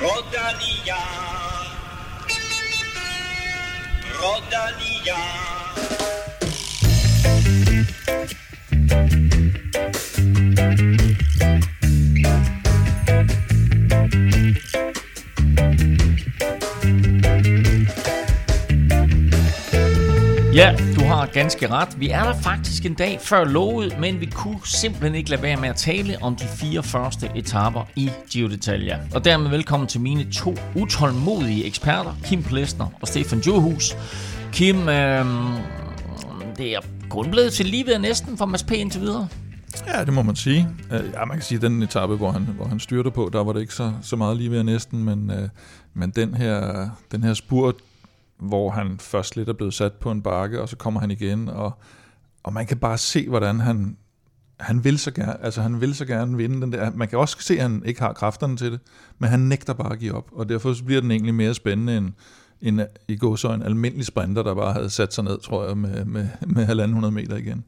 Rodalia. Rodalia. Ja, du har ganske ret. Vi er der faktisk en dag før lovet, men vi kunne simpelthen ikke lade være med at tale om de fire første etaper i Giro d'Italia. Og dermed velkommen til mine to utålmodige eksperter, Kim Plesner og Stefan Johus. Kim, øh, det er kun blevet til lige ved næsten for Mads P. indtil videre. Ja, det må man sige. Øh, ja, man kan sige, at den etape, hvor han, hvor han styrte på, der var det ikke så, så meget lige ved næsten, men, øh, men den, her, den her spurt, hvor han først lidt er blevet sat på en bakke, og så kommer han igen, og, og man kan bare se, hvordan han, han vil så gerne, altså han vil så gerne vinde den der. Man kan også se, at han ikke har kræfterne til det, men han nægter bare at give op, og derfor så bliver den egentlig mere spændende end, end i går så en almindelig sprinter, der bare havde sat sig ned, tror jeg, med, med, med 1.500 meter igen.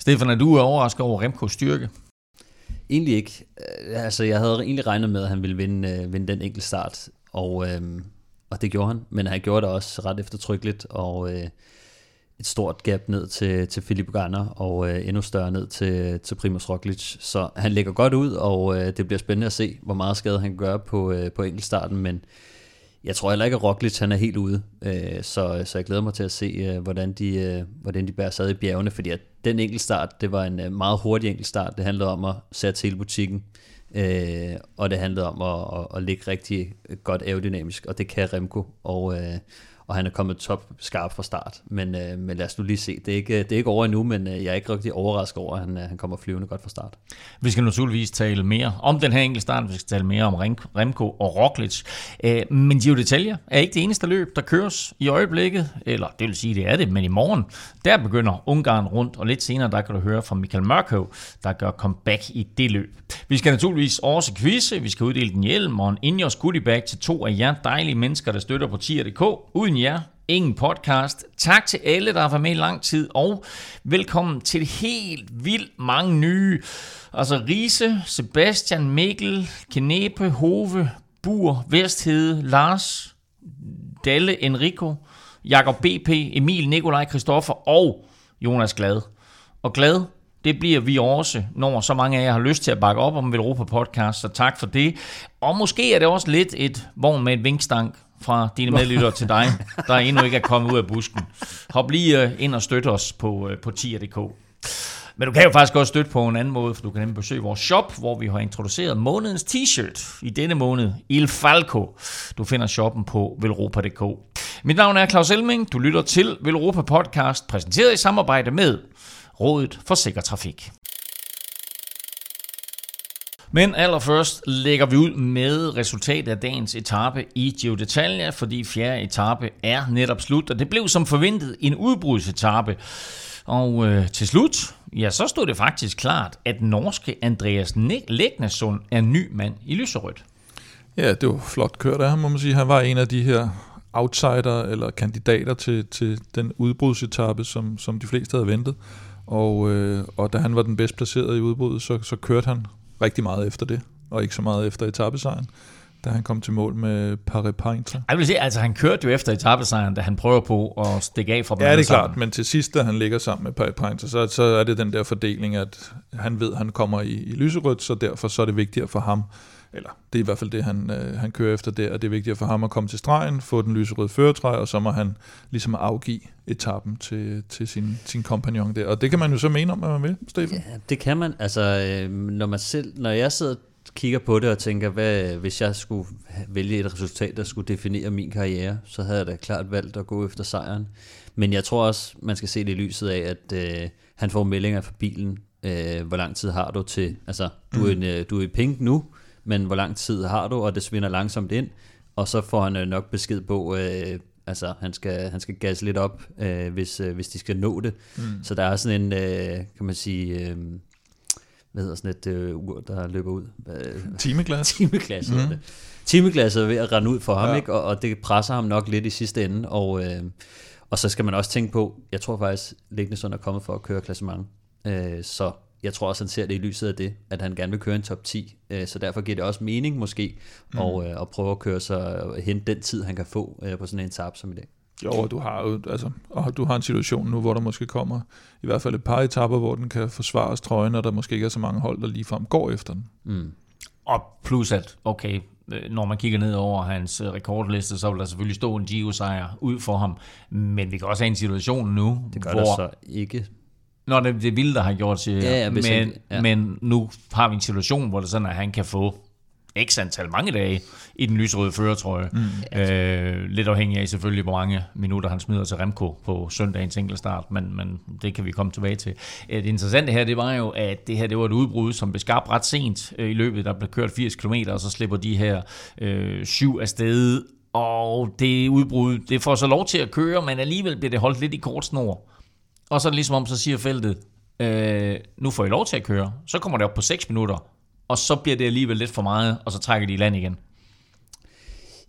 Stefan, er du overrasket over Remkos styrke? Egentlig ikke. Altså, jeg havde egentlig regnet med, at han ville vinde, øh, vinde den enkelte start, og, øh, og det gjorde han. Men han gjorde det også ret eftertrykkeligt, og øh, et stort gap ned til, til Philip Garner, og øh, endnu større ned til, til Primoz Roglic. Så han lægger godt ud, og øh, det bliver spændende at se, hvor meget skade han gør på, øh, på enkeltstarten, men jeg tror heller ikke, at Roglic han er helt ude, øh, så, så jeg glæder mig til at se, øh, hvordan, de, øh, hvordan de bærer sig i bjergene, fordi at den enkeltstart, det var en øh, meget hurtig enkeltstart. Det handlede om at sætte hele butikken, øh, Øh, og det handlede om at, at, at ligge rigtig godt aerodynamisk, og det kan Remco, og, øh, og han er kommet top skarp fra start. Men, øh, men lad os nu lige se. Det er ikke, det er ikke over endnu, men øh, jeg er ikke rigtig overrasket over, at han, øh, han kommer flyvende godt fra start. Vi skal naturligvis tale mere om den her enkelte start. Vi skal tale mere om Remco og Roglic. Øh, Men Giro d'Italia er ikke det eneste løb, der køres i øjeblikket. Eller det vil sige, det er det, men i morgen, der begynder Ungarn rundt. Og lidt senere, der kan du høre fra Michael Mørkøv, der gør comeback i det løb. Vi skal naturligvis også quizze. Vi skal uddele den hjelm og en Ingers goodie bag til to af jer dejlige mennesker, der støtter på tier.dk. Uden jer, ingen podcast. Tak til alle, der har været med i lang tid, og velkommen til helt vildt mange nye. Altså Riese, Sebastian, Mikkel, Kenepe, Hove, Bur, Vesthede, Lars, Dalle, Enrico, Jakob BP, Emil, Nikolaj, Christoffer og Jonas Glad. Og Glad, det bliver vi også, når så mange af jer har lyst til at bakke op om Velropa Podcast, så tak for det. Og måske er det også lidt et vogn med et vinkstank fra dine medlyttere til dig, der endnu ikke er kommet ud af busken. Hop lige øh, ind og støt os på, øh, på tier.dk. Men du kan jo faktisk også støtte på en anden måde, for du kan nemlig besøge vores shop, hvor vi har introduceret månedens t-shirt i denne måned, Il Falco. Du finder shoppen på velropa.dk. Mit navn er Claus Elming. Du lytter til Velropa Podcast, præsenteret i samarbejde med Rådet for Sikker Trafik. Men allerførst lægger vi ud med resultatet af dagens etape i Giro d'Italia, fordi fjerde etape er netop slut, og det blev som forventet en udbrudsetape. Og øh, til slut, ja, så stod det faktisk klart, at norske Andreas Legnesund er ny mand i lyserødt. Ja, det var flot kørt af ham, må man sige. Han var en af de her outsider eller kandidater til, til den udbrudsetappe, som, som de fleste havde ventet. Og, øh, og da han var den bedst placeret i udbruddet, så, så kørte han rigtig meget efter det, og ikke så meget efter etappesejren, da han kom til mål med Paris Paintre. Jeg vil sige, altså han kørte jo efter etappesejren, da han prøver på at stikke af fra Ja, det er klart, sammen. men til sidst, da han ligger sammen med Paris Paintre, så, så er det den der fordeling, at han ved, at han kommer i, i lyserødt, så derfor så er det vigtigere for ham, eller det er i hvert fald det, han, øh, han kører efter der, at det er vigtigere for ham at komme til stregen, få den lyserøde føretræ, og så må han ligesom afgive etappen til, til sin, sin kompagnon der. Og det kan man jo så mene om, at man vil, Stefan. Ja, det kan man. Altså, øh, når, man selv, når jeg sidder og kigger på det og tænker, hvad, hvis jeg skulle vælge et resultat, der skulle definere min karriere, så havde jeg da klart valgt at gå efter sejren. Men jeg tror også, man skal se det i lyset af, at øh, han får meldinger fra bilen. Øh, hvor lang tid har du til? Altså, du er, en, øh, du er i pink nu, men hvor lang tid har du? Og det svinder langsomt ind. Og så får han øh, nok besked på, øh, altså han skal, han skal gasse lidt op, øh, hvis, øh, hvis de skal nå det. Mm. Så der er sådan en, øh, kan man sige, øh, hvad hedder sådan et øh, ur, der løber ud? Øh, Timeglas. timeglas mm. det. Timeglasset er ved at rende ud for ham, ja. ikke? Og, og det presser ham nok lidt i sidste ende. Og, øh, og så skal man også tænke på, jeg tror faktisk, Lignesund er kommet for at køre klassement. Øh, så jeg tror også, han ser det i lyset af det, at han gerne vil køre en top 10, øh, så derfor giver det også mening måske, mm. og, øh, at prøve at køre sig og hente den tid, han kan få øh, på sådan en etape som i dag. Jo, og du har jo, altså, og du har en situation nu, hvor der måske kommer i hvert fald et par etapper, hvor den kan forsvares trøjen, og der måske ikke er så mange hold, der ligefrem går efter den. Mm. Og plus at, okay, når man kigger ned over hans rekordliste, så vil der selvfølgelig stå en Gio-sejr ud for ham. Men vi kan også have en situation nu, det gør hvor... Det så ikke. Nå, det, det ville der have gjort, siger ja, ja, men, han, ja. men nu har vi en situation, hvor det sådan, at han kan få x antal mange dage i den lyserøde føretrøje. Mm. Øh, lidt afhængig af selvfølgelig, hvor mange minutter han smider til Remco på søndagens enkeltstart, men, men det kan vi komme tilbage til. Øh, det interessante her, det var jo, at det her det var et udbrud, som blev skabt ret sent øh, i løbet. Der blev kørt 80 km, og så slipper de her øh, syv afsted, og det udbrud, det får så lov til at køre, men alligevel bliver det holdt lidt i kort snor. Og så er det ligesom om, så siger feltet, øh, nu får I lov til at køre. Så kommer det op på 6 minutter, og så bliver det alligevel lidt for meget, og så trækker de i land igen.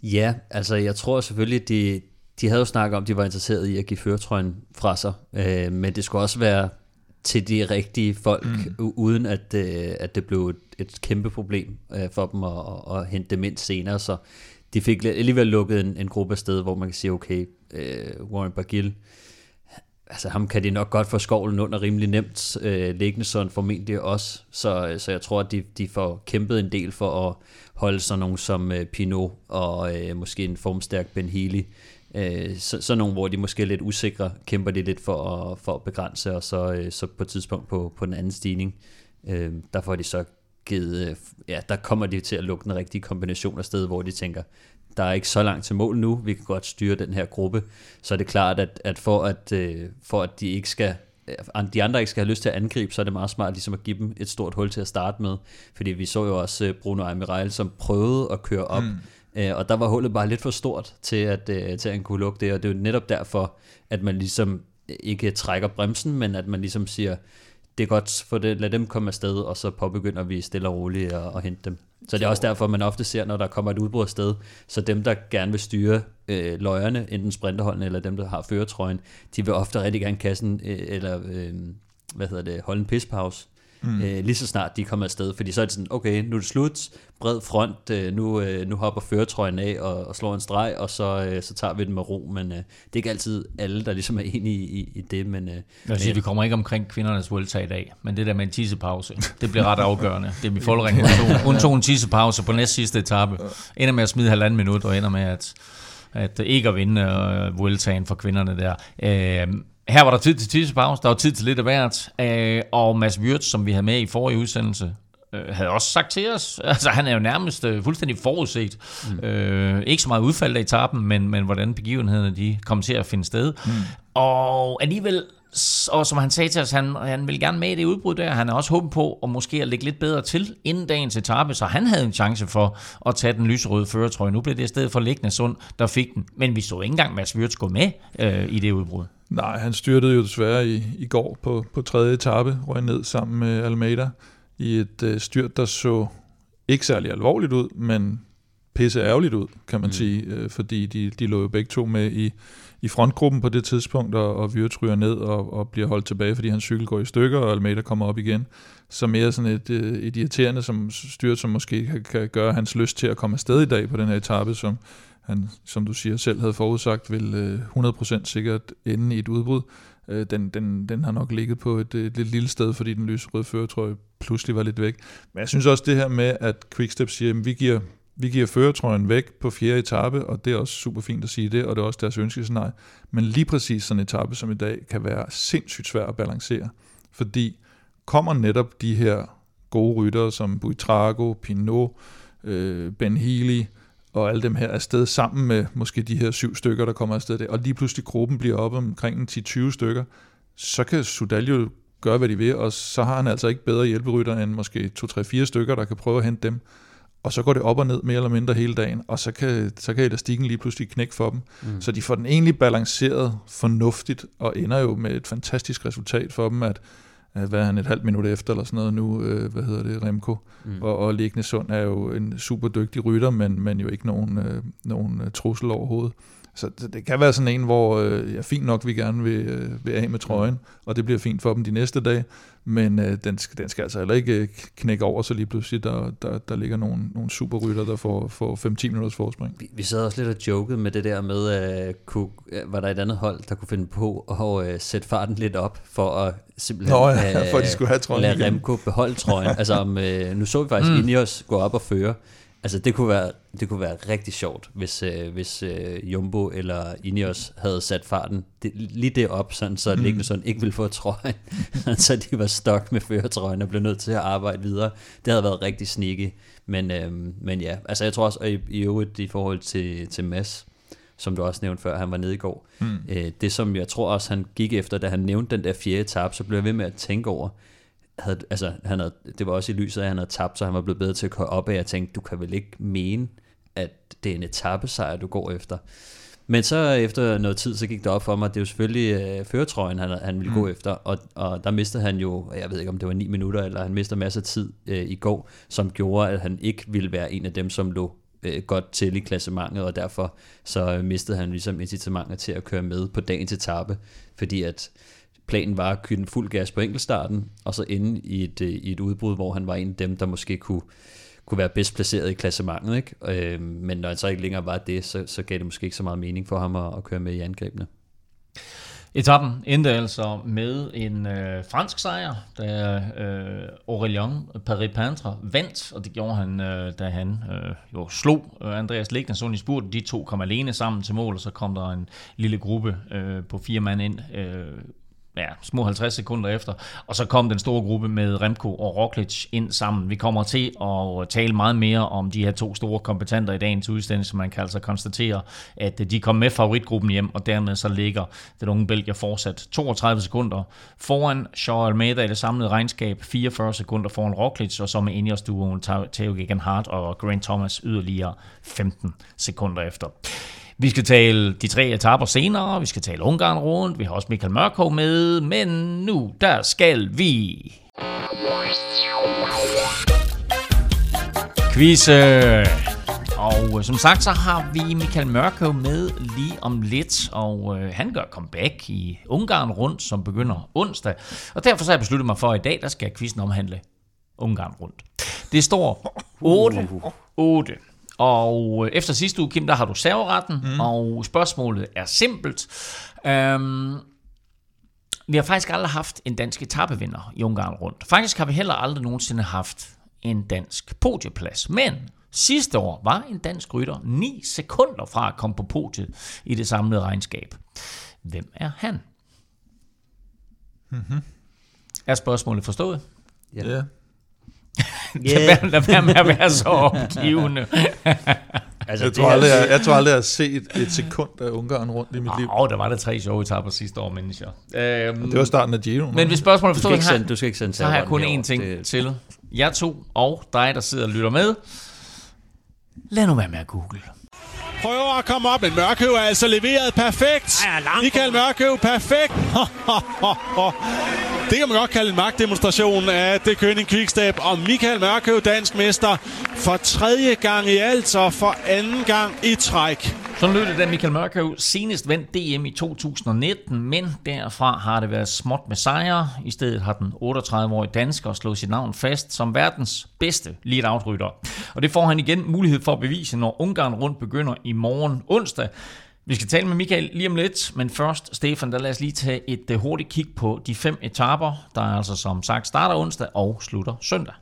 Ja, altså jeg tror selvfølgelig, de, de havde jo snakket om, at de var interesseret i at give føretrøjen fra sig, øh, men det skulle også være til de rigtige folk, mm. uden at, øh, at det blev et, et kæmpe problem øh, for dem at, at hente dem ind senere, så de fik alligevel lukket en, en gruppe af steder, hvor man kan sige, okay, øh, Warren Bagil, altså ham kan de nok godt få skovlen under rimelig nemt, øh, liggende sådan formentlig også, så, øh, så jeg tror, at de, de får kæmpet en del for at holde sådan nogen som øh, Pinot og øh, måske en formstærk Ben Healy, øh, så, sådan nogle, hvor de måske er lidt usikre, kæmper de lidt for at, for at begrænse, og så, øh, så på et tidspunkt på, på den anden stigning, øh, der får de så givet, øh, ja, der kommer de til at lukke den rigtige kombination af sted, hvor de tænker, der er ikke så langt til mål nu, vi kan godt styre den her gruppe, så er det klart, at, at for at, øh, for at de ikke skal øh, de andre ikke skal have lyst til at angribe, så er det meget smart ligesom at give dem et stort hul til at starte med. Fordi vi så jo også øh, Bruno Amiral, som prøvede at køre op, mm. og der var hullet bare lidt for stort til at, til at han kunne lukke det, og det er jo netop derfor, at man ligesom ikke trækker bremsen, men at man ligesom siger, det er godt, for det, lad dem komme afsted, og så påbegynder vi stille og roligt at, at hente dem. Så det er også derfor, man ofte ser, når der kommer et udbrud afsted, så dem, der gerne vil styre øh, løjerne, enten sprinterholdene eller dem, der har føretrøjen, de vil ofte rigtig gerne kassen, øh, eller øh, hvad hedder det, holde en pispause, mm. øh, lige så snart de kommer afsted, fordi så er det sådan, okay, nu er det slut, bred front, øh, nu, øh, nu hopper føretrøjen af og, og slår en streg, og så, øh, så tager vi den med ro, men øh, det er ikke altid alle, der ligesom er enige i, i, det, men... Øh, jeg siger, vi kommer ikke omkring kvindernes Vuelta i dag, men det der med en tissepause, det bliver ret afgørende. Det er min foldring, hun tog en tissepause på næst sidste etape, ender med at smide halvanden minut, og ender med at at ikke at vinde uh, Vueltaen for kvinderne der. Uh, her var der tid til tissepause, der var tid til lidt af hvert, øh, og Mads Wirtz, som vi havde med i forrige udsendelse, øh, havde også sagt til os, altså han er jo nærmest øh, fuldstændig forudset, mm. øh, ikke så meget udfald af etappen, men, men hvordan begivenhederne de kom til at finde sted. Mm. Og alligevel, og som han sagde til os, han, han vil gerne med i det udbrud der, han er også håbet på at måske at lægge lidt bedre til inden dagens etape, så han havde en chance for at tage den lyserøde føretrøje. Nu blev det i stedet for liggende sund, der fik den, men vi så ikke engang Mads Wirtz gå med øh, i det udbrud. Nej, han styrtede jo desværre i, i går på, på tredje etape, røg ned sammen med Almeida i et øh, styrt, der så ikke særlig alvorligt ud, men pisse ærgerligt ud, kan man mm. sige, øh, fordi de, de lå jo begge to med i, i frontgruppen på det tidspunkt, og, og Vyrt ryger ned og, og bliver holdt tilbage, fordi hans cykel går i stykker, og Almeida kommer op igen. Så mere sådan et, øh, et irriterende som styrt, som måske kan, kan gøre hans lyst til at komme afsted i dag på den her etape, som han, som du siger, selv havde forudsagt, vil 100% øh, sikkert ende i et udbrud. Øh, den, den, den har nok ligget på et, et lidt lille sted, fordi den lyserøde føretrøje pludselig var lidt væk. Men jeg synes også det her med, at Quickstep siger, at vi giver, vi giver føretrøjen væk på fjerde etape, og det er også super fint at sige det, og det er også deres ønskescenarie. Men lige præcis sådan en etape som i dag, kan være sindssygt svær at balancere, fordi kommer netop de her gode ryttere som Buitrago, Pinot, øh, Ben Healy, og alle dem her afsted sammen med måske de her syv stykker, der kommer afsted der, og lige pludselig gruppen bliver op omkring 10-20 stykker, så kan Sudal jo gøre, hvad de vil, og så har han altså ikke bedre hjælperytter end måske 2-3-4 stykker, der kan prøve at hente dem. Og så går det op og ned mere eller mindre hele dagen, og så kan, så kan elastikken lige pludselig knække for dem. Mm. Så de får den egentlig balanceret fornuftigt, og ender jo med et fantastisk resultat for dem, at hvad er han, et halvt minut efter eller sådan noget nu, øh, hvad hedder det, Remco. Mm. Og, og Ligne Sund er jo en super dygtig rytter, men, men jo ikke nogen, øh, nogen øh, trussel overhovedet. Så det, det kan være sådan en, hvor øh, ja, fint nok, vi gerne vil, øh, vil af med trøjen, mm. og det bliver fint for dem de næste dage, men øh, den, skal, den skal altså heller ikke øh, knække over, så lige pludselig der, der, der ligger nogle, nogle superrytter, der får, får 5-10 minutters forspring. Vi, vi sad også lidt og jokede med det der med, at kunne, var der et andet hold, der kunne finde på at uh, sætte farten lidt op, for at simpelthen Nå, ja, uh, for at de skulle have trøjen lade Remco beholde trøjen. altså om, uh, nu så vi faktisk mm. Ineos gå op og føre, Altså det kunne være, det kunne være rigtig sjovt, hvis, øh, hvis øh, Jumbo eller Ineos havde sat farten det, lige det op, sådan, så mm. Lignesund ikke ville få trøjen, så de var stok med føretrøjen og blev nødt til at arbejde videre. Det havde været rigtig sneaky, men, øh, men ja, altså jeg tror også, at i, i øvrigt i forhold til, til Mads, som du også nævnte før, han var nede i går, mm. øh, det som jeg tror også, han gik efter, da han nævnte den der fjerde etape, så blev jeg ved med at tænke over, havde, altså, han havde, det var også i lyset af, at han havde tabt, så han var blevet bedre til at køre op af. Jeg tænkte, du kan vel ikke mene, at det er en etappesejr, du går efter. Men så efter noget tid, så gik det op for mig, at det er jo selvfølgelig øh, føretrøjen, han, han ville mm. gå efter, og, og der mistede han jo, jeg ved ikke om det var 9 minutter, eller han mistede masser af tid øh, i går, som gjorde, at han ikke ville være en af dem, som lå øh, godt til i klassementet, og derfor så mistede han ligesom incitamentet til at køre med på dagens etape, fordi at planen var at køre den fuld gas på enkeltstarten, og så ende i et, øh, i et udbrud, hvor han var en af dem, der måske kunne, kunne være bedst placeret i klassementet. Ikke? Øh, men når han så ikke længere var det, så, så gav det måske ikke så meget mening for ham at, at køre med i angrebene. Etappen endte altså med en øh, fransk sejr, da øh, Aurélien Paris-Pantre vandt, og det gjorde han, øh, da han øh, jo slog øh, Andreas Lignason i spurten. De to kom alene sammen til mål, og så kom der en lille gruppe øh, på fire mand ind øh, ja, små 50 sekunder efter. Og så kom den store gruppe med Remco og Roglic ind sammen. Vi kommer til at tale meget mere om de her to store kompetenter i dagens udsendelse, man kan altså konstatere, at de kom med favoritgruppen hjem, og dermed så ligger den unge Belgier fortsat 32 sekunder foran Shaw Almeida i det samlede regnskab, 44 sekunder foran Roglic, og så med Ineos-duoen Theo Gegenhardt og Grant Thomas yderligere 15 sekunder efter. Vi skal tale de tre etaper senere, vi skal tale Ungarn rundt, vi har også Michael Mørkov med, men nu der skal vi... Quizze! Og øh, som sagt, så har vi Michael Mørkøv med lige om lidt, og øh, han gør comeback i Ungarn rundt, som begynder onsdag. Og derfor så har jeg besluttet mig for, at i dag, der skal quizzen omhandle Ungarn rundt. Det står 8, 8 og øh, efter sidste uge, Kim, der har du serveretten, mm. og spørgsmålet er simpelt. Um, vi har faktisk aldrig haft en dansk etapevinder i Ungarn rundt. Faktisk har vi heller aldrig nogensinde haft en dansk podieplads. Men sidste år var en dansk rytter 9 sekunder fra at komme på podiet i det samlede regnskab. Hvem er han? Mm-hmm. Er spørgsmålet forstået? Ja. Yeah. Yeah. lad, være med at være så opgivende. altså, jeg, tror aldrig, jeg, jeg tror aldrig, jeg har set et sekund af Ungarn rundt i mit liv. Åh, oh, der var der tre sjove etapper sidste år, mennesker. Øhm, det var starten af Giro. Men hvis spørgsmålet forstår, du, skal ikke du skal ikke sende så har jeg kun én ting det... til. Jeg to og dig, der sidder og lytter med. Lad nu være med at google prøver at komme op, men Mørkøv er altså leveret perfekt. Michael Mørkøv, perfekt. det kan man godt kalde en magtdemonstration af det Køning Quickstep. Og Michael Mørkøv, dansk mester, for tredje gang i alt og for anden gang i træk. Sådan lød det, da Michael Mørkøv senest vandt DM i 2019, men derfra har det været småt med sejre. I stedet har den 38-årige dansker slået sit navn fast som verdens bedste lead-out-rytter. Og det får han igen mulighed for at bevise, når Ungarn rundt begynder i morgen onsdag. Vi skal tale med Michael lige om lidt, men først, Stefan, der lad os lige tage et øh, hurtigt kig på de fem etaper, der altså som sagt starter onsdag og slutter søndag.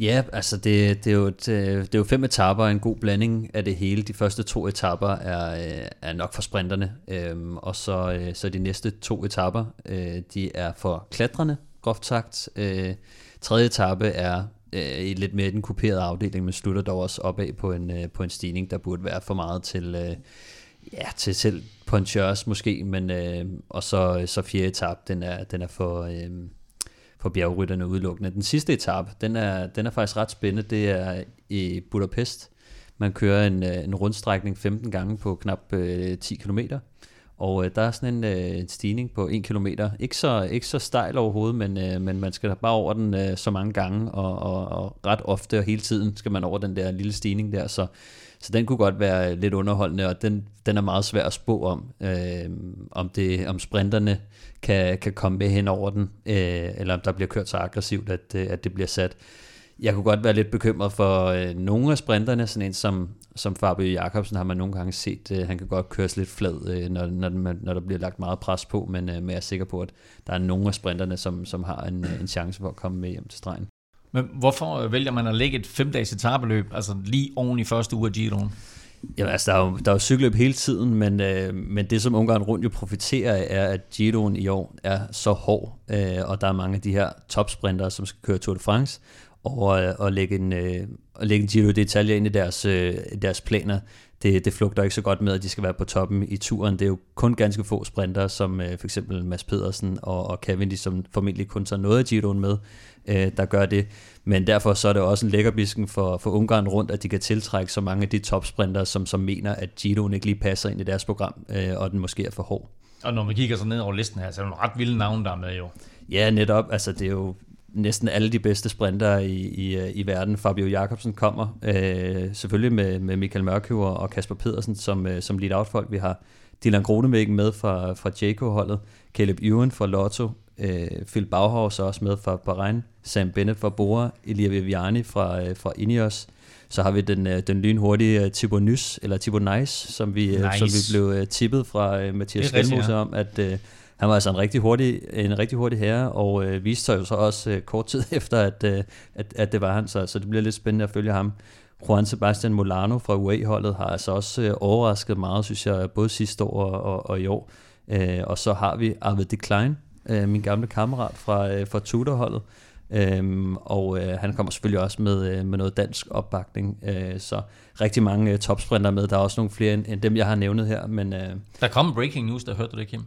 Ja, altså det, det, er jo et, øh, det er jo fem etapper, en god blanding af det hele. De første to etapper er, øh, er nok for sprinterne, øhm, og så, øh, så de næste to etapper, øh, de er for klatrende, groft sagt. Tredje etape er i lidt mere den kuperede afdeling, men slutter dog også opad på en, på en stigning, der burde være for meget til, ja, til selv punchers måske, men og så, så fjerde etape, den er, den er for øhm, for bjergrytterne udelukkende. Den sidste etape, den er, den er faktisk ret spændende. Det er i Budapest. Man kører en, øh, en rundstrækning 15 gange på knap øh, 10 km. Og øh, der er sådan en, øh, en stigning på 1 km. Ikke så, ikke så stejl overhovedet, men, øh, men man skal bare over den øh, så mange gange, og, og, og ret ofte og hele tiden skal man over den der lille stigning der. Så, så den kunne godt være lidt underholdende, og den, den er meget svær at spå om, øh, om, det, om sprinterne kan, kan komme med hen over den, øh, eller om der bliver kørt så aggressivt, at, øh, at det bliver sat. Jeg kunne godt være lidt bekymret for øh, nogle af sprinterne, sådan en som, som Fabio Jacobsen har man nogle gange set, øh, han kan godt køre lidt flad, øh, når, når, når der bliver lagt meget pres på, men, øh, men jeg er sikker på, at der er nogle af sprinterne, som, som har en, øh, en chance for at komme med hjem til stregen. Men hvorfor øh, vælger man at lægge et femdages etabeløb, altså lige oven i første uge af Giroen? Jamen altså, der er jo, der er jo cykelløb hele tiden, men, øh, men det som Ungarn rundt jo profiterer af, er, at Giroen i år er så hård, øh, og der er mange af de her topsprintere, som skal køre Tour de France, og, øh, og lægge en, øh, og lægge en Giro d'Italia ind i deres, øh, deres planer. Det, det flugter ikke så godt med, at de skal være på toppen i turen. Det er jo kun ganske få sprinter, som øh, for eksempel Mads Pedersen og, og Cavendish, som formentlig kun tager noget af Giroen med, øh, der gør det. Men derfor så er det også en lækkerbisken for, for Ungarn rundt, at de kan tiltrække så mange af de topsprinter, som, som mener, at Giroen ikke lige passer ind i deres program, øh, og den måske er for hård. Og når vi kigger så ned over listen her, så er det nogle ret vilde navne, der er med jo. Ja, netop. Altså, det er jo næsten alle de bedste sprinter i, i, i verden. Fabio Jacobsen kommer, øh, selvfølgelig med, med Michael Mørkøver og Kasper Pedersen som, øh, som lead-out-folk. Vi har Dylan Gronemækken med fra, fra Jayco-holdet, Caleb Ewan fra Lotto, øh, Phil Bauhaus også med fra Bahrain, Sam Bennett fra Bora, Elia Viviani fra, øh, fra Ineos, så har vi den, øh, den lynhurtige Thibaut Nys, eller Thibaut Nice, som vi, nice. som vi blev uh, tippet fra uh, Mathias Skelmose ja. om, at uh, han var altså en rigtig hurtig, en rigtig hurtig herre, og uh, viste sig jo så også uh, kort tid efter, at, uh, at, at det var han, så, så det bliver lidt spændende at følge ham. Juan Sebastian Molano fra UAE-holdet har altså også uh, overrasket meget, synes jeg, både sidste år og, og, og i år. Uh, og så har vi Arvid de Klein, uh, min gamle kammerat fra, uh, fra Tudor-holdet, Øhm, og øh, han kommer selvfølgelig også med, øh, med noget dansk opbakning, øh, så rigtig mange øh, topsprinter med. Der er også nogle flere end, end dem, jeg har nævnet her. Men, øh, der kom breaking news, der hørte du det, Kim?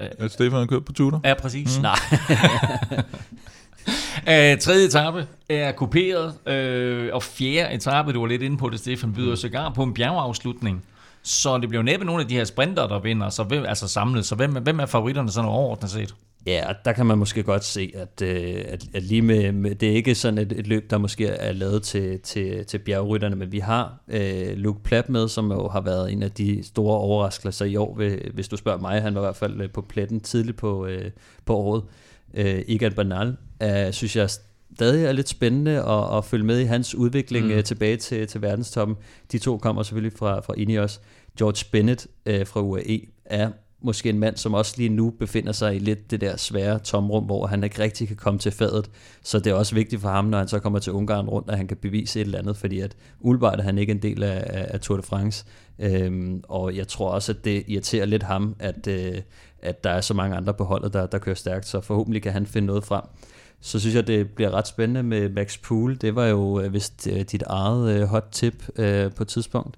Øh, Stefan har kørt på Tudor? Ja, præcis. Mm. Nej. Uh, tredje etape er kuperet, uh, og fjerde etape, du var lidt inde på det, Stefan, byder mm. sågar på en bjergeafslutning. Så det bliver næppe nogle af de her sprinter, der vinder, så hvem, altså samlet. Så hvem, hvem er favoritterne sådan overordnet set? Ja, der kan man måske godt se, at, øh, at, at lige med, med, det er ikke sådan et, et løb, der måske er lavet til, til, til bjergrytterne, men vi har øh, Luke Platt med, som jo har været en af de store overraskelser i år, hvis du spørger mig. Han var i hvert fald øh, på pletten tidligt på, øh, på året. Øh, Egan Bernal øh, synes jeg stadig er lidt spændende at, at følge med i hans udvikling mm. øh, tilbage til, til verdenstoppen. De to kommer selvfølgelig fra, fra Ineos. George Bennett øh, fra UAE er måske en mand, som også lige nu befinder sig i lidt det der svære tomrum, hvor han ikke rigtig kan komme til fadet. Så det er også vigtigt for ham, når han så kommer til Ungarn rundt, at han kan bevise et eller andet, fordi at umiddelbart er han ikke en del af, af, Tour de France. Øhm, og jeg tror også, at det irriterer lidt ham, at, øh, at der er så mange andre på holdet, der, der kører stærkt, så forhåbentlig kan han finde noget frem. Så synes jeg, det bliver ret spændende med Max Pool. Det var jo øh, vist øh, dit eget øh, hot tip øh, på et tidspunkt.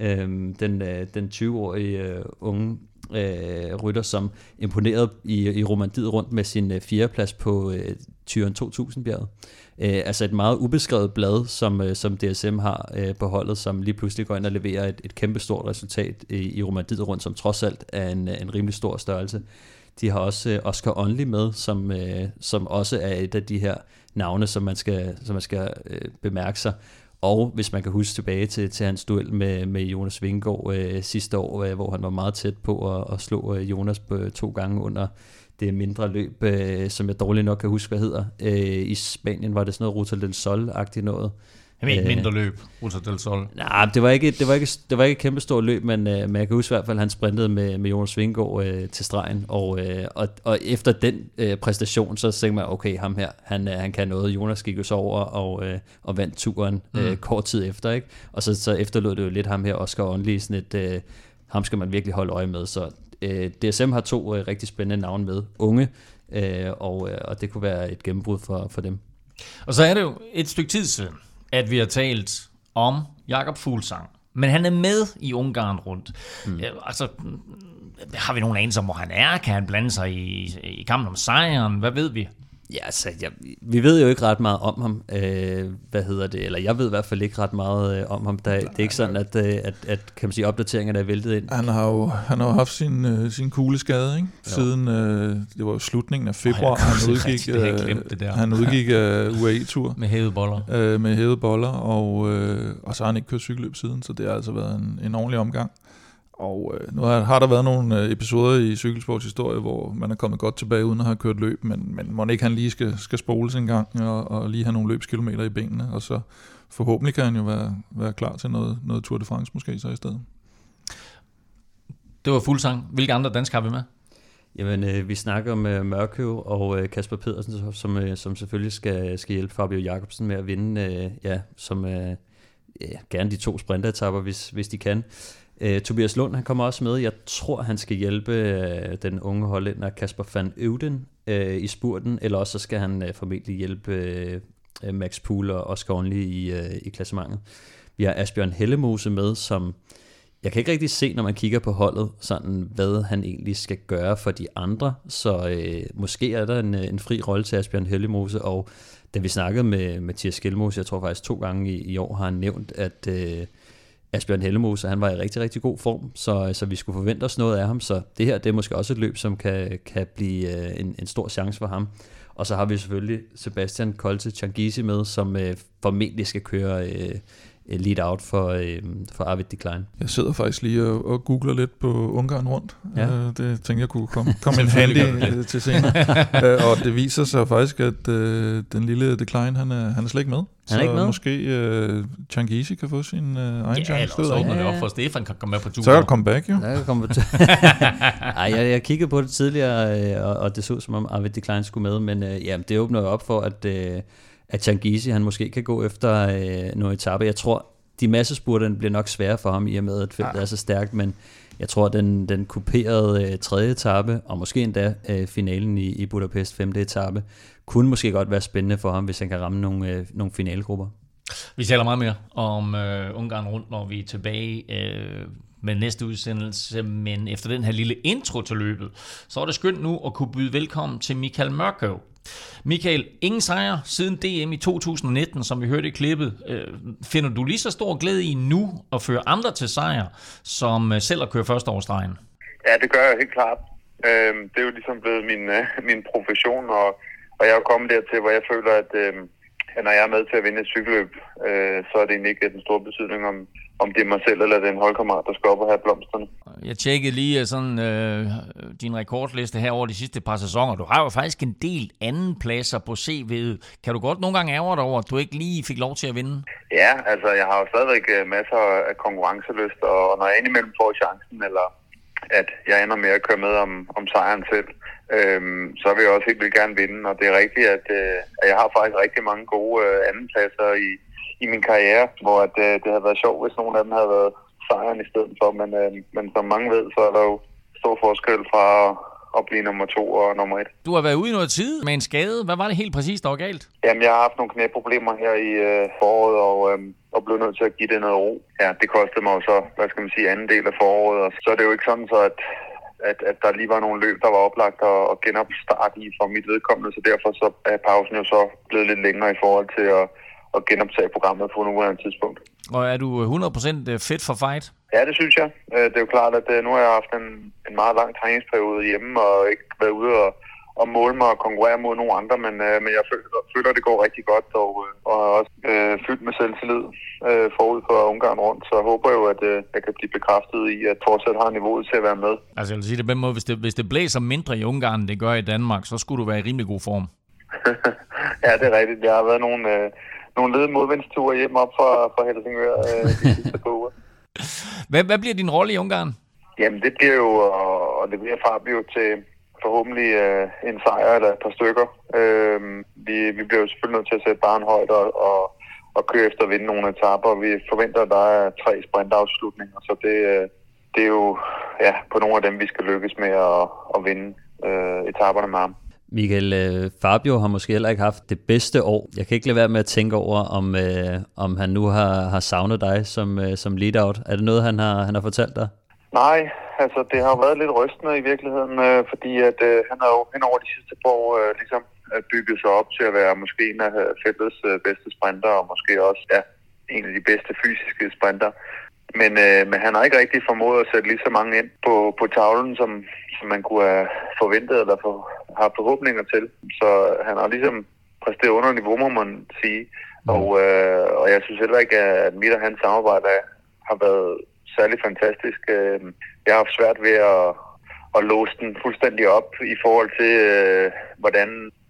Øhm, den, øh, den 20-årige øh, unge øh, rytter, som imponerede i, i Romandiet rundt med sin øh, fjerdeplads på øh, Tyren 2000-bjerget. Øh, altså et meget ubeskrevet blad, som, øh, som DSM har øh, på holdet, som lige pludselig går ind og leverer et, et kæmpestort resultat i, i Romandiet rundt, som trods alt er en, en rimelig stor størrelse. De har også øh, Oscar Only med, som, øh, som også er et af de her navne, som man skal, som man skal øh, bemærke sig. Og hvis man kan huske tilbage til, til hans duel med, med Jonas Vingård øh, sidste år, øh, hvor han var meget tæt på at, at slå øh, Jonas på, øh, to gange under det mindre løb, øh, som jeg dårligt nok kan huske, hvad hedder. Øh, I Spanien var det sådan noget Ruta del Sol-agtigt noget. Jeg mener mindre løb, Ruta del Sol. Nej, det var ikke, det var ikke, det var ikke et kæmpe stort løb, men, øh, men jeg kan huske i hvert fald, at han sprintede med, med Jonas Vingegaard øh, til stregen, og, øh, og, og efter den øh, præstation, så tænkte man, okay, ham her, han, øh, han kan noget. Jonas gik jo så over og, øh, og vandt turen øh, mm. kort tid efter, ikke? Og så, så efterlod det jo lidt ham her, Oscar Only, sådan et, øh, ham skal man virkelig holde øje med, så øh, DSM har to øh, rigtig spændende navne med, unge, øh, og, øh, og det kunne være et gennembrud for, for dem. Og så er det jo et stykke tid siden, at vi har talt om Jakob Fuglsang. Men han er med i Ungarn rundt. Mm. Altså, har vi nogen anelse om, hvor han er? Kan han blande sig i, i kampen om sejren? Hvad ved vi? Ja, altså, jeg, vi ved jo ikke ret meget om ham. Øh, hvad hedder det? Eller jeg ved i hvert fald ikke ret meget øh, om ham. Der, det er ikke sådan, at, øh, at, at kan man sige, opdateringerne er væltet ind. Han har jo, han har haft sin, øh, sin kugleskade, ikke? Siden, øh, det var jo slutningen af februar, Ej, han udgik, rigtigt, det han udgik af UAE-tur. Med hævede boller. øh, med hævede boller, og, øh, og så har han ikke kørt cykelløb siden, så det har altså været en, en ordentlig omgang. Og øh, nu har, har der været nogle øh, episoder i cykelsports historie, hvor man er kommet godt tilbage uden at have kørt løb, men, men må ikke han lige skal, skal spoles en gang og, og lige have nogle løbskilometer i benene, og så forhåbentlig kan han jo være, være klar til noget, noget Tour de France måske så i stedet. Det var fuld sang. Hvilke andre danskere har vi med? Jamen, øh, vi snakker om øh, Mørkøv og øh, Kasper Pedersen, som, øh, som selvfølgelig skal, skal hjælpe Fabio Jacobsen med at vinde, øh, ja, som øh, ja, gerne de to sprinteretapper, hvis, hvis de kan. Øh, Tobias Lund, han kommer også med. Jeg tror, han skal hjælpe øh, den unge hollænder Kasper van Øvden øh, i spurten, eller også så skal han øh, formentlig hjælpe øh, Max Pool og Oscar Only i, øh, i klassementet. Vi har Asbjørn Hellemose med, som jeg kan ikke rigtig se, når man kigger på holdet, sådan hvad han egentlig skal gøre for de andre. Så øh, måske er der en, øh, en fri rolle til Asbjørn Hellemose, og da vi snakkede med Mathias Skelmose, jeg tror faktisk to gange i, i år, har han nævnt, at øh, Asbjørn Hellemose, han var i rigtig, rigtig god form, så, så vi skulle forvente os noget af ham. Så det her, det er måske også et løb, som kan, kan blive øh, en, en stor chance for ham. Og så har vi selvfølgelig Sebastian Kolte Changisi med, som øh, formentlig skal køre øh, lead out for, øh, for Arvid Decline. Jeg sidder faktisk lige og, og googler lidt på Ungarn rundt. Ja. Øh, det tænker jeg kunne komme, komme en handy øh, til senere. øh, og det viser sig faktisk, at øh, den lille Decline, han er, han er slet ikke med. Han er ikke med? måske øh, Changisi kan få sin øh, egen Ja, chance. eller så jeg åbner det op for, Stefan kan komme med på turen. Så er der comeback, jo. Der kan komme til. Ej, jeg, jeg kiggede på det tidligere, øh, og, og det så som om Arvid Decline skulle med, men øh, ja, det åbner jo op for, at, øh, at Changisi, han måske kan gå efter øh, nogle etape. Jeg tror, de massespurterne bliver nok svære for ham, i og med, at feltet Ja. er så stærkt, men jeg tror, den, den kuperede øh, tredje etape, og måske endda øh, finalen i, i Budapest, femte etape, kunne måske godt være spændende for ham, hvis han kan ramme nogle, øh, nogle finalegrupper. Vi taler meget mere om øh, Ungarn rundt, når vi er tilbage øh, med næste udsendelse, men efter den her lille intro til løbet, så er det skønt nu at kunne byde velkommen til Michael Mørkøv. Michael, ingen sejr siden DM i 2019, som vi hørte i klippet. Øh, finder du lige så stor glæde i nu at føre andre til sejr, som øh, selv at køre første årsdrejen? Ja, det gør jeg helt klart. Øhm, det er jo ligesom blevet min, øh, min profession, og, og jeg er kommet dertil, hvor jeg føler, at, øhm, at når jeg er med til at vinde et cykelløb, så er det egentlig ikke den store betydning, om, om det er mig selv eller den holdkammerat, der skal op og have blomsterne. Jeg tjekkede lige øh, sådan øh, din rekordliste her over de sidste par sæsoner. Du har jo faktisk en del anden pladser på CV'et. Kan du godt nogle gange ærge dig over, at du ikke lige fik lov til at vinde? Ja, altså jeg har jo stadigvæk øh, masser af konkurrencelyst, og når jeg indimellem får chancen, eller at jeg ender med at køre med om, om sejren selv, øhm, så vil jeg også helt vildt gerne vinde. Og det er rigtigt, at, øh, at jeg har faktisk rigtig mange gode øh, andenpladser i, i min karriere, hvor at, øh, det havde været sjovt, hvis nogle af dem havde været sejren i stedet for. Men, øh, men som mange ved, så er der jo stor forskel fra at, at blive nummer to og nummer et. Du har været ude i noget tid med en skade. Hvad var det helt præcis, der var galt? Jamen, jeg har haft nogle knæproblemer her i øh, foråret, og, øh, og blev nødt til at give det noget ro. Ja, det kostede mig jo så, hvad skal man sige, anden del af foråret. Og så er det jo ikke sådan så, at, at, at der lige var nogle løb, der var oplagt at, at genopstarte i for mit vedkommende, så derfor så er pausen jo så blevet lidt længere i forhold til at, at genoptage programmet på nuværende tidspunkt. Og er du 100% fit for fight? Ja, det synes jeg. Øh, Det er jo klart, at øh, nu har jeg haft en, en meget lang træningsperiode hjemme og ikke været ude og, og måle mig og konkurrere mod nogle andre, men, øh, men jeg føler, føler, det går rigtig godt og, øh, og er også øh, fyldt med selvtillid øh, forud for Ungarn rundt, så jeg håber jo, at øh, jeg kan blive bekræftet i, at fortsat har niveauet til at være med. Altså jeg vil sige det på den måde, hvis det, hvis det blæser mindre i Ungarn, end det gør i Danmark, så skulle du være i rimelig god form. ja, det er rigtigt. Jeg har været nogle, øh, nogle lede modvindsture hjem op fra, fra Helsingør øh, de sidste par uger. Hvad, hvad bliver din rolle i Ungarn? Jamen, det bliver jo at, levere Fabio til forhåbentlig øh, en sejr eller et par stykker. Øh, vi, vi bliver jo selvfølgelig nødt til at sætte barn højt og, og, og køre efter at vinde nogle etaper. Vi forventer, at der er tre sprintafslutninger, så det, øh, det er jo ja, på nogle af dem, vi skal lykkes med at, at vinde øh, etaperne med ham. Michael, øh, Fabio har måske heller ikke haft det bedste år. Jeg kan ikke lade være med at tænke over, om, øh, om han nu har, har savnet dig som, øh, som lead-out. Er det noget, han har, han har fortalt dig? Nej, altså det har været lidt rystende i virkeligheden, øh, fordi at øh, han har jo hen over de sidste par år øh, ligesom øh, bygget sig op til at være måske en af øh, feltets øh, bedste sprinter, og måske også ja, en af de bedste fysiske sprinter. Men, øh, men han har ikke rigtig formået at sætte lige så mange ind på, på tavlen, som, som man kunne have forventet eller for, have forhåbninger til. Så han har ligesom præsteret under niveau, må man sige. Og, øh, og jeg synes heller ikke, at mit og hans samarbejde har været særlig fantastisk. Øh, jeg har haft svært ved at, at låse den fuldstændig op i forhold til, øh, hvordan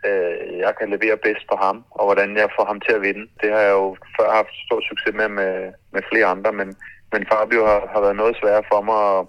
øh, jeg kan levere bedst på ham, og hvordan jeg får ham til at vinde. Det har jeg jo før haft stor succes med med, med flere andre, men, men Fabio har, har været noget sværere for mig at,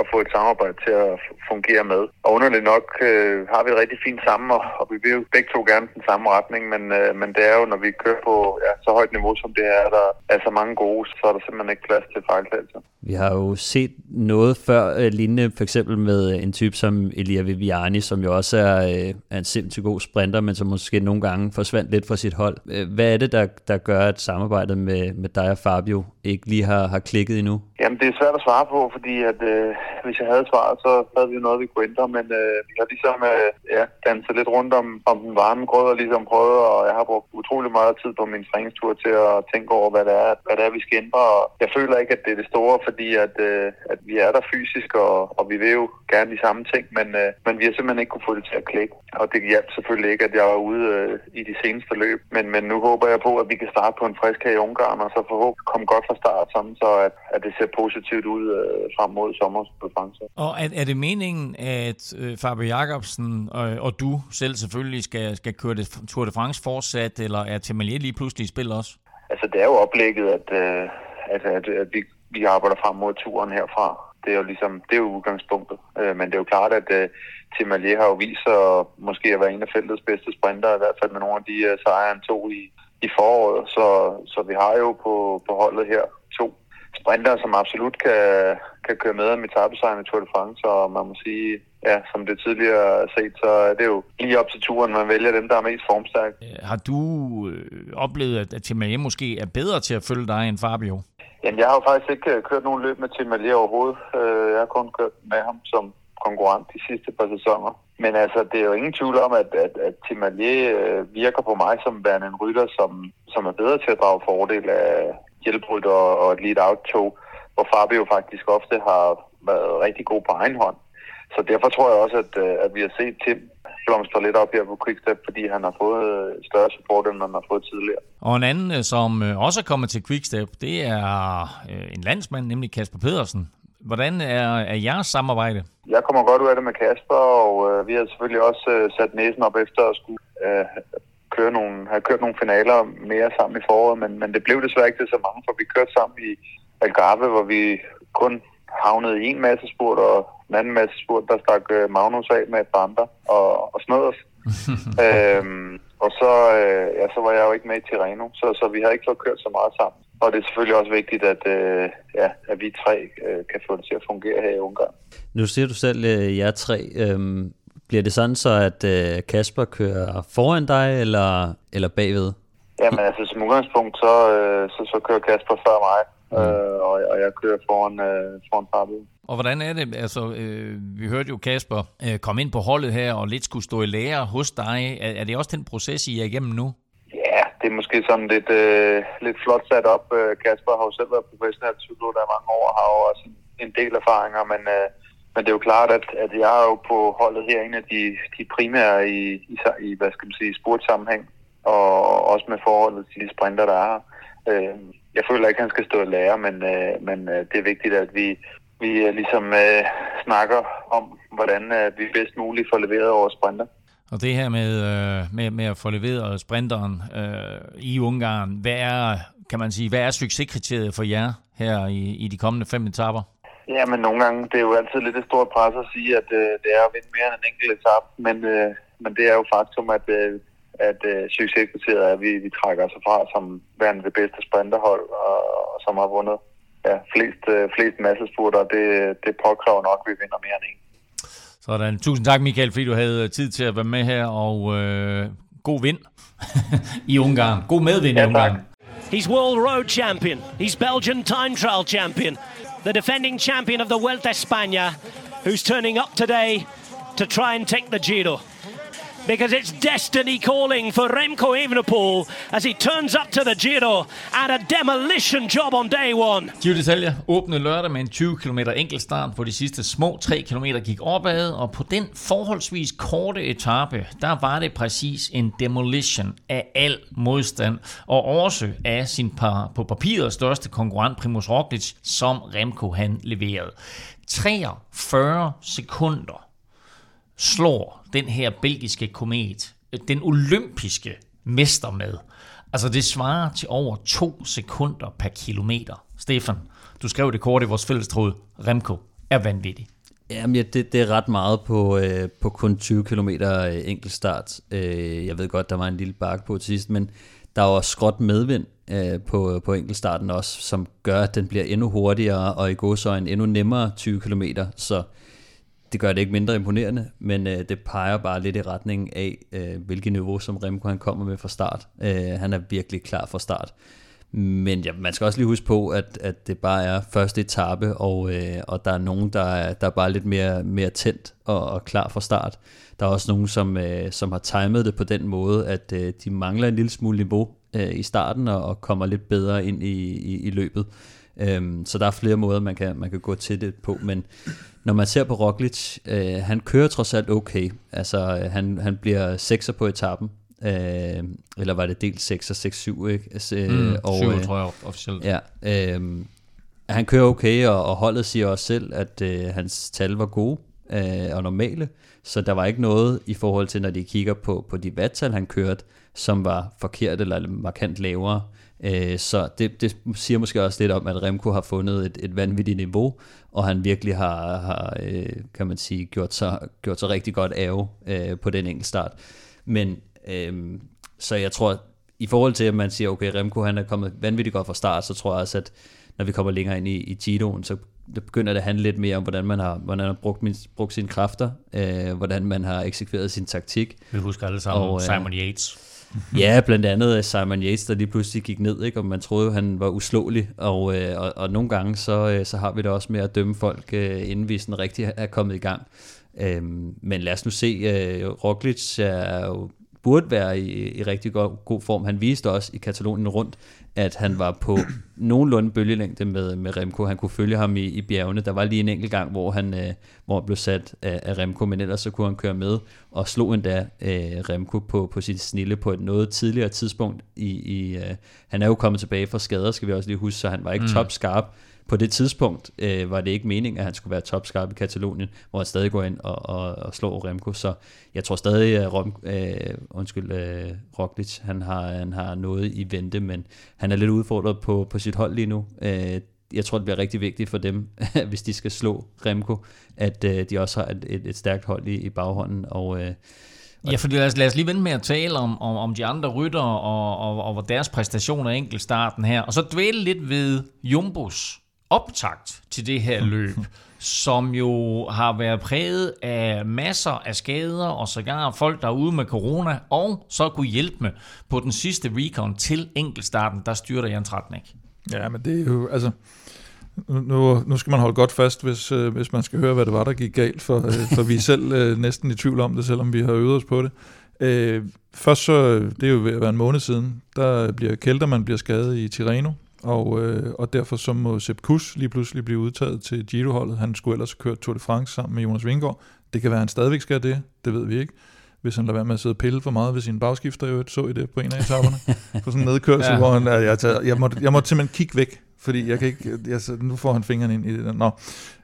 at få et samarbejde til at fungere med. Og underligt nok øh, har vi et rigtig fint sammen, og, og vi vil jo begge to gerne den samme retning, men, øh, men det er jo, når vi kører på ja, så højt niveau som det er, der er så mange gode, så er der simpelthen ikke plads til fejltagelser. Vi har jo set noget før øh, lignende, for eksempel med øh, en type som Elia Viviani, som jo også er, øh, er en sindssygt god sprinter, men som måske nogle gange forsvandt lidt fra sit hold. Øh, hvad er det, der, der gør, at samarbejdet med, med dig og Fabio ikke lige har, har klikket endnu? Jamen, det er svært at svare på, fordi at, øh, hvis jeg havde svaret, så havde vi noget, vi kunne ændre, men øh, vi har ligesom øh, ja, danset lidt rundt om, om den varme grød og ligesom prøvet, og jeg har brugt utrolig meget tid på min træningstur til at tænke over, hvad det er, hvad det er vi skal ændre, og jeg føler ikke, at det er det store, fordi at, øh, at vi er der fysisk, og, og vi vil jo gerne de samme ting, men, øh, men vi har simpelthen ikke kunne få det til at klikke. Og det hjalp selvfølgelig ikke, at jeg var ude øh, i de seneste løb, men, men nu håber jeg på, at vi kan starte på en frisk her i Ungarn, og så forhåbentlig komme godt fra start, sådan så at, at det ser positivt ud øh, frem mod sommerkonference. Og er, er det meningen, at øh, Fabio Jacobsen og, og du selv selvfølgelig skal, skal køre det Tour de France fortsat, eller er Temalier lige pludselig i spil også? Altså, det er jo oplægget, at, øh, at, at, at vi, vi arbejder frem mod turen herfra. Det er jo ligesom, det er jo udgangspunktet. Øh, men det er jo klart, at øh, Tim Allier har jo vist sig måske at være en af feltets bedste sprinter, i hvert fald med nogle af de uh, sejre, han tog i, i foråret. Så, så vi har jo på, på holdet her to sprinter, som absolut kan, kan køre med om etappesejren i Tour de France, og man må sige, ja, som det tidligere er set, så er det jo lige op til turen, man vælger dem, der er mest formstærke. Har du øh, oplevet, at Tim Allier måske er bedre til at følge dig end Fabio? Jamen, jeg har jo faktisk ikke kørt nogen løb med Tim Allier overhovedet. Jeg har kun kørt med ham som konkurrent de sidste par sæsoner. Men altså, det er jo ingen tvivl om, at, at, at Tim Allier øh, virker på mig som værende en rytter, som, som er bedre til at drage fordel af hjælprytter og et lead-out-tog, hvor Fabio faktisk ofte har været rigtig god på egen hånd. Så derfor tror jeg også, at, at vi har set Tim blomstre lidt op her på Quickstep, fordi han har fået større support, end han har fået tidligere. Og en anden, som også er kommet til Quickstep, det er en landsmand, nemlig Kasper Pedersen. Hvordan er, er jeres samarbejde? Jeg kommer godt ud af det med Kasper, og øh, vi har selvfølgelig også øh, sat næsen op efter at skulle øh, køre nogle, have kørt nogle finaler mere sammen i foråret, men, men det blev desværre ikke til så mange, for vi kørte sammen i Algarve, hvor vi kun havnede i en masse spurt, og en anden masse spurt, der stak øh, Magnus af med et par andre og, og snød os. øhm, og så, øh, ja, så var jeg jo ikke med i Tirreno, så, så vi har ikke fået kørt så meget sammen. Og det er selvfølgelig også vigtigt, at, øh, ja, at vi tre øh, kan få det til at fungere her i Ungarn. Nu siger du selv, øh, jer tre. Øhm, bliver det sådan så, at øh, Kasper kører foran dig, eller, eller bagved? Jamen altså, som udgangspunkt, så, øh, så, så kører Kasper før mig, mm. øh, og, og jeg kører foran, øh, foran Fabio. Og hvordan er det? Altså, øh, vi hørte jo Kasper øh, komme ind på holdet her og lidt skulle stå i lære hos dig. Er, er det også den proces, I er igennem nu? Ja, det er måske sådan lidt, øh, lidt flot sat op. Kasper har jo selv været professionel cyklot der mange år, har jo også en, en del erfaringer, men, øh, men det er jo klart, at, at jeg er jo på holdet her en af de, de primære i, i, i, hvad skal man sige, sportssammenhæng, og også med forholdet til de sprinter, der er her. Øh, jeg føler ikke, at han skal stå og lære, men, øh, men øh, det er vigtigt, at vi, vi øh, ligesom øh, snakker om, hvordan øh, vi bedst muligt får leveret over sprinter. Og det her med, øh, med, med at få leveret sprinteren øh, i Ungarn, hvad er, kan man sige, hvad er succeskriteriet for jer her i, i de kommende fem etaper? Ja, men nogle gange, det er jo altid lidt et stort pres at sige, at øh, det er at vinde mere end en enkelt etape, men, øh, men det er jo faktum, at, øh, at øh, succeskriteriet er, at vi, vi trækker os fra som værende det bedste sprinterhold, og, og som har vundet ja, flest, øh, flest massespurter, det, det påkræver nok, at vi vinder mere end en. Sådan. Tusind tak, Michael, fordi du havde tid til at være med her, og øh, god vind i Ungarn. God medvind ja, i Ungarn. He's World Road Champion. He's Belgian Time Trial Champion. The defending champion of the Vuelta España, who's turning up today to try and take the Giro. Because it's destiny calling for Remco Evenepoel as he turns up to the Giro and a demolition job on day one. Giro d'Italia åbnede lørdag med en 20 km enkeltstart, hvor de sidste små 3 km gik opad, og på den forholdsvis korte etape, der var det præcis en demolition af al modstand, og også af sin par, på papiret største konkurrent Primoz Roglic, som Remco han leverede. 43 sekunder slår den her belgiske komet øh, den olympiske mester med. Altså det svarer til over to sekunder per kilometer. Stefan, du skrev det kort i vores fælles tråd. Remco er vanvittig. Jamen, ja, det, det er ret meget på, øh, på kun 20 km øh, enkeltstart. Øh, jeg ved godt, der var en lille bakke på til sidst, men der var skråt medvind øh, på, på enkeltstarten også, som gør, at den bliver endnu hurtigere og i godsøjen endnu nemmere 20 km. Så det gør det ikke mindre imponerende, men øh, det peger bare lidt i retning af, øh, hvilket niveau som Remco han kommer med fra start. Øh, han er virkelig klar fra start. Men ja, man skal også lige huske på, at, at det bare er første etape, og, øh, og der er nogen, der er, der er bare lidt mere, mere tændt og, og klar fra start. Der er også nogen, som, øh, som har timet det på den måde, at øh, de mangler en lille smule niveau øh, i starten og, og kommer lidt bedre ind i, i, i løbet. Øhm, så der er flere måder, man kan, man kan gå til det på, men når man ser på Roglic, øh, han kører trods alt okay. Altså, øh, han, han bliver sekser på etappen, øh, eller var det delt 6 og 6-7, ikke? Altså, øh, mm, og, 7, øh, tror jeg officielt. Ja, øh, han kører okay, og, og holdet siger også selv, at øh, hans tal var gode øh, og normale, så der var ikke noget i forhold til, når de kigger på, på de vattal, han kørte, som var forkert eller markant lavere. Øh, så det, det siger måske også lidt om, at Remco har fundet et, et vanvittigt niveau, og han virkelig har, har øh, kan man sige, gjort sig, gjort sig rigtig godt af øh, på den enkelte start. Men øh, så jeg tror, i forhold til, at man siger, okay, Remco han er kommet vanvittigt godt fra start, så tror jeg også, at når vi kommer længere ind i, i Giroen, så det begynder det at handle lidt mere om, hvordan man har, hvordan man har brugt, min, brugt sine kræfter, øh, hvordan man har eksekveret sin taktik. Vi husker alle sammen og, øh, Simon Yates. ja, blandt andet Simon Yates, der lige pludselig gik ned, ikke? og man troede han var uslåelig, og, øh, og, og nogle gange så, øh, så har vi det også med at dømme folk, øh, inden vi sådan rigtig er kommet i gang. Øhm, men lad os nu se, øh, Roglic er jo burde være i, i rigtig god, god form. Han viste også i Katalonien rundt, at han var på nogenlunde bølgelængde med, med Remco. Han kunne følge ham i, i bjergene. Der var lige en enkelt gang, hvor han, øh, hvor han blev sat af, af Remco, men ellers så kunne han køre med og slog endda øh, Remco på, på sit snille på et noget tidligere tidspunkt. I, i, øh, han er jo kommet tilbage fra skader, skal vi også lige huske, så han var ikke mm. top skarp på det tidspunkt øh, var det ikke meningen, at han skulle være topskarp i Katalonien, hvor han stadig går ind og, og, og slår Remco. Så jeg tror stadig, at Rom, øh, undskyld, øh, Roglic, han har, han har noget i vente, men han er lidt udfordret på, på sit hold lige nu. Øh, jeg tror, det bliver rigtig vigtigt for dem, hvis de skal slå Remco, at øh, de også har et, et, et stærkt hold i, i baghånden. Og, øh, Ja, for lad os, lad os lige vente med at tale om, om, om de andre rytter og, og, og deres præstationer i enkeltstarten her, og så dvæle lidt ved Jumbos optakt til det her løb, som jo har været præget af masser af skader og sågar folk, der er ude med corona, og så kunne hjælpe med på den sidste recon til enkeltstarten, der styrter Jan Tratnik. Ja, men det er jo, altså, nu, nu skal man holde godt fast, hvis, øh, hvis man skal høre, hvad det var, der gik galt, for, øh, for vi er selv øh, næsten i tvivl om det, selvom vi har øvet os på det. Øh, først så, det er jo ved at være en måned siden, der bliver Kelterman bliver skadet i Tireno, og, øh, og derfor så må Sepp Kuss lige pludselig blive udtaget til Giro-holdet. Han skulle ellers have kørt Tour de France sammen med Jonas Vingård. Det kan være, at han stadigvæk skal det. Det ved vi ikke. Hvis han lader være med at sidde og pille for meget ved sine bagskifter, jo, så I det på en af etapperne. på sådan en nedkørsel, ja. hvor han, jeg, jeg, jeg, måtte, jeg måtte simpelthen kigge væk, fordi jeg kan ikke, jeg, nu får han fingeren ind i det. Nå.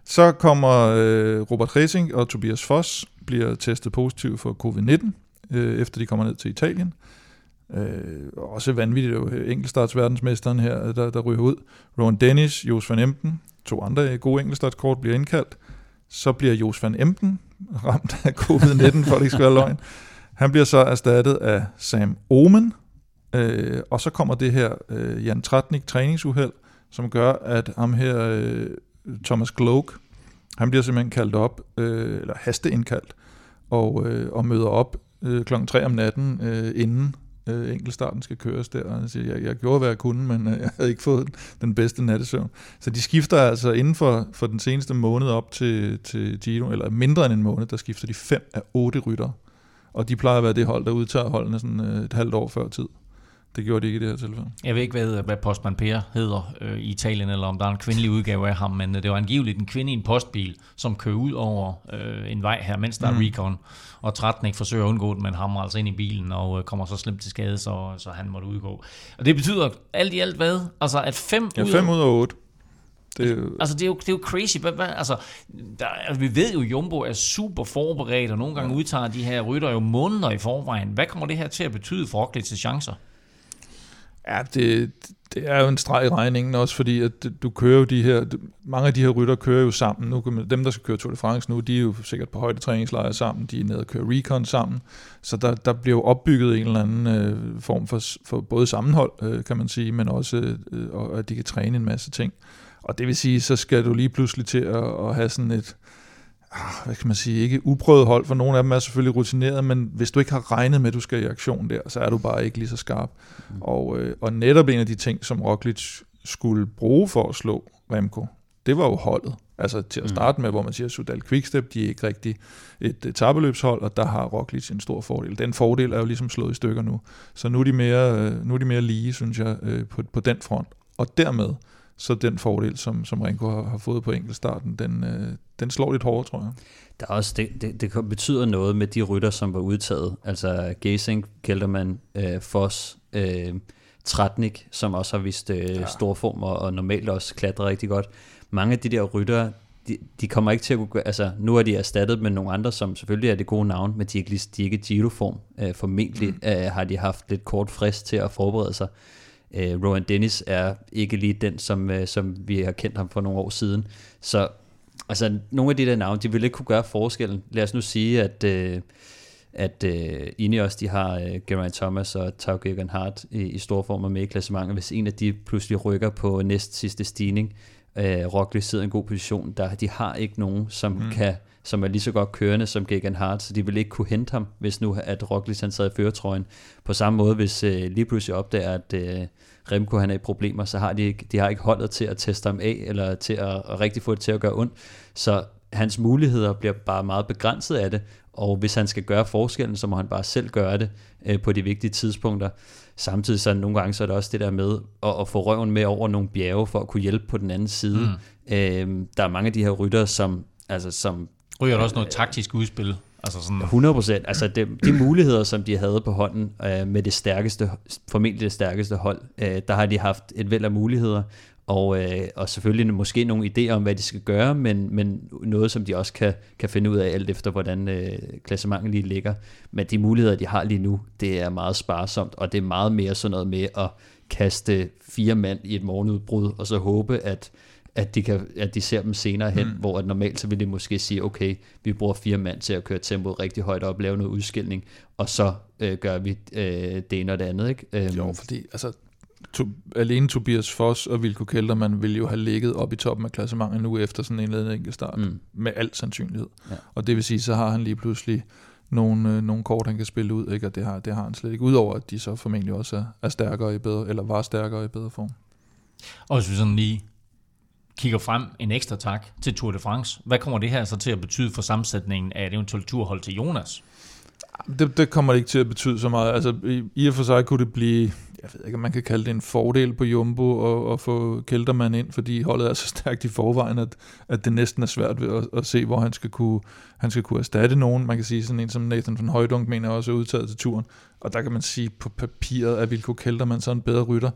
Så kommer øh, Robert Racing og Tobias Foss bliver testet positiv for covid-19, øh, efter de kommer ned til Italien. Øh, også vanvittigt, jo enkeltstartsverdensmesteren her, der, der ryger ud. Ron Dennis, Jos van Emden, to andre øh, gode enkeltstartskort bliver indkaldt. Så bliver Jos van Emden ramt af covid-19, for det ikke skal være løgn. Han bliver så erstattet af Sam Omen, øh, og så kommer det her øh, Jan Tratnik træningsuheld, som gør, at ham her, øh, Thomas Gloak, han bliver simpelthen kaldt op, øh, eller hasteindkaldt, og, øh, og møder op øh, klokken 3 om natten, øh, inden øh, enkeltstarten skal køres der. Og han siger, jeg, jeg gjorde, hvad jeg kunne, men øh, jeg havde ikke fået den bedste nattesøvn. Så de skifter altså inden for, for den seneste måned op til, til Gino, eller mindre end en måned, der skifter de fem af otte ryttere. Og de plejer at være det hold, der udtager holdene sådan øh, et halvt år før tid. Det gjorde de ikke i det her tilfælde. Jeg ved ikke, hvad, hvad Postman Per hedder øh, i Italien, eller om der er en kvindelig udgave af ham, men øh, det var angiveligt en kvinde i en postbil, som kører ud over øh, en vej her, mens der mm. er recon, og ikke forsøger at undgå det, men hamrer altså ind i bilen og øh, kommer så slemt til skade, så, så han måtte udgå. Og det betyder alt i alt hvad? Altså at fem, ja, fem ud af otte. Det er jo... Altså, det er jo, det er jo crazy. Altså, der, altså, vi ved jo, at Jumbo er super forberedt, og nogle gange udtager de her rytter jo måneder i forvejen. Hvad kommer det her til at betyde for Roglic chancer? Ja, det, det er jo en streg i regningen også, fordi at du kører jo de her, mange af de her rytter kører jo sammen. Nu, dem, der skal køre Tour de France nu, de er jo sikkert på højdetræningslejre sammen, de er nede og kører recon sammen, så der, der bliver jo opbygget en eller anden øh, form for, for både sammenhold, øh, kan man sige, men også, øh, og at de kan træne en masse ting. Og det vil sige, så skal du lige pludselig til at, at have sådan et, hvad kan man sige, ikke uprøvet hold, for nogle af dem er selvfølgelig rutineret, men hvis du ikke har regnet med, at du skal i aktion der, så er du bare ikke lige så skarp. Mm. Og, øh, og netop en af de ting, som Roglic skulle bruge for at slå Remco, det var jo holdet. Altså til at mm. starte med, hvor man siger, at Sudal Quickstep, de er ikke rigtig et etabeløbshold, og der har Roglic en stor fordel. Den fordel er jo ligesom slået i stykker nu. Så nu er de mere, øh, nu er de mere lige, synes jeg, øh, på, på den front. Og dermed, så den fordel, som, som Renko har, har fået på enkeltstarten, den, øh, den slår lidt hårdere, tror jeg. Der er også, det, det, det betyder noget med de rytter, som var udtaget. Altså Gesing, Kelderman, øh, Foss, øh, Tratnik, som også har vist øh, ja. stor form og, og normalt også klatrer rigtig godt. Mange af de der rytter, de, de kommer ikke til at kunne, altså nu er de erstattet med nogle andre, som selvfølgelig er det gode navn, men de er ikke, de er ikke Giro-form. Øh, formentlig mm. øh, har de haft lidt kort frist til at forberede sig. Øh, Rowan Dennis er ikke lige den, som, øh, som vi har kendt ham for nogle år siden. Så altså, nogle af de der navne, de vil ikke kunne gøre forskellen. Lad os nu sige, at, øh, at øh, Ineos, de har øh, Geraint Thomas og Tau Geoghegan Hart i, i stor form og med i klassementet. Hvis en af de pludselig rykker på næst sidste stigning, øh, Roglic sidder i en god position, der de har ikke nogen, som mm. kan som er lige så godt kørende som Gegan Hart, så de vil ikke kunne hente ham, hvis nu at Roglic han sad i føretrøjen. På samme måde, hvis øh, lige pludselig opdager, at øh, Remco han er i problemer, så har de, ikke, de har ikke holdet til at teste ham af, eller til at, at rigtig få det til at gøre ondt. Så hans muligheder bliver bare meget begrænset af det, og hvis han skal gøre forskellen, så må han bare selv gøre det øh, på de vigtige tidspunkter. Samtidig så nogle gange så er det også det der med at, at få røven med over nogle bjerge for at kunne hjælpe på den anden side. Mm. Øh, der er mange af de her rytter, som, altså, som Ryger der også noget taktisk udspil? Altså sådan... 100 procent. Altså de, de muligheder, som de havde på hånden øh, med det stærkeste, formentlig det stærkeste hold, øh, der har de haft et væld af muligheder, og, øh, og selvfølgelig måske nogle idéer om, hvad de skal gøre, men, men noget, som de også kan, kan finde ud af alt efter, hvordan øh, klassementet lige ligger. Men de muligheder, de har lige nu, det er meget sparsomt, og det er meget mere sådan noget med at kaste fire mand i et morgenudbrud, og så håbe, at at de, kan, at de ser dem senere hen, mm. hvor at normalt så vil de måske sige, okay, vi bruger fire mand til at køre tempoet rigtig højt op, lave noget udskilning, og så øh, gør vi øh, det ene og det andet. Ikke? Øhm. Jo, fordi altså, to, alene Tobias Foss og Vilko Kelderman vil jo have ligget op i toppen af klassementet nu efter sådan en eller anden start, mm. med al sandsynlighed. Ja. Og det vil sige, så har han lige pludselig nogle, øh, nogle kort, han kan spille ud, ikke? og det har, det har han slet ikke. Udover at de så formentlig også er, er stærkere i bedre, eller var stærkere i bedre form. Og hvis vi sådan lige kigger frem en ekstra tak til Tour de France. Hvad kommer det her så til at betyde for sammensætningen af et eventuelt turhold til Jonas? Det, det kommer det ikke til at betyde så meget. Altså, i, i og for sig kunne det blive, jeg ved ikke, om man kan kalde det en fordel på Jumbo at, at få Kelterman ind, fordi holdet er så stærkt i forvejen, at, at det næsten er svært ved at, at se, hvor han skal, kunne, han skal kunne erstatte nogen. Man kan sige sådan en som Nathan van Højdunk mener også er udtaget til turen. Og der kan man sige på papiret, at Vilko Kelterman så en bedre rytter.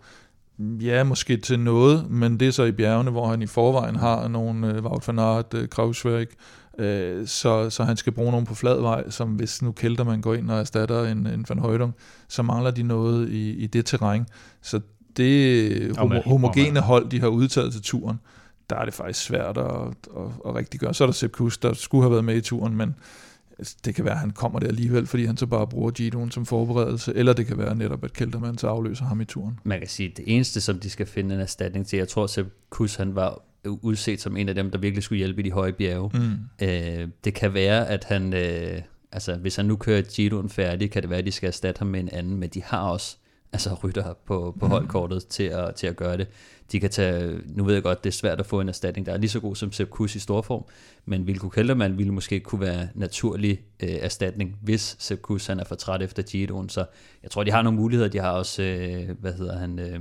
Ja, måske til noget, men det er så i bjergene, hvor han i forvejen har nogle øh, Wout van Aert, øh, Krauswerk, øh, så, så han skal bruge nogen på flad vej, som hvis nu kælder man går ind og erstatter en, en Van Højdung, så mangler de noget i, i det terræn. Så det homo, homogene hold, de har udtaget til turen, der er det faktisk svært at, at, at rigtig gøre. Så er der Sepp Kuss, der skulle have været med i turen, men det kan være, at han kommer der alligevel, fordi han så bare bruger Giroen som forberedelse, eller det kan være netop, at Kelterman så afløser ham i turen. Man kan sige, at det eneste, som de skal finde en erstatning til, jeg tror, at Kus han var udset som en af dem, der virkelig skulle hjælpe i de høje bjerge. Mm. Øh, det kan være, at han, øh, altså hvis han nu kører Giroen færdig, kan det være, at de skal erstatte ham med en anden, men de har også altså rytter på, på holdkortet til at, til at gøre det. De kan tage, nu ved jeg godt, det er svært at få en erstatning, der er lige så god som Sepp Kuss i storform, men Vilko Kelderman ville måske kunne være naturlig øh, erstatning, hvis Sepp Kuss han er for træt efter Giroen, så jeg tror, de har nogle muligheder. De har også, øh, hvad hedder han, øh,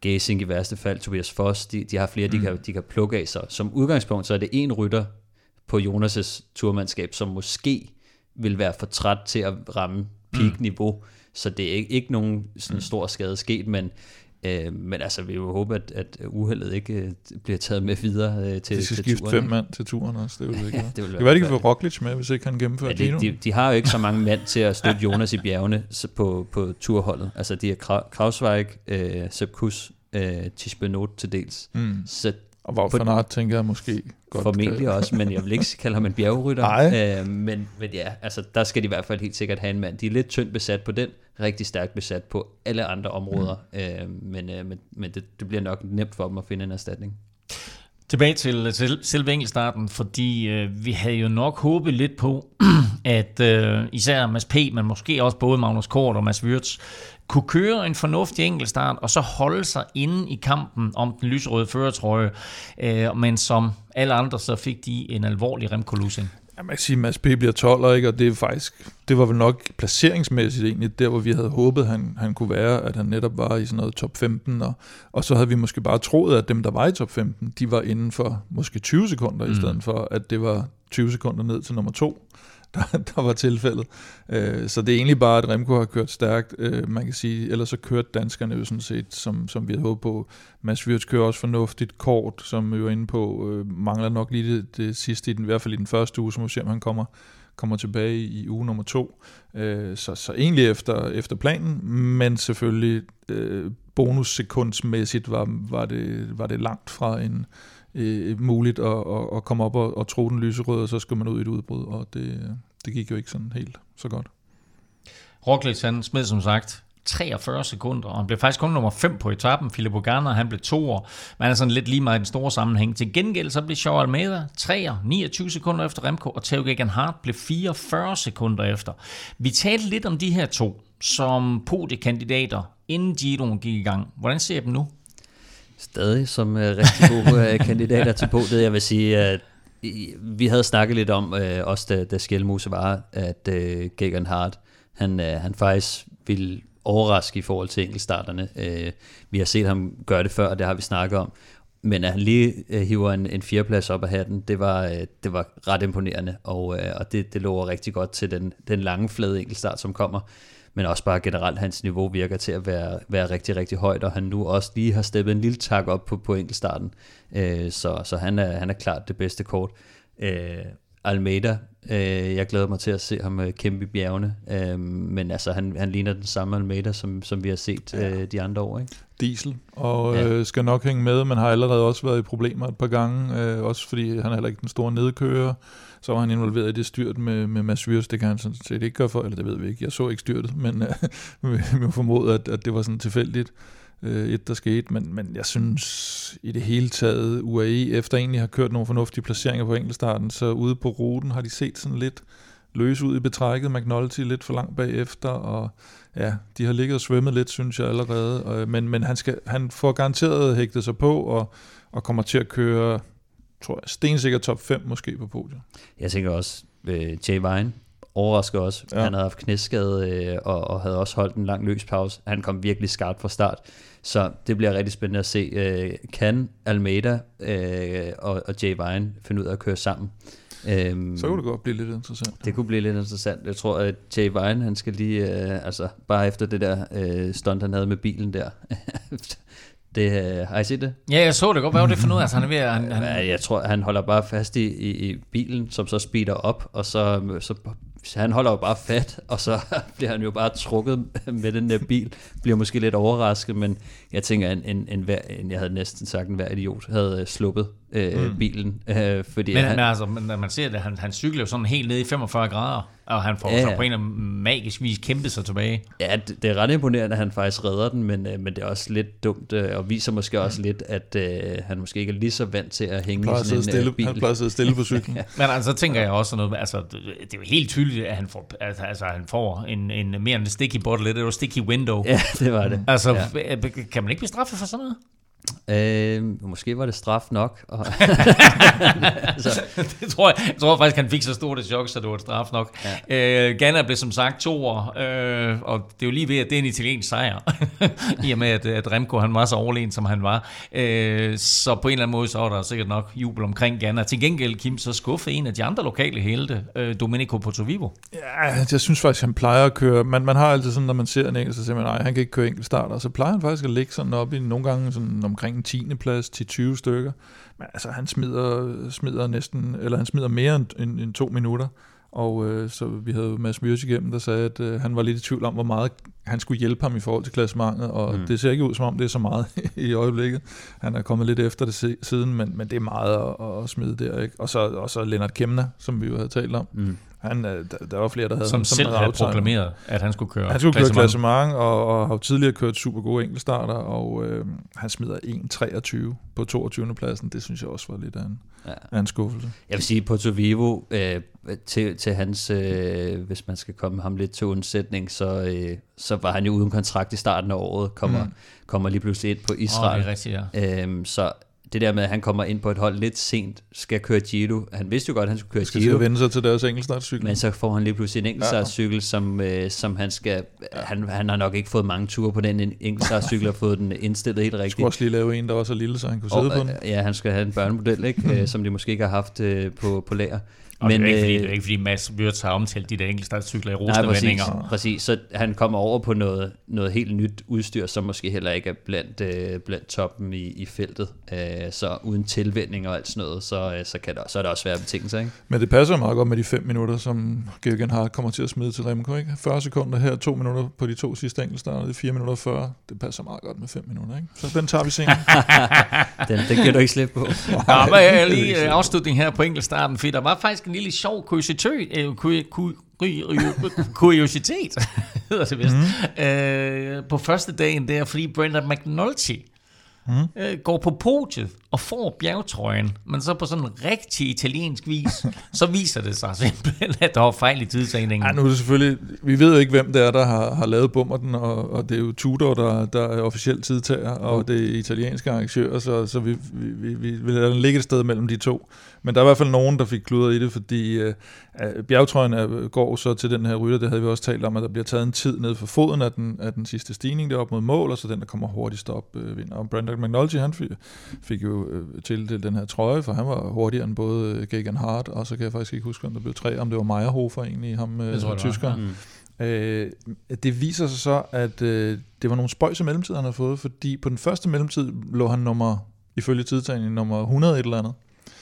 Gazing i værste fald, Tobias Foss, de, de har flere, mm. de, kan, de kan plukke af sig. Som udgangspunkt, så er det en rytter på Jonas' turmandskab, som måske vil være for træt til at ramme peak-niveau, mm. Så det er ikke, ikke nogen sådan stor skade sket, men Øh, men altså, vi vil håbe, at, at uheldet ikke øh, bliver taget med videre øh, til, De skal til skifte turen, fem ikke? mand til turen også. Det vil det ikke Ja, det vil det være de kan få. Roglic med, hvis ikke han gennemfører Ja, Gino. de, de, har jo ikke så mange mand til at støtte Jonas i bjergene på, på turholdet. Altså, de Kra- Krausweig, øh, Sepp Kuss, øh, Tish Benoit til dels. Mm. Så Og på- van Aert tænker jeg måske godt. Formentlig kan- også, men jeg vil ikke kalde ham en bjergrytter. Nej. Øh, men, men ja, altså, der skal de i hvert fald helt sikkert have en mand. De er lidt tyndt besat på den, rigtig stærkt besat på alle andre områder. Mm. Øh, men øh, men, men det, det bliver nok nemt for dem at finde en erstatning. Tilbage til, til selve enkeltstarten, fordi øh, vi havde jo nok håbet lidt på, at øh, især Mads P., men måske også både Magnus Kort og Mads Wirtz, kunne køre en fornuftig enkeltstart, og så holde sig inde i kampen om den lyserøde føretrøje, øh, men som alle andre, så fik de en alvorlig remkolusing. Ja, man kan sige, at Mads P. bliver 12, ikke? og det er faktisk, det var vel nok placeringsmæssigt egentlig, der hvor vi havde håbet, han, han kunne være, at han netop var i sådan noget top 15, og, og så havde vi måske bare troet, at dem, der var i top 15, de var inden for måske 20 sekunder, mm. i stedet for, at det var 20 sekunder ned til nummer to, der, der var tilfældet. Øh, så det er egentlig bare, at Remco har kørt stærkt, øh, man kan sige, ellers så kørte danskerne jo sådan set, som, som vi havde håbet på. Mads Wirtz kører også fornuftigt kort, som vi var inde på, øh, mangler nok lige det, det sidste, i, den, i hvert fald i den første uge, så må vi se, om han kommer, kommer tilbage i uge nummer to. Øh, så, så egentlig efter, efter planen, men selvfølgelig øh, bonussekundsmæssigt var, var, det, var det langt fra en øh, Øh, muligt at, at, at komme op og, og tro den lyserøde, og så skulle man ud i et udbrud, og det, det gik jo ikke sådan helt så godt. Roglic, han smed som sagt 43 sekunder, og han blev faktisk kun nummer 5 på etappen. Filippo Garner, han blev toer, men han er sådan lidt lige meget i den store sammenhæng. Til gengæld så blev Shaw Almeida 3'er, 29 sekunder efter Remco, og Theo Geoghegan Hart blev 44 sekunder efter. Vi talte lidt om de her to som podiekandidater, inden Giroen gik i gang. Hvordan ser I dem nu? Stadig som øh, rigtig gode øh, kandidater til podiet. Jeg vil sige, at i- vi havde snakket lidt om, øh, også da, da Skjelmose var, at øh, Gegan Hart, han, øh, han faktisk ville overraske i forhold til enkeltstarterne. Øh, vi har set ham gøre det før, og det har vi snakket om. Men at han lige øh, hiver en, en fjerdeplads op af hatten, det var, øh, det var ret imponerende, og, øh, og det, det lover rigtig godt til den, den lange flade enkeltstart, som kommer. Men også bare generelt, hans niveau virker til at være, være rigtig, rigtig højt, og han nu også lige har steppet en lille tak op på, på enkeltstarten. Øh, så så han, er, han er klart det bedste kort. Øh, Almeida, øh, jeg glæder mig til at se ham øh, kæmpe i bjergene, øh, men altså han, han ligner den samme Almeida, som, som vi har set øh, de andre år. Ikke? Diesel, og Ja. øh, skal nok hænge med, men har allerede også været i problemer et par gange, øh, også fordi han er heller ikke den store nedkører. Så var han involveret i det styrt med, med Mads Wirs, det kan han sådan set ikke gøre for, eller det ved vi ikke, jeg så ikke styrtet, men øh, vi må formode, at, at det var sådan tilfældigt, øh, et der skete, men, men jeg synes i det hele taget, UAE, efter egentlig har kørt nogle fornuftige placeringer på enkeltstarten, så ude på ruten har de set sådan lidt løs ud i betrækket, McNulty lidt for langt bagefter, og ja, de har ligget og svømmet lidt, synes jeg allerede, øh, men, men han, skal, han får garanteret hægtet sig på, og, og kommer til at køre, tror jeg, stensikker top 5 måske på podiet. Jeg tænker også, øh, Jay Vine overrasker også. Ja. Han havde haft knæskade øh, og, og havde også holdt en lang løs pause. Han kom virkelig skarpt fra start. Så det bliver rigtig spændende at se. Øh, kan Almeida øh, og, og Jay Vine finde ud af at køre sammen? Øhm, Så kunne det godt blive lidt interessant. det kunne blive lidt interessant. Jeg tror, at Jay Vine, han skal lige, øh, altså bare efter det der øh, stunt, han havde med bilen der. det, øh, har I set det? Ja, jeg så det godt. Hvad var det for noget? Altså, han er ved at... Han, Ja, han, jeg tror, han holder bare fast i, i, i bilen, som så speeder op, og så, så han holder jo bare fat, og så bliver han jo bare trukket med den der bil, bliver måske lidt overrasket, men jeg tænker, en, en, en, en jeg havde næsten sagt, en hver idiot havde øh, sluppet øh, mm. bilen. Øh, fordi Men, han, men altså, når man ser det, han, han cykler jo sådan helt ned i 45 grader, og han får Ja, ja, så ja. på en eller anden magisk vis kæmpet sig tilbage. Ja, det, det er ret imponerende, at han faktisk redder den, men, øh, men det er også lidt dumt, øh, og viser måske også lidt, at øh, han måske ikke er lige så vant til at hænge i sådan en stille, øh, bil. han plejer at sidde stille på cyklen. Men altså, så tænker jeg også noget, altså, det det er jo helt tydeligt, at han får, altså, altså, han får en, en mere end sticky bottle, det er jo sticky window. Ja, det var det. Altså, ja. ja. kan man ikke blive straffet for sådan noget? Øh, måske var det straf nok. Og, så, det tror jeg, jeg tror faktisk, han fik så stort et chok, så det var et straf nok. Ja. Øh, Ghana blev som sagt to år, øh, og det er jo lige ved, at det er en italiensk sejr, i og med, at, at Remco han var så overlegen, som han var. Øh, så på en eller anden måde, så var der sikkert nok jubel omkring Ghana. Til gengæld, Kim, så skuffede en af de andre lokale helte, øh, Domenico Portovivo. Ja, jeg synes faktisk, han plejer at køre. Man, man har altid sådan, når man ser en enkelt, så siger man, nej, han kan ikke køre enkelt starter. Så plejer han faktisk at ligge sådan op i nogle gange sådan omkring en 10. plads til 20 stykker. Men altså, han smider, smider næsten, eller han smider mere end, end, end to minutter. Og øh, så vi havde Mads Myrs igennem, der sagde, at øh, han var lidt i tvivl om, hvor meget han skulle hjælpe ham i forhold til klassementet, og mm. det ser ikke ud, som om det er så meget i øjeblikket. Han er kommet lidt efter det siden, men, men det er meget at, at smide der. Ikke? Og, så, og så Lennart Kemner, som vi jo havde talt om. mm. Han, øh, der, der var flere, der havde Som ham selv havde proklameret, at han skulle køre Han skulle køre klassement. og, og har tidligere kørt super gode enkeltstarter, og øh, han smider 1.23 på 22. pladsen. Det synes jeg også var lidt af en, Ja. af en skuffelse. Jeg vil sige, Porto Vivo, øh, til, til hans, øh, hvis man skal komme ham lidt til undsætning, så, øh, så var han jo uden kontrakt i starten af året, kommer, mm. kommer lige pludselig ind på Israel. det er rigtigt, ja. Øhm, så det der med, at han kommer ind på et hold lidt sent, skal køre Giro. Han vidste jo godt, at han skulle køre Skal Giro. at vende sig til deres enkeltstartcykel. Men så får han lige pludselig en enkeltstartscykel, som, øh, som han skal... Han, han har nok ikke fået mange ture på den enkeltstartscykel, og fået den indstillet helt skulle rigtigt. også lige lave en, der var så lille, så han kunne sidde Og, på den. øh, ja, han skal have en børnemodel, ikke? øh, som de måske ikke har haft øh, på, på lager. Og Men, det, er ikke, fordi, øh, det er ikke fordi Mads Wirtz har omtalt de der enkeltstartscykler i Nej, rosende præcis, vendinger. præcis. Så han kommer over på noget, noget helt nyt udstyr, som måske heller ikke er blandt, øh, blandt toppen i, i feltet. Øh, så uden tilvænding og alt sådan noget, så, øh, så, kan der, så er der også svære betingelser. Ikke? Men det passer meget godt med de 5 minutter, som Georgen Hart kommer til at smide til Remco. Ikke? 40 sekunder her, 2 minutter på de to sidste enkeltstarter, det er 4 minutter 40. Det passer meget godt med 5 minutter. Ikke? Så den tager vi senere. Den, den giver du ikke slip på. Nå, men jeg lige afslutning her på enkeltstarten, fordi der var faktisk en lille sjov kuriositet, øh, ku- ku- ku- kuriositet hedder det vist, mm. øh, på første dagen der, fordi Brendan McNulty mm. øh, går på podiet og får bjergtrøjen, men så på sådan en rigtig italiensk vis, så viser det sig simpelthen, at der var fejl i tidstagningen. Ej, nu er det selvfølgelig, vi ved jo ikke, hvem det er, der har, har lavet bummerten, og, og det er jo Tudor, der, der er officielt tidtager, og det er italienske arrangører, så, så vi, vi, vi, vi vil lade den ligge et sted mellem de to. Men der er i hvert fald nogen, der fik kludret i det, fordi øh, bjergtrøjen er, går så til den her rytter, det havde vi også talt om, at der bliver taget en tid ned for foden af den, af den sidste stigning der op mod mål, og så den, der kommer hurtigst op, øh, vinder. Og Brandon McNulty, han fik, fik jo øh, tildelt den her trøje, for han var hurtigere end både øh, Gegan Hart, og så kan jeg faktisk ikke huske, hvem der blev tre, om det var Meyerhofer egentlig, ham øh, Det tror det tyskeren. Mm. Øh, det viser sig så, at øh, det var nogle spøjse mellemtid, han havde fået, fordi på den første mellemtid lå han nummer, ifølge tidtagningen, nummer 100 et eller andet.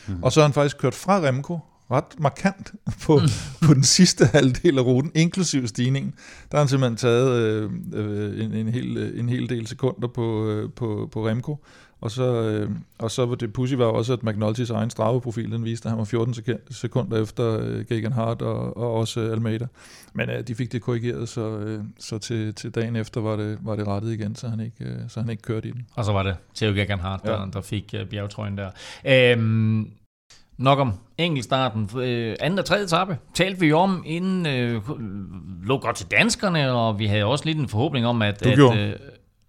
Mm. Og så har han faktisk kørt fra Remco, ret markant på, mm. på den sidste halvdel af ruten, inklusiv stigningen. Der har han simpelthen taget øh, øh, en, en, hel, øh, en hel del sekunder på, øh, på, på Remco. Og så, øh, og så var det pussy var også, at McNultys egen Strava-profil, den viste, at han var 14 sek- sekunder efter øh, Gegan Hart og, og også øh, Almeida. Men øh, de fik det korrigeret, så, øh, så til, til dagen efter var det, var det rettet igen, så han ikke, øh, så han ikke kørte i den. Og så var det Theo Gegenhardt, der, Ja. der fik uh, bjergtrøjen der. Øhm, nok om enkeltstarten. Øh, anden og tredje etape talte vi om, inden øh, lå godt til danskerne, og vi havde også lidt en forhåbning om, at... Du at, gjorde. Øh,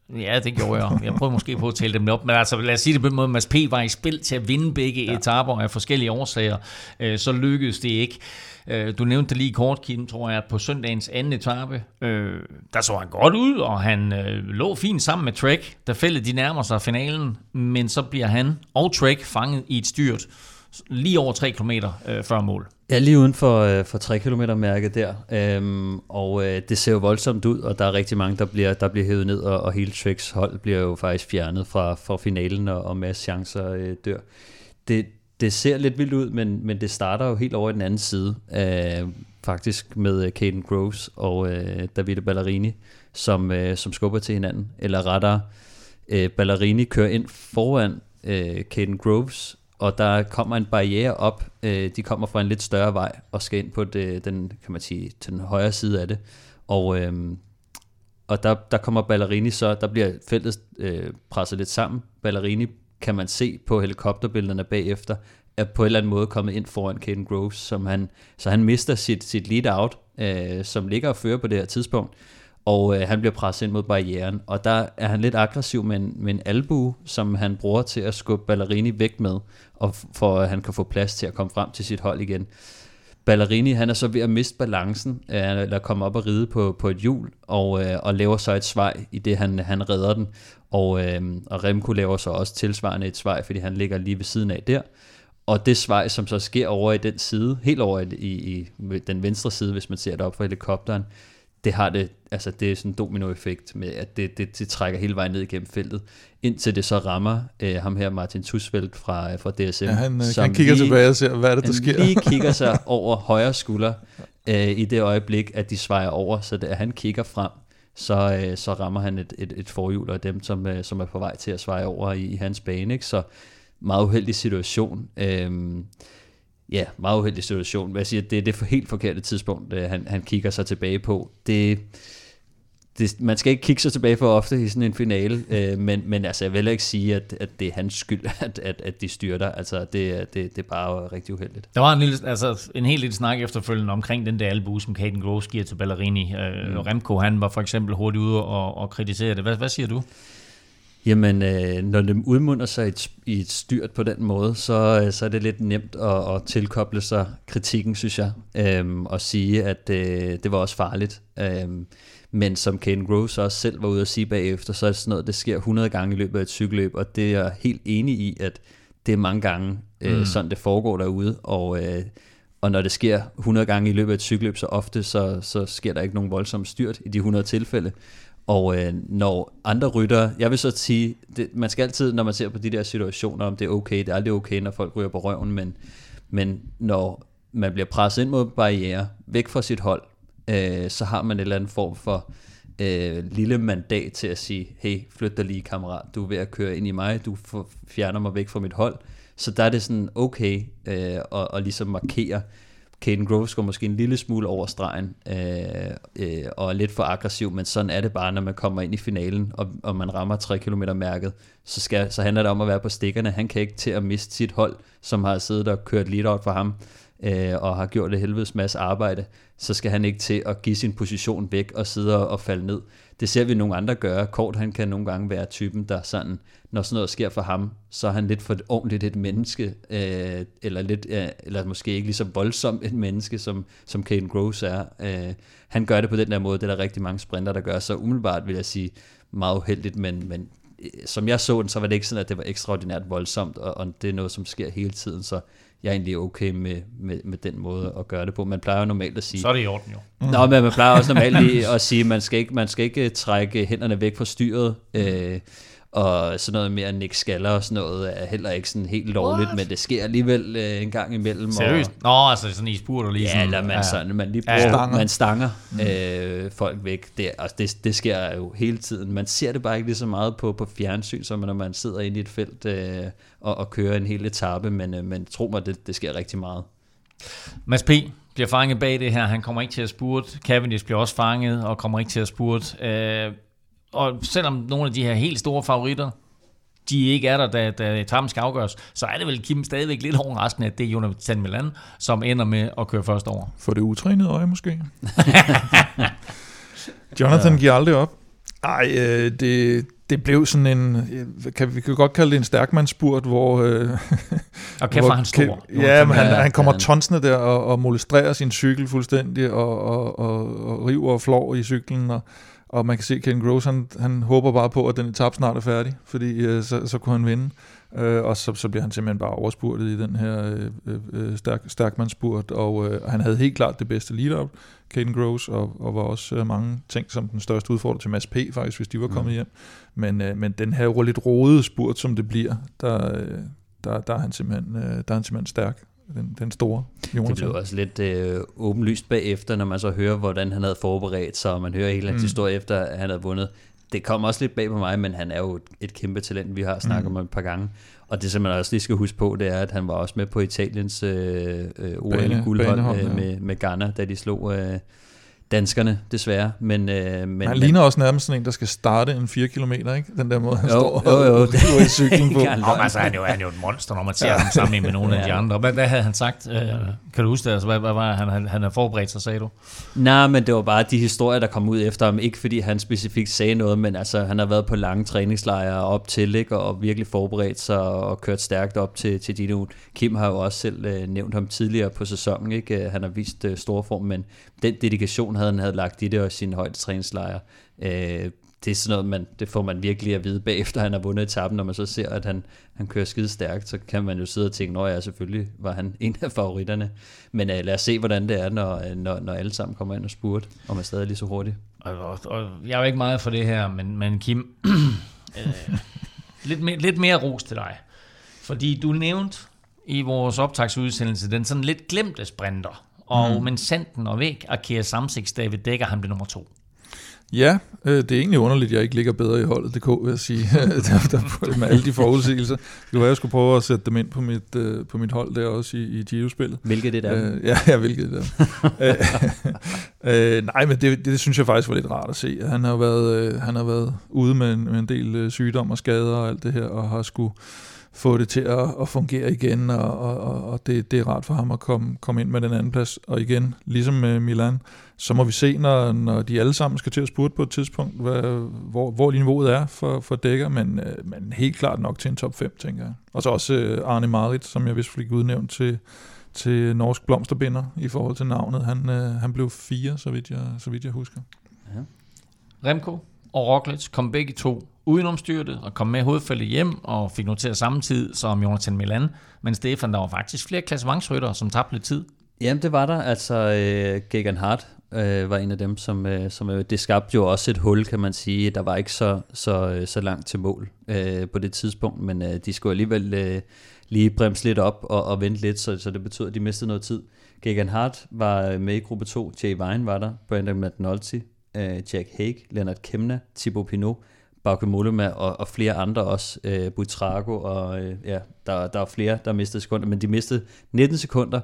Ja, det gjorde jeg. Jeg prøvede måske på at tælle dem op, men altså lad os sige det på den måde, Mads P. var i spil til at vinde begge ja. etaper af forskellige årsager, øh, så lykkedes det ikke. Øh, Du nævnte det lige kort, Kim, tror jeg, at på søndagens anden etape, øh, der så han godt ud, og han øh, lå fint sammen med Trek, da fældet de nærmer sig finalen, men så bliver han og Trek fanget i et styrt lige over 3 km øh, før mål. Ja, lige uden for, øh, for 3 km mærket der. Øhm, og øh, det ser jo voldsomt ud, og der er rigtig mange, der bliver, der bliver hævet ned, og, og hele Treks hold bliver jo faktisk fjernet fra, fra finalen, og, og masse chancer øh, dør. Det, det ser lidt vildt ud, men, men det starter jo helt over i den anden side, øh, faktisk med øh, Caden Groves og øh, Davide Ballerini, som, øh, som skubber til hinanden. Eller rettere, øh, Ballerini kører ind foran øh, Caden Groves, og der kommer en barriere op. Øh, de kommer fra en lidt større vej og skal ind på det, den, kan man sige, til den højre side af det. Og, øh, og der, der kommer Ballerini så, der bliver feltet øh, presset lidt sammen. Ballerini kan man se på helikopterbillederne bagefter, er på en eller anden måde kommet ind foran Caden Groves, som han, så han mister sit, sit lead-out, øh, som ligger og fører på det her tidspunkt, og øh, han bliver presset ind mod barrieren, og der er han lidt aggressiv med en, med en albu, som han bruger til at skubbe Ballerini væk med, og for at han kan få plads til at komme frem til sit hold igen. Ballerini, han er så ved at miste balancen, øh, eller komme op og ride på, på et hjul, og, øh, og laver så et svej, i det han, han redder den. Og, øh, og Remco laver så også tilsvarende et svej, fordi han ligger lige ved siden af der. Og det svej, som så sker over i den side, helt over i, i, i den venstre side, hvis man ser det op fra helikopteren, det har det, altså det er sådan en dominoeffekt med, at det, det, det trækker hele vejen ned igennem feltet, indtil det så rammer øh, ham her, Martin Tusfeldt fra, fra DSM. Ja, han, øh, han kigger lige, tilbage og ser, hvad er det, der sker? Lige kigger sig over højre skulder øh, i det øjeblik, at de svejer over, så det, at han kigger frem, så, øh, så rammer han et, et, et forhjul af dem, som, øh, som er på vej til at sveje over i, i hans bane. Ikke? Så meget uheldig situation. Øhm, ja, meget uheldig situation. Hvad jeg siger, det er det for helt forkerte tidspunkt, øh, han, han kigger sig tilbage på. Det, det, man skal ikke kigge sig tilbage for ofte i sådan en finale, øh, men, men altså, jeg vil ikke sige, at, at det er hans skyld, at, at, at de styrter. Altså, det, det, det er bare rigtig uheldigt. Der var en, lille, altså, en helt lille snak efterfølgende omkring den der albu, som Caden Groves giver til Ballerini. Øh, mm. Remco, han var for eksempel hurtigt ude og, og kritisere det. Hvad, hvad siger du? Jamen, øh, når det udmunder sig i et, i et styrt på den måde, så, øh, så er det lidt nemt at, at tilkoble sig kritikken, synes jeg, øh, og sige, at øh, det var også farligt. Øh, men som Ken Groves også selv var ude at sige bagefter, så er det sådan noget, det sker 100 gange i løbet af et cykelløb, og det er jeg helt enig i, at det er mange gange øh, mm. sådan, det foregår derude, og, øh, og når det sker 100 gange i løbet af et cykelløb, så ofte, så, så sker der ikke nogen voldsom styrt i de 100 tilfælde. Og øh, når andre rytter, jeg vil så sige, det, man skal altid, når man ser på de der situationer, om det er okay, det er aldrig okay, når folk ryger på røven, men, men når man bliver presset ind mod barriere, væk fra sit hold, øh, så har man en eller anden form for øh, lille mandat til at sige, hey, flyt dig lige kammerat, du er ved at køre ind i mig, du fjerner mig væk fra mit hold. Så der er det sådan okay øh, at, at ligesom markere, Caden Groves går måske en lille smule over stregen øh, øh, og er lidt for aggressiv, men sådan er det bare, når man kommer ind i finalen, og, og man rammer 3 km mærket, så, skal, så handler det om at være på stikkerne. Han kan ikke til at miste sit hold, som har siddet og kørt lead-out for ham, øh, og har gjort det helvedes masse arbejde, så skal han ikke til at give sin position væk og sidde og falde ned. Det ser vi nogle andre gøre. Kort han kan nogle gange være typen, der sådan, når sådan noget sker for ham, så er han lidt for ordentligt et menneske, øh, eller, lidt, øh, eller måske ikke lige så voldsomt et menneske, som, som Caden Groves er. Øh, han gør det på den der måde, det er der rigtig mange sprinter, der gør, så umiddelbart vil jeg sige meget uheldigt, men, men øh, som jeg så den, så var det ikke sådan, at det var ekstraordinært voldsomt, og, og det er noget, som sker hele tiden, så jeg er egentlig okay med, med, med den måde at gøre det på. Man plejer jo normalt at sige... Så er det i orden jo. Mm. Nå, men man plejer også normalt lige at sige, at man skal ikke, man skal ikke trække hænderne væk fra styret. Øh, og sådan noget mere Nick Skaller og sådan noget er heller ikke sådan helt lovligt, What? men det sker alligevel øh, en gang imellem. Seriøst? Og, Nå, altså sådan i spurter lige ja, sådan. eller man, ja, sådan, man lige bruger, ja, stanger. man stanger mm. øh, folk væk. Det, altså, det, det sker jo hele tiden. Man ser det bare ikke lige så meget på, på fjernsyn, som når man sidder inde i et felt øh, og, og kører en hel etape, men, øh, men tro mig, det, det sker rigtig meget. Mads P. bliver fanget bag det her. Han kommer ikke til at spurte. Cavendish bliver også fanget og kommer ikke til at spurte. Øh, og selvom nogle af de her helt store favoritter, de ikke er der, da, da etappen skal afgøres, så er det vel Kim stadigvæk lidt overraskende, at det er Jonathan Milan, som ender med at køre først over. For det utrænede øje måske. Jonathan ja. giver aldrig op. Ej, øh, det, det blev sådan en, kan, vi kan godt kalde det en stærkmandsspurt, hvor... Øh, og kæft han stor. Ja, men han, han kommer tonsende der og, og molestrerer sin cykel fuldstændig, og, og, og, og river og flår i cyklen, og, og man kan se, at Ken Gross, han, han håber bare på, at den etape snart er færdig, fordi øh, så, så kunne han vinde. Øh, og så, så bliver han simpelthen bare overspurtet i den her øh, øh, øh stærk, stærkmandsspurt, og øh, han havde helt klart det bedste lead-up, Caden Gross, og, og var også øh, mange ting som den største udfordring til Mads P. faktisk, hvis de var kommet mm. hjem. Men, øh, men den her lidt rodede spurt, som det bliver, der, øh, der, der, er han simpelthen, øh, der er han simpelthen stærk den, den store Jonathan. Det blev også lidt øh, åbenlyst bagefter, når man så hører, hvordan han havde forberedt sig, og man hører hele hans mm. historie efter, at han havde vundet. det kom også lidt bag på mig, men han er jo et, et kæmpe talent, vi har snakket mm. om et par gange. Og det, som man også lige skal huske på, det er, at han var også med på Italiens øh, øh, OL-guldhold øh, med, med Ghana, da de slog... Øh, danskerne, desværre. Men, øh, men, han ligner også nærmest sådan en, der skal starte en 4 km, ikke? Den der måde, han jo, står jo, jo, det, i cyklen på. Nå, altså, han, er jo, han er jo et monster, når man ser ja. ham sammen med nogle af de andre. Hvad, hvad havde han sagt? Øh, kan du huske det? Altså, hvad, hvad var han, han, han havde forberedt sig, sagde du? Nej, men det var bare de historier, der kom ud efter ham. Ikke fordi han specifikt sagde noget, men altså, han har været på lange træningslejre op til, ikke? og virkelig forberedt sig og kørt stærkt op til, til Dino. Kim har jo også selv øh, nævnt ham tidligere på sæsonen. Ikke? Han har vist øh, stor form, men den dedikation havde han havde lagt i det og sin højde træningslejr. Øh, det er sådan noget, man, det får man virkelig at vide bagefter, han har vundet etappen, når man så ser, at han, han kører skide stærkt, så kan man jo sidde og tænke, at ja, selvfølgelig var han en af favoritterne. Men uh, lad os se, hvordan det er, når, øh, når, når alle sammen kommer ind og spurgte, og man stadig er lige så hurtigt. Og, og, og jeg er jo ikke meget for det her, men, men Kim, øh, lidt, me, lidt mere ros til dig. Fordi du nævnte i vores optagsudsendelse den sådan lidt glemte sprinter, og mm. men Sanden og Væk og Kea Samsik David dækker ham det nummer to. Ja, øh, det er egentlig underligt, at jeg ikke ligger bedre i holdet, DK, vil jeg sige, der, der, med alle de forudsigelser. Det kunne være, jeg skulle prøve at sætte dem ind på mit, øh, på mit hold der også i, i Giro-spillet. Hvilket det er? Øh, ja, ja, hvilket det er. øh, øh, nej, men det, det, synes jeg faktisk var lidt rart at se. Han har været, øh, han har været ude med en, med en del øh, sygdom og skader og alt det her, og har skulle få det til at, at fungere igen, og, og, og det, det er rart for ham at komme, komme ind med den anden plads. Og igen, ligesom med Milan, så må vi se, når, når de alle sammen skal til at spurte på et tidspunkt, hvad, hvor, hvor niveauet er for, for dækker, men, øh, men helt klart nok til en top 5, tænker jeg. Og så også øh, Arne Marit, som jeg vist fik udnævnt til, til Norsk Blomsterbinder i forhold til navnet. Han, øh, han blev fire, så vidt jeg, så vidt jeg husker. Ja. Remko og Roglic kom begge to udenomstyrtet og kom med hovedfældet hjem og fik noteret samme tid som Jonathan Milan. Men Stefan, der var faktisk flere klassementsrytter, som tabte lidt tid. Jamen, det var der. Altså, øh, Gegan Hart øh, var en af dem, som, øh, som øh, det skabte jo også et hul, kan man sige. Der var ikke så, så, øh, så langt til mål øh, på det tidspunkt, men øh, de skulle alligevel øh, lige bremse lidt op og, og vente lidt, så, så det betød, at de mistede noget tid. Gegan Hart var øh, med i gruppe 2, Jay Vine var der, Brandon McNulty, øh, Jack Hague, Leonard Kemna, Thibaut Pinot, Bauke Mollema og, og flere andre også, øh, Buitrago, og øh, ja, der, der er flere, der mistede sekunder, men de mistede 19 sekunder.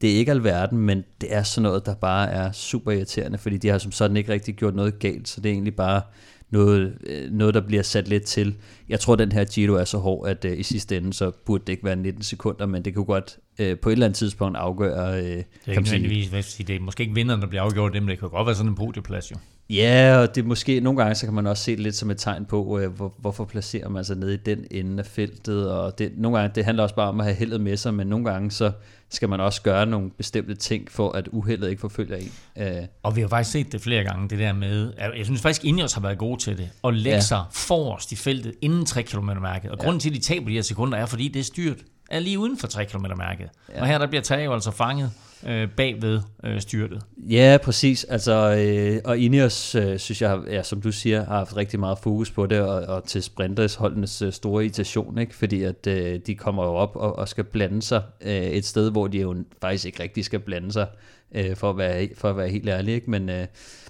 Det er ikke alverden, men det er sådan noget, der bare er super irriterende, fordi de har som sådan ikke rigtig gjort noget galt, så det er egentlig bare noget, øh, noget der bliver sat lidt til. Jeg tror, den her Giro er så hård, at øh, i sidste ende, så burde det ikke være 19 sekunder, men det kunne godt øh, på et eller andet tidspunkt afgøre... Øh, det er ikke nødvendigvis, det er måske ikke vinderen, der bliver afgjort dem, det kan godt være sådan en podieplads jo. Ja, og det er måske nogle gange, så kan man også se det lidt som et tegn på, øh, hvor, hvorfor placerer man sig nede i den ende af feltet, og det, nogle gange, det handler også bare om at have heldet med sig, men nogle gange, så skal man også gøre nogle bestemte ting, for at uheldet ikke forfølger en. Øh. Og vi har faktisk set det flere gange, det der med, jeg synes faktisk, Ineos har været gode til det, at lægge ja. sig forrest i feltet inden 3 km mærket, og ja. grunden til, at de taber de her sekunder, er, fordi det er styrt er lige uden for 3 km mærket. Ja. Og her der bliver Tago altså fanget øh, bagved øh, styrtet. Ja, præcis. Altså, øh, og Ineos, øh, synes jeg, ja, som du siger, har haft rigtig meget fokus på det, og, og til sprinters holdenes øh, store irritation, ikke? fordi at øh, de kommer jo op og, og skal blande sig øh, et sted, hvor de jo faktisk ikke rigtig skal blande sig, øh, for, at være, for at være helt ærlig. Ikke? Men, øh,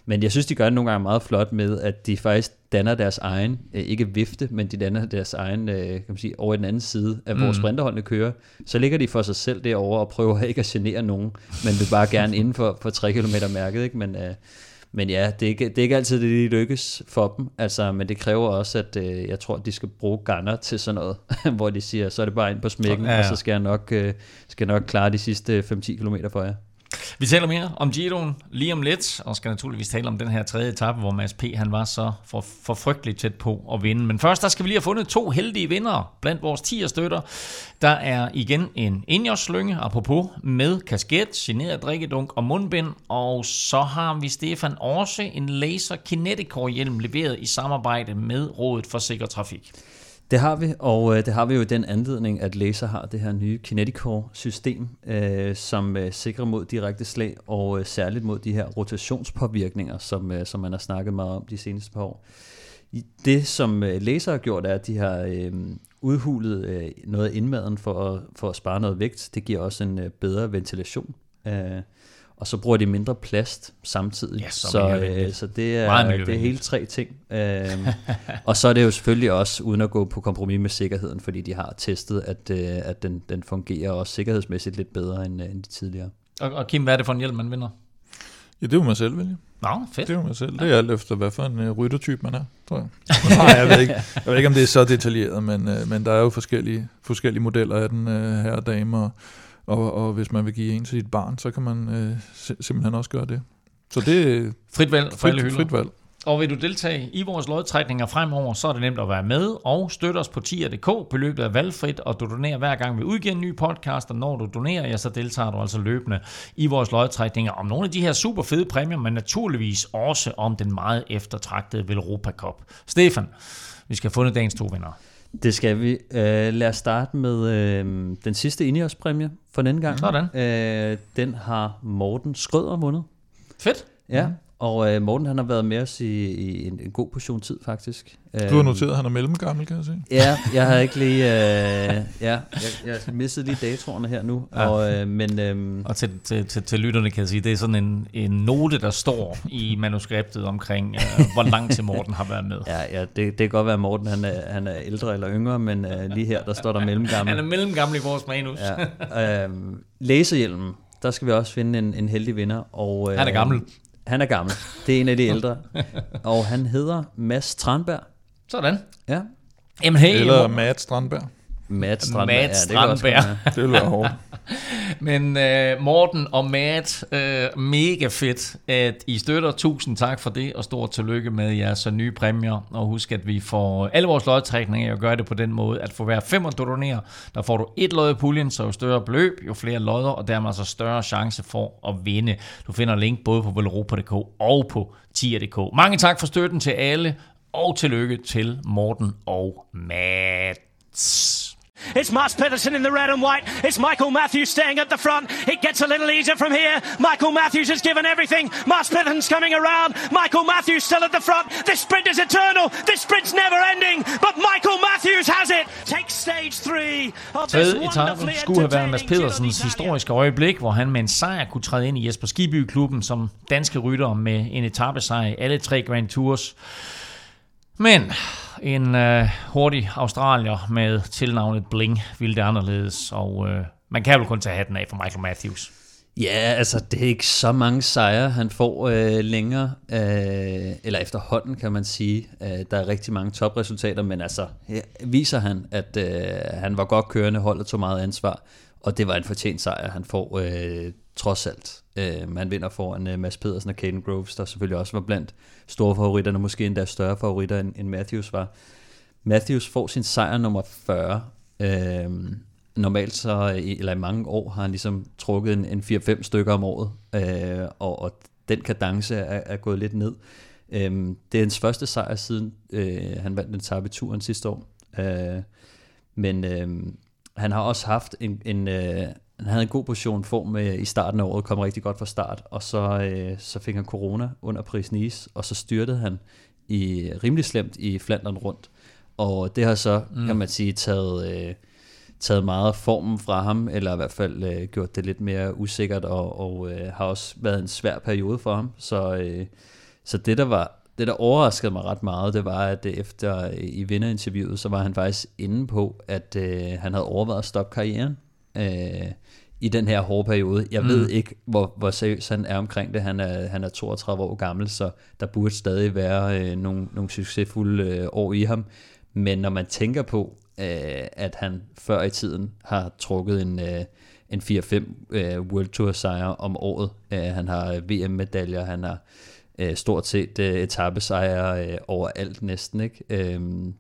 men jeg synes, de gør det nogle gange meget flot med, at de faktisk danner deres egen, øh, ikke vifte, men de danner deres egen, øh, kan man sige, over i den anden side af, hvor mm. sprinterholdene kører. Så ligger de for sig selv derovre og prøver ikke at genere nogen, men vil bare gerne inden for, for 3 km mærket, ikke? Men, øh, men ja, det er, ikke, det er ikke altid, det de lykkes for dem, altså, men det kræver også, at øh, jeg tror, de skal bruge Garner til sådan noget, hvor de siger, så er det bare ind på smækken, ja, ja. og så skal jeg nok, øh, skal jeg nok klare de sidste 5-10 km for jer. Vi taler mere om Giroen lige om lidt, og skal naturligvis tale om den her tredje etape, hvor Mads P. han var så for, for frygteligt tæt på at vinde. Men først, der skal vi lige have fundet to heldige vindere blandt vores 10 støtter. Der er igen en indjørslynge, apropos, med kasket, generet drikkedunk og mundbind. Og så har vi Stefan Orse, en laser Kineticore hjelm leveret i samarbejde med Rådet for Sikker Trafik. Det har vi, og øh, det har vi jo i den anledning, at Laser har det her nye Kineticore-system, øh, som øh, sikrer mod direkte slag, og øh, særligt mod de her rotationspåvirkninger, som, øh, som man har snakket meget om de seneste par år. Det, som øh, Laser har gjort, er, at de har øh, udhulet øh, noget af indmaden for at, for at spare noget vægt. Det giver også en øh, bedre ventilation. Øh, og så bruger de mindre plast samtidig. Ja, så så, øh, så det er, det er hele tre ting. Øhm, og så er det jo selvfølgelig også uden at gå på kompromis med sikkerheden, fordi de har testet, at, øh, at den, den fungerer også sikkerhedsmæssigt lidt bedre end, øh, end de tidligere. Og, og Kim, hvad er det for en hjelm, man vinder? Ja, det må man selv vælge. Nå, fedt. Det er jo man selv. Det er alt efter, hvad for en uh, ryttertype man er, tror jeg. Nej, jeg ved, ikke, jeg ved ikke, om det er så detaljeret, men, uh, men der er jo forskellige, forskellige modeller af den uh, her og dame, og, og, og hvis man vil give en til sit barn, så kan man sim- simpelthen også gøre det. Så det er Frit valg frit, hylder. frit valg. Og vil du deltage i vores lodtrækninger fremover, så er det nemt at være med og støtte os på tier.dk. Beløbet er valgfrit, og du donerer hver gang vi udgiver en ny podcast, og når du donerer, ja, så deltager du altså løbende i vores lodtrækninger om nogle af de her super fede præmier, men naturligvis også om den meget eftertragtede Velropa Cup. Stefan, vi skal have fundet dagens to vinder. Det skal vi. Uh, lad os starte med uh, den sidste Ineos-præmie for denne gang. Sådan. Uh, den har Morten Skrøder vundet. Fedt. Ja, og uh, Morten han har været med os i, i en, en god portion tid faktisk. Du har noteret, at han er mellemgammel, kan jeg se. Ja, jeg har ikke lige... Øh, ja, jeg, jeg mistede lige datorerne her nu. Ja. Og, øh, men øh, Og til, til, til, til lytterne kan jeg sige, det er sådan en, en note, der står i manuskriptet omkring, uh, hvor lang tid Morten har været med. ja, ja det, det kan godt være, at Morten han er, han er ældre eller yngre, men øh, lige her, der står der mellemgammel. Han er mellemgammel i vores manus. Ja, øh, læsehjelmen, der skal vi også finde en, en heldig vinder. Og, øh, Han er gammel. Han er gammel. Det er en af de ældre. og han hedder Mads Tranberg. Sådan. Ja. Jamen hey, Eller Matt Strandberg. Mads Strandberg. Ja, det. Det være hårdt. Men øh, Morten og Matt, øh, mega fedt, at I støtter. Tusind tak for det, og stort tillykke med jeres nye præmier. Og husk, at vi får alle vores lodtrækninger, og gør det på den måde, at for hver femmer du donerer, der får du et lod i puljen, så jo større beløb, jo flere lodder, og dermed altså større chance for at vinde. Du finder link både på velropa.dk og på tier.dk. Mange tak for støtten til alle, og tillykke til Morten og Mats. It's Mars Pedersen in the red and white. It's Michael Matthews staying at the front. It gets a little easier from here. Michael Matthews has given everything. Mars Pedersen's coming around. Michael Matthews still at the front. This sprint is eternal. This sprint's never ending. But Michael Matthews has it. Takes stage three of this wonderfully skulle have været Mads Pedersens historiske øjeblik, hvor han med en sejr kunne træde ind i Jesper Skibby-klubben som danske rytter med en etapesejr i alle tre Grand Tours. Men en øh, hurtig australier med tilnavnet Bling ville det anderledes, og øh, man kan vel kun tage hatten af for Michael Matthews. Ja, altså det er ikke så mange sejre, han får øh, længere, øh, eller efterhånden kan man sige. Øh, der er rigtig mange topresultater, men altså her viser han, at øh, han var godt kørende, holdet tog meget ansvar, og det var en fortjent sejr, han får øh, trods alt. Øh, man vinder foran øh, Mads Pedersen og Caden Groves, der selvfølgelig også var blandt store favoritterne, måske endda større favoritter end, end Matthews var. Matthews får sin sejr nummer 40. Øh, normalt så, eller i mange år, har han ligesom trukket en, en 4-5 stykker om året, øh, og, og den kadence er, er gået lidt ned. Øh, det er hans første sejr siden øh, han vandt den tabe turen sidste år. Øh, men øh, han har også haft en, en øh, han havde en god position form øh, i starten af året, kom rigtig godt fra start, og så, øh, så fik han corona under Paris Nice, og så styrtede han i rimelig slemt i Flandern rundt. Og det har så, mm. kan man sige, taget, øh, taget meget af formen fra ham, eller i hvert fald øh, gjort det lidt mere usikkert, og, og øh, har også været en svær periode for ham. Så, øh, så det, der var det, der overraskede mig ret meget, det var, at øh, efter øh, i vinderinterviewet, så var han faktisk inde på, at øh, han havde overvejet at stoppe karrieren øh, i den her hårde periode. Jeg mm. ved ikke, hvor, hvor seriøs han er omkring det. Han er, han er 32 år gammel, så der burde stadig være øh, nogle, nogle succesfulde øh, år i ham. Men når man tænker på, øh, at han før i tiden har trukket en, øh, en 4-5 øh, World Tour sejre om året. Øh, han har VM-medaljer, han har øh, stort set øh, etappesejre øh, overalt næsten, ikke? Øhm,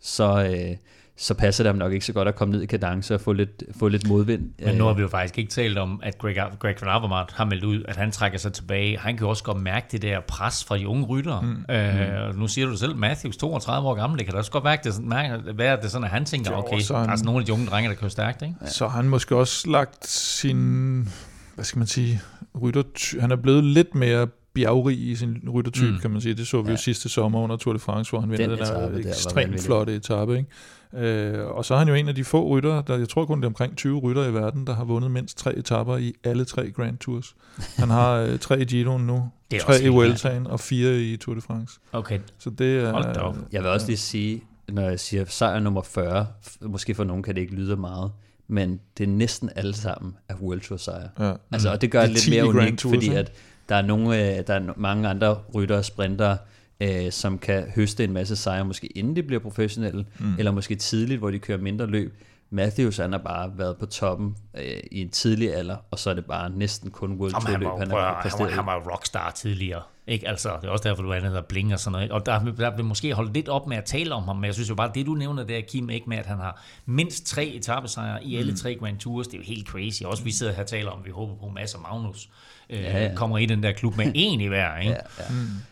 så, øh, så passer det ham nok ikke så godt at komme ned i kadence og få lidt, få lidt modvind. Men nu har vi jo faktisk ikke talt om, at Greg, Greg Van Avermaet har meldt ud, at han trækker sig tilbage. Han kan jo også godt mærke det der pres fra de unge ryttere. Mm. Øh, nu siger du det selv, Matthews, 32 år gammel, det kan da også godt mærke, det, sådan, mærke, være, at det sådan, at han tænker, Jo, okay, så der han- er sådan nogle af de unge drenge, der kører stærkt, ikke? Så har han måske også lagt sin, hvad skal man sige, rytter, han er blevet lidt mere bjergrig i sin ryttertype, Mm. mm. kan man sige. Det så vi ja. jo sidste sommer under Tour de France, hvor han vinder Den den, der der ekstremt flotte etape. Ikke? Øh, og så er han jo en af de få ryttere, der, jeg tror kun det er omkring 20 ryttere i verden, der har vundet mindst tre etapper i alle tre Grand Tours. Han har øh, tre i Giroen nu, Det er tre i Vueltaen og fire i Tour de France. Okay, Så det er... Hold da op. Jeg vil også lige sige, når jeg siger sejr nummer 40, f- måske for nogen kan det ikke lyde meget, men det er næsten alle sammen af World Tour sejre. Ja. Altså, og det gør Det det lidt 10 mere unikt, Tours, fordi ikke? at der er, nogle, øh, der er mange andre ryttere og sprintere, øh, som kan høste en masse sejre, måske inden de bliver professionelle, mm. eller måske tidligt, hvor de kører mindre løb. Matthews, han har bare været på toppen øh, i en tidlig alder, og så er det bare næsten kun World Tour han, løb, var, han har høre, han, var, præsteret. han var rockstar tidligere. Ikke? Altså, det er også derfor, du er hedder Bling og sådan noget. Og der, der vil måske holde lidt op med at tale om ham, men jeg synes jo bare, det du nævner der, Kim, ikke med, at han har mindst tre etappesejre i alle tre Grand Tours, det er jo helt crazy. Også vi sidder her og taler om, vi håber på, Mads og Magnus øh, Ja, ja. kommer i den der klub med en i hver. Ikke? Ja, ja.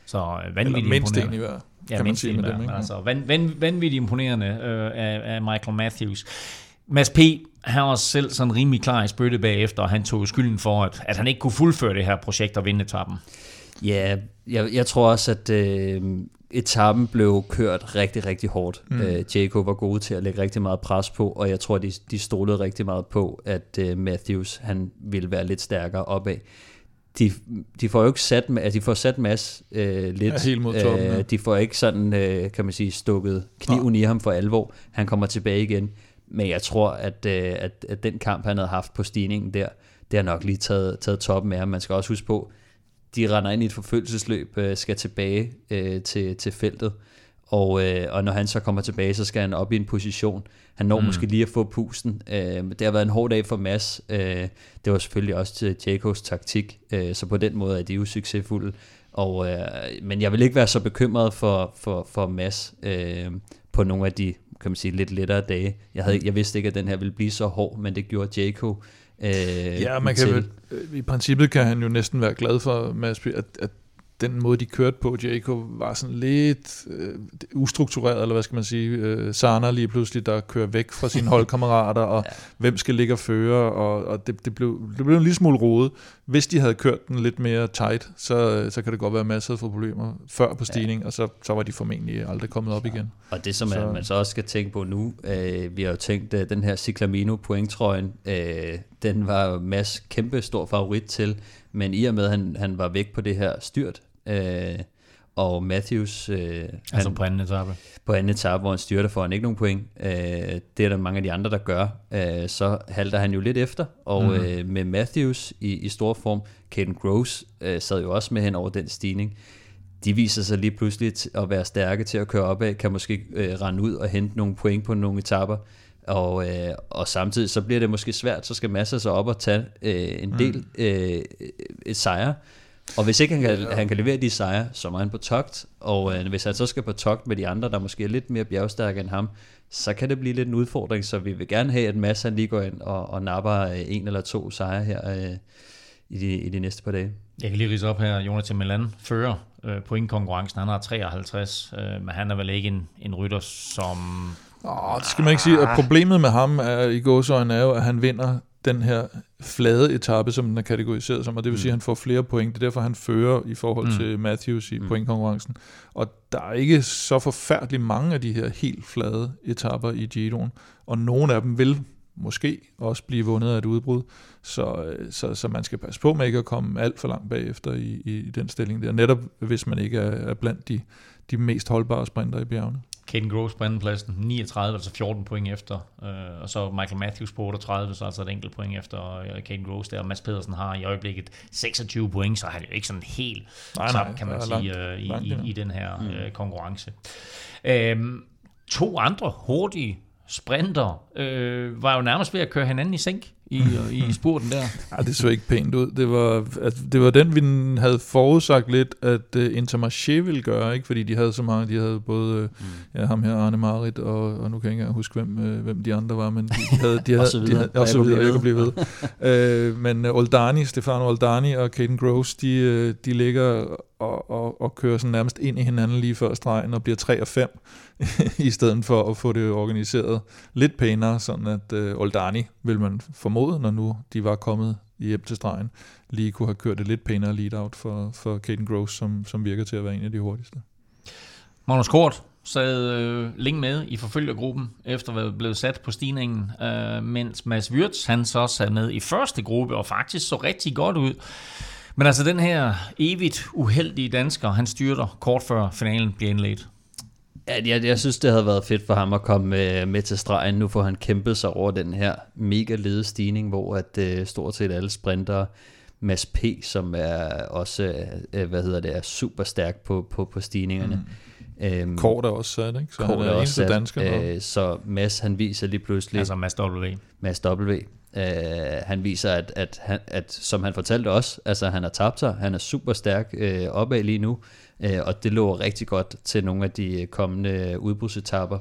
Så øh, Eller vanvittigt mindst en imponerende. i hver, Ja, kan man sige med dem. Ikke? altså, van, van, vanvittigt imponerende øh, af, af Michael Matthews. Mads P. han var selv sådan rimelig klar i spytte bagefter, og han tog skylden for, at, at han ikke kunne fuldføre det her projekt og vinde etappen. Ja, jeg, jeg tror også, at øh, etappen blev kørt rigtig, rigtig hårdt. Mm. Øh, Jacob var gode til at lægge rigtig meget pres på, og jeg tror, de, de stolede rigtig meget på, at øh, Matthews han ville være lidt stærkere opad. De, de får jo ikke sat, altså, de får sat Mads øh, lidt. Ja, helt mod toppen, ja. de får ikke sådan, øh, kan man sige, stukket kniven i ham for alvor. Han kommer tilbage igen. Men jeg tror, at, øh, at, at den kamp, han havde haft på stigningen der, det har nok lige taget, taget toppen af ham. Man skal også huske på, de render ind i et forfølgelsesløb, øh, skal tilbage øh, til, til feltet, og, øh, og når han så kommer tilbage, så skal han op i en position. Han når mm. måske lige at få pusten. Øh, det har været en hård dag for Mads. Øh, det var selvfølgelig også til Jacobs taktik, øh, så på den måde er de jo succesfulde. Og, øh, men jeg vil ikke være så bekymret for, for, for Mads øh, på nogle af de kan man sige, lidt lettere dage. Jeg, havde, jeg vidste ikke, at den her ville blive så hård, men det gjorde Jacob øh, Ja, man kan til. vel, i princippet kan han jo næsten være glad for, Mads, at, at den måde, de kørte på, Jacob, var sådan lidt øh, ustruktureret, eller hvad skal man sige, øh, Sana lige pludselig, der kører væk fra sine holdkammerater, og Ja. ja. hvem skal ligge og føre, og, og det, det, blev, det blev en lille smule rodet. Hvis de havde kørt den lidt mere tight, så, så kan det godt være masser af problemer før på stigning, ja. og så, så var de formentlig aldrig kommet op igen. Og det, som så. Så- man så også skal tænke på nu, øh, vi har jo tænkt, at den her Ciclamino pointtrøjen, øh, den var Mads kæmpe stor favorit til, men i og med, at han, han var væk på det her styrt, øh, og Matthews, øh, Altså han, på anden etape. på anden etape, hvor han styrter, får han ikke nogen point. Øh, det er der mange af de andre, der gør. Øh, så halter han jo lidt efter, og mm. øh, med Matthews i, i stor form, Caden Gross øh, sad jo også med hen over den stigning. De viser sig lige pludselig at være stærke til at køre opad, kan måske øh, rende ud og hente nogle point på nogle etapper. Og, øh, og samtidig så bliver det måske svært, så skal Massa så op og tage øh, en del øh, et sejre. Og hvis ikke han kan, han kan levere de sejre, så må han på togt. Og øh, hvis han så skal på togt med de andre, der måske er lidt mere bjergstærke end ham, så kan det blive lidt en udfordring. Så vi vil gerne have, at Mads han lige går ind og, og napper øh, en eller to sejre her øh, i, de, i de næste par dage. Jeg kan lige rise op her, Jonathan Milan fører øh, pointkonkurrencen. Han har 53, øh, men han er vel ikke en, en rytter, som... Åh, det skal man ikke sige. Og problemet med ham er, i gåsøjne er jo, at han vinder den her flade etape, som den er kategoriseret som, og det vil sige, at han får flere point. Det er derfor, han fører i forhold Mm. til Matthews i pointkonkurrencen. Og der er ikke så forfærdeligt mange af de her helt flade etaper i Giroen, og nogle af dem vil måske også blive vundet af et udbrud, så, øh, så, så man skal passe på med ikke at komme alt for langt bagefter i, i, i den stilling der, netop hvis man ikke er, er blandt de, de mest holdbare sprinter i bjergene. Caden Gross på andenpladsen, 39, altså 14 point efter, øh, og så Michael Matthews på 38, så altså et enkelt point efter øh, Caden Gross der, og Mads Pedersen har i øjeblikket 26 point, så er han jo ikke sådan helt Nej, nej, sammen, kan man er sige, langt- øh, i, langt i, i den her øh, konkurrence. Øhm, to andre hurtige sprinter øh, var jo nærmest ved at køre hinanden i sænk i, i spurten der. Ja, det så ikke pænt ud. Det var, altså, det var den, vi havde forudsagt lidt, at uh, Intermarché ville gøre, ikke? fordi de havde så mange. De havde både uh, ja, ham her, Arne Marit, og, og nu kan jeg ikke engang huske, hvem, uh, hvem de andre var, men de, de havde... De havde Og så videre. De havde, Og så videre, jeg kan blive ved. uh, men uh, Oldani, Stefano Oldani og Caden Gross, de, uh, de ligger og, og, og kører sådan nærmest ind i hinanden lige før stregen og bliver 3 og 5, i stedet for at få det organiseret lidt pænere, sådan at øh, Oldani, vil man formode, når nu de var kommet hjem til stregen, lige kunne have kørt det lidt pænere lead-out for, for Caden Gross, som, som virker til at være en af de hurtigste. Magnus Kort sad øh, længe med i forfølgergruppen, efter at være blevet sat på stigningen, øh, mens Mads Wirtz, han så sad med i første gruppe, og faktisk så rigtig godt ud. Men altså den her evigt uheldige dansker, han styrter kort før finalen bliver indledt. Ja, jeg, jeg synes, det havde været fedt for ham at komme med, med til stregen. Nu får han kæmpet sig over den her mega lede stigning, hvor at uh, stort set alle sprinter Mads P., som er også, uh, hvad hedder det, er super stærk på, på, på stigningerne. Mm. Øhm, Kort er også sat, ikke? Så Kort han er, er også sat, dansker. Uh, så Mads, han viser lige pludselig... Altså Mads W. Mads W. Uh, han viser, at, at, han, at, som han fortalte os, altså han har tabt sig, han er super stærk uh, opad lige nu, uh, og det lå rigtig godt til nogle af de kommende udbrudsetapper.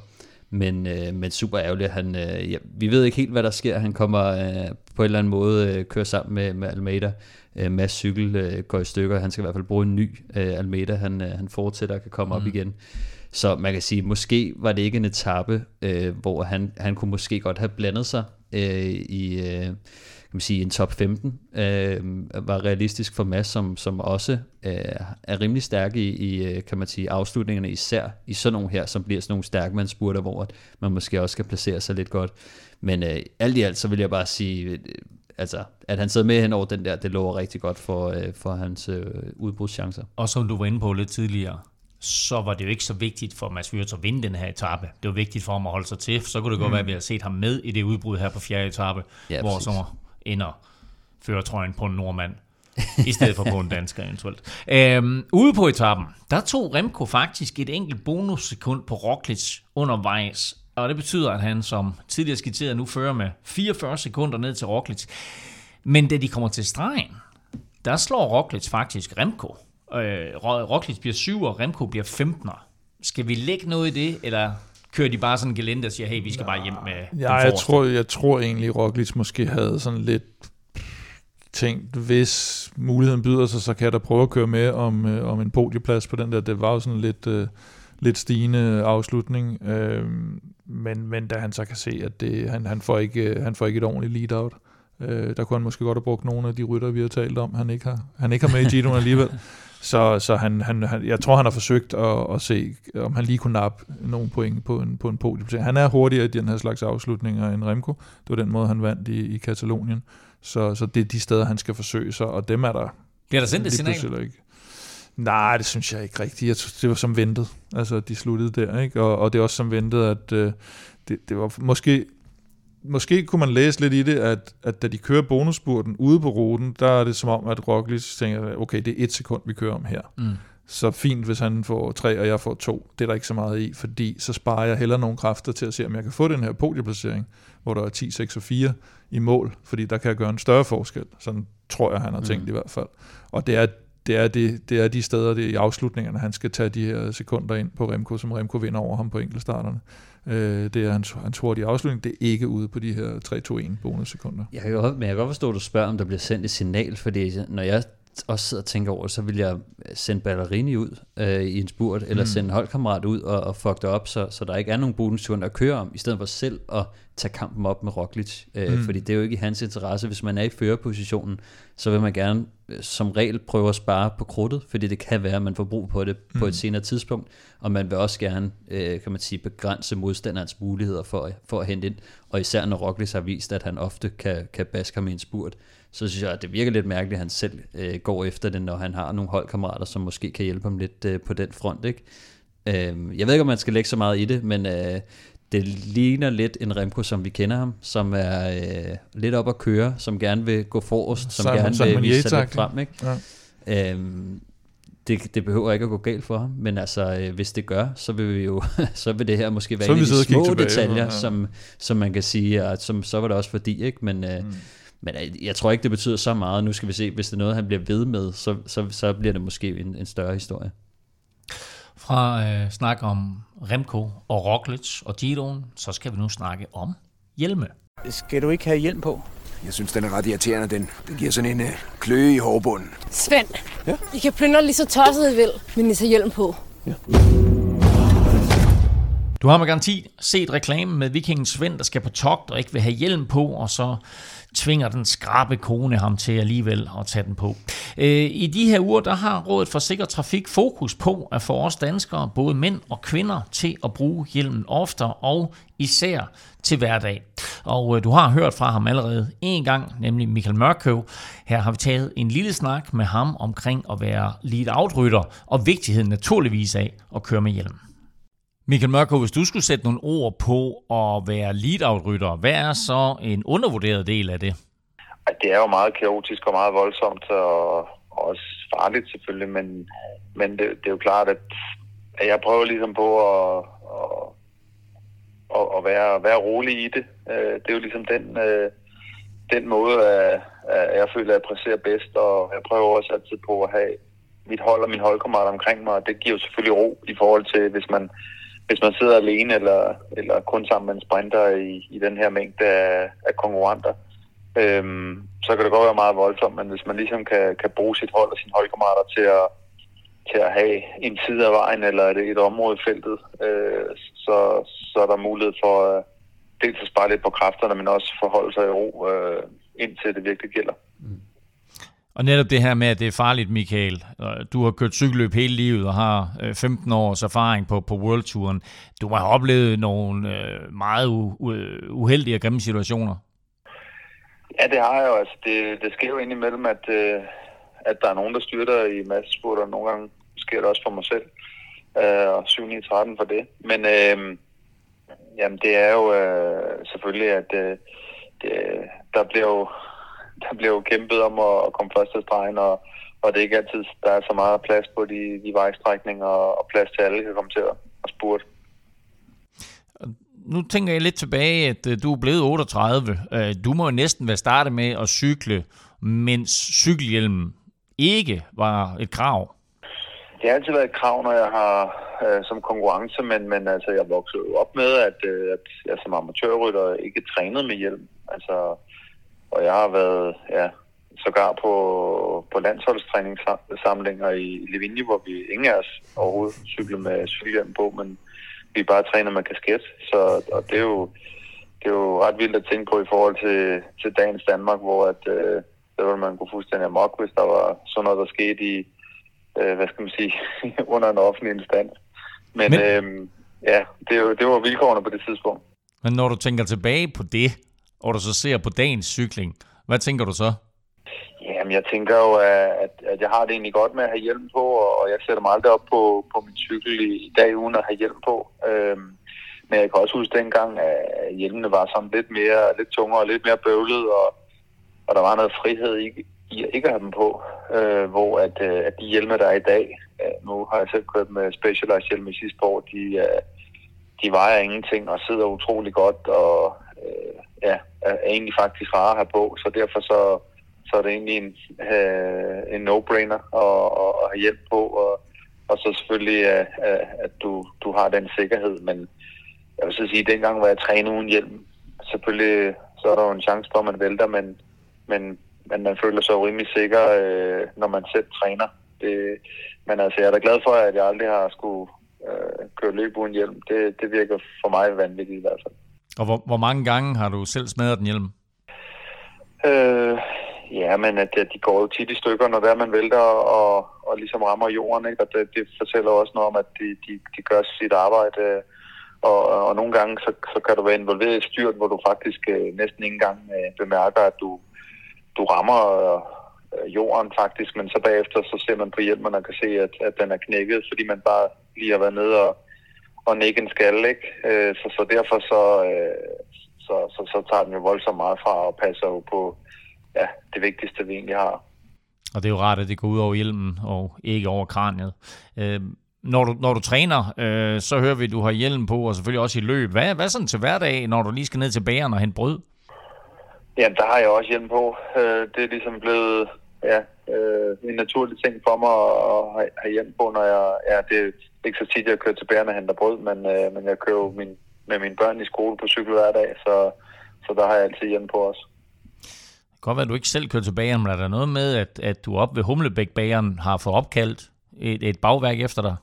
Men, uh, men super ærgerligt, han, uh, ja, vi ved ikke helt, hvad der sker. Han kommer uh, på en eller anden måde uh, køre sammen med, med Almeida. Uh, Mads Cykel uh, går i stykker. Han skal i hvert fald bruge en ny uh, Almeida. Han, uh, han fortsætter og kan komme mm. op igen. Så man kan sige, måske var det ikke en etape, øh, hvor han, han kunne måske godt have blandet sig øh, i øh, kan man sige, en top 15. Øh, var realistisk for Mads, som, som også øh, er rimelig stærk i, i, øh, kan man sige, afslutningerne, især i sådan nogle her, som bliver sådan nogle stærkmandsspurter, hvor man måske også skal placere sig lidt godt. Men øh, alt i alt, så vil jeg bare sige, øh, altså, at han sidder med hen over den der, det lover rigtig godt for, øh, for hans øh, udbrudschancer. Og som du var inde på lidt tidligere, så var det jo ikke så vigtigt for Mads Wirtz at vinde den her etape. Det var vigtigt for ham at holde sig til, så kunne det godt mm. være, at vi har set ham med i det udbrud her på fjerde etape, ja, hvor så ender føretrøjen på en nordmand, i stedet for på en dansker eventuelt. Øhm, ude på etappen, der tog Remco faktisk et enkelt bonussekund på Roglic undervejs, og det betyder, at han som tidligere skitseret nu fører med 44 sekunder ned til Roglic. Men da de kommer til stregen, der slår Roglic faktisk Remco øh, Roglic bliver 7, og Remco bliver 15. Skal vi lægge noget i det, eller kører de bare sådan en gelinde og siger, hey, vi skal bare hjem med ja, jeg tror, jeg tror egentlig, Roglic måske havde sådan lidt tænkt, hvis muligheden byder sig, så kan jeg da prøve at køre med om, øh, om en podieplads på den der. Det var jo sådan lidt, øh, lidt stigende afslutning, øh, men, men da han så kan se, at det, han, han, får ikke, han får ikke et ordentligt lead-out, øh, der kunne han måske godt have brugt nogle af de rytter, vi har talt om, han ikke har, han ikke har med i Giroen alligevel. Så, så han, han, han, jeg tror, han har forsøgt at, at se, om han lige kunne nappe nogle point på en, på en podium. Han er hurtigere i den her slags afslutninger end Remco. Det var den måde, han vandt i, i Katalonien. Så, så det er de steder, han skal forsøge sig, og dem er der... Bliver der sendt et signal? Ikke. Nej, det synes jeg ikke rigtigt. Jeg synes, det var som ventet. Altså, de sluttede der, ikke? Og, og det er også som ventet, at øh, det, det var måske måske kunne man læse lidt i det, at, at da de kører bonusspurten ude på ruten, der er det som om, at Roglic tænker, okay, det er et sekund, vi kører om her. Mm. Så fint, hvis han får tre, og jeg får to. Det er der ikke så meget i, fordi så sparer jeg heller nogle kræfter til at se, om jeg kan få den her podieplacering, hvor der er 10, 6 og 4 i mål, fordi der kan jeg gøre en større forskel. Sådan tror jeg, han har tænkt mm. i hvert fald. Og det er, det er, det, det er de steder det er i afslutningerne, han skal tage de her sekunder ind på Remco, som Remco vinder over ham på enkeltstarterne. Øh, det er hans, hans hurtige afslutning. Det er ikke ude på de her 3-2-1 bonussekunder. Jeg kan godt, men jeg kan godt forstå, at du spørger, om der bliver sendt et signal, fordi når jeg også sidder og tænker over så vil jeg sende Ballerini ud øh, i en spurt, eller mm. sende en holdkammerat ud og, og fuck det op, så, så der ikke er nogen bonussekunder at køre om, i stedet for selv at tage kampen op med Roglic. Øh, mm. Fordi det er jo ikke i hans interesse. Hvis man er i førerpositionen, så vil man gerne øh, som regel prøve at spare på krudtet, fordi det kan være, at man får brug på det mm. på et mm. senere tidspunkt, og man vil også gerne, øh, kan man sige, begrænse modstanderens muligheder for, for at hente ind, og især når Roglic har vist, at han ofte kan, kan baske ham i en spurt, så synes jeg, at det virker lidt mærkeligt, at han selv øh, går efter det, når han har nogle holdkammerater, som måske kan hjælpe ham lidt øh, på den front. Ikke? Øh, jeg ved ikke, om man skal lægge så meget i det, men øh, det ligner lidt en Remco, som vi kender ham, som er øh, lidt op at køre, som gerne vil gå forrest, som Simon, gerne vil vise sig lidt frem. Ikke? Ja. Øhm, det, det behøver ikke at gå galt for ham, men altså, øh, hvis det gør, så vil vi jo, så vil det her måske være en af de små detaljer, ja. som, som man kan sige, og som, så var det også fordi, ikke? Men, øh, mm. Men øh, jeg tror ikke, det betyder så meget. Nu skal vi se, hvis det er noget, han bliver ved med, så, så, så bliver det måske en, en større historie. Fra øh, snak om Remco og Roglic og Giroen, så skal vi nu snakke om hjelme. Skal du ikke have hjelm på? Jeg synes, den er ret irriterende, den. Den giver sådan en øh, kløe i hårbunden. Svend, ja? I kan plyndre lige så tosset I vil, men I tager hjelm på. Ja. Du har med garanti set reklamen med vikingen Svend, der skal på togt og ikke vil have hjelm på, og så tvinger den skrabe kone ham til alligevel at tage den på. Øh, I de her uger, der har Rådet for Sikker Trafik fokus på at få os danskere, både mænd og kvinder, til at bruge hjelmen oftere og især til hverdag. Og øh, du har hørt fra ham allerede en gang, nemlig Michael Mørkøv. Her har vi taget en lille snak med ham omkring at være lead-out-rytter, og vigtigheden naturligvis af at køre med hjelm. Michael Mørkøv, hvis du skulle sætte nogle ord på at være lead-out-rytter, hvad er så en undervurderet del af det? Det er jo meget kaotisk og meget voldsomt, og også farligt selvfølgelig, men, men det, det er jo klart, at jeg prøver ligesom på at, at, at, at være, være rolig i det. Øh, det er jo ligesom den, øh, den måde, at jeg føler, at jeg præsterer bedst, og jeg prøver også altid på at have mit hold og min holdkammerater omkring mig, og det giver jo selvfølgelig ro i forhold til, hvis man hvis man sidder alene eller, eller kun sammen med en sprinter i, i den her mængde af, af konkurrenter, øhm, så kan det godt være meget voldsomt, men hvis man ligesom kan, kan bruge sit hold og sine holdkammerater til at, til at have en side af vejen eller et, et område i feltet, øh, så, så er der mulighed for at dels at spare lidt på kræfterne, men også forholde sig i ro, øh, indtil det virkelig gælder. Mm. Og netop det her med, at det er farligt, Michael. Du har kørt cykelløb hele livet og har øh, 15 års erfaring på, på World Touren. Du har oplevet nogle øh, meget uheldige og grimme situationer. Ja, det har jeg jo. Altså, det, det sker jo indimellem, at, øh, at der er nogen, der styrter i massesport, og nogle gange sker det også for mig selv. Og 7 9 13 for det. Men øh, jamen, det er jo øh, selvfølgelig, at øh, det, der bliver jo der jo kæmpet om at komme først til stregen, og, og det er ikke altid, der er så meget plads på de, de vejstrækninger, og plads til alle kan komme til at, at spurte. Nu tænker jeg lidt tilbage, at øh, du er blevet 38. Øh, du må jo næsten være startet med at cykle, mens cykelhjelmen ikke var et krav. Det har altid været et krav, når jeg har øh, som konkurrence, men, men altså, jeg voksede op med, at, øh, at jeg som amatørrytter ikke trænede med hjelm. Altså, og jeg har været ja, sågar på, på landsholdstræningssamlinger i Livigny, hvor vi ingen af os overhovedet cykler med cykelhjelm på, men vi bare træner med kasket. Så og det, er jo, det er jo ret vildt at tænke på i forhold til, til dagens Danmark, hvor at, øh, der ville man gå fuldstændig amok, hvis der var sådan noget, der skete i, øh, hvad skal man sige, under en offentlig instans. Men, Men... Øh, ja, det, det var vilkårene på det tidspunkt. Men når du tænker tilbage på det, og du så ser på dagens cykling, hvad tænker du så? Jamen, jeg tænker jo, at, at jeg har det egentlig godt med at have hjelm på, og jeg sætter mig aldrig op på, på min cykel i, i dag uden at have hjelm på. Øhm, men jeg kan også huske dengang, at hjelmene var sådan lidt mere, lidt tungere og lidt mere bøvlet, og, og der var noget frihed i, i at ikke have dem på. Øh, hvor at, øh, at de hjelme, der er i dag, øh, nu har jeg selv kørt med Specialized hjelm i sidste år, de, øh, de vejer ingenting og sidder utrolig godt, og øh, ja, er egentlig faktisk rare at have på, så derfor så, så er det egentlig en, øh, en no-brainer at, at have hjælp på, og, og så selvfølgelig, øh, øh, at du, du har den sikkerhed, men jeg vil så sige, at dengang, var jeg trænet uden hjelm, selvfølgelig så er der jo en chance for, at man vælter, men, men, men man føler sig rimelig sikker, øh, når man selv træner. Det, men altså, jeg er da glad for, at jeg aldrig har skulle øh, køre løb uden hjelm. Det, det virker for mig vanvittigt i hvert fald. Og hvor, hvor mange gange har du selv smadret den hjelm? Øh, ja, men at, at de går jo tit i stykker, når der man vælter og, og ligesom rammer jorden. Ikke? Og det, det fortæller også noget om, at de, de, de gør sit arbejde. Og, og nogle gange, så, så kan du være involveret i styrt, hvor du faktisk øh, næsten ikke engang øh, bemærker, at du, du rammer øh, jorden faktisk. Men så bagefter, så ser man på hjelmen og kan se, at, at den er knækket, fordi man bare lige har været nede og og nikke en skal, ikke? Øh, så, så derfor så, øh, så, så, så tager den jo voldsomt meget fra og passer jo på ja, det vigtigste, vi egentlig har. Og det er jo rart, at det går ud over hjelmen og ikke over kraniet. Øh, når du, når du træner, øh, så hører vi, at du har hjelm på, og selvfølgelig også i løb. Hvad, hvad sådan til hverdag, når du lige skal ned til bageren og hente brød? Jamen, der har jeg også hjelm på. Øh, det er ligesom blevet ja, øh, en naturlig ting for mig at have, have hjelm på, når jeg... Ja, det, ikke så tit, jeg kører til bærene og henter brød, men, øh, men jeg kører jo min, med mine børn i skole på cykel hver dag, så, så der har jeg altid hjem på os. Det kan godt være, at du ikke selv kører til bageren, men er der noget med, at, at du op ved Humlebæk-bageren har fået opkaldt et, et bagværk efter dig?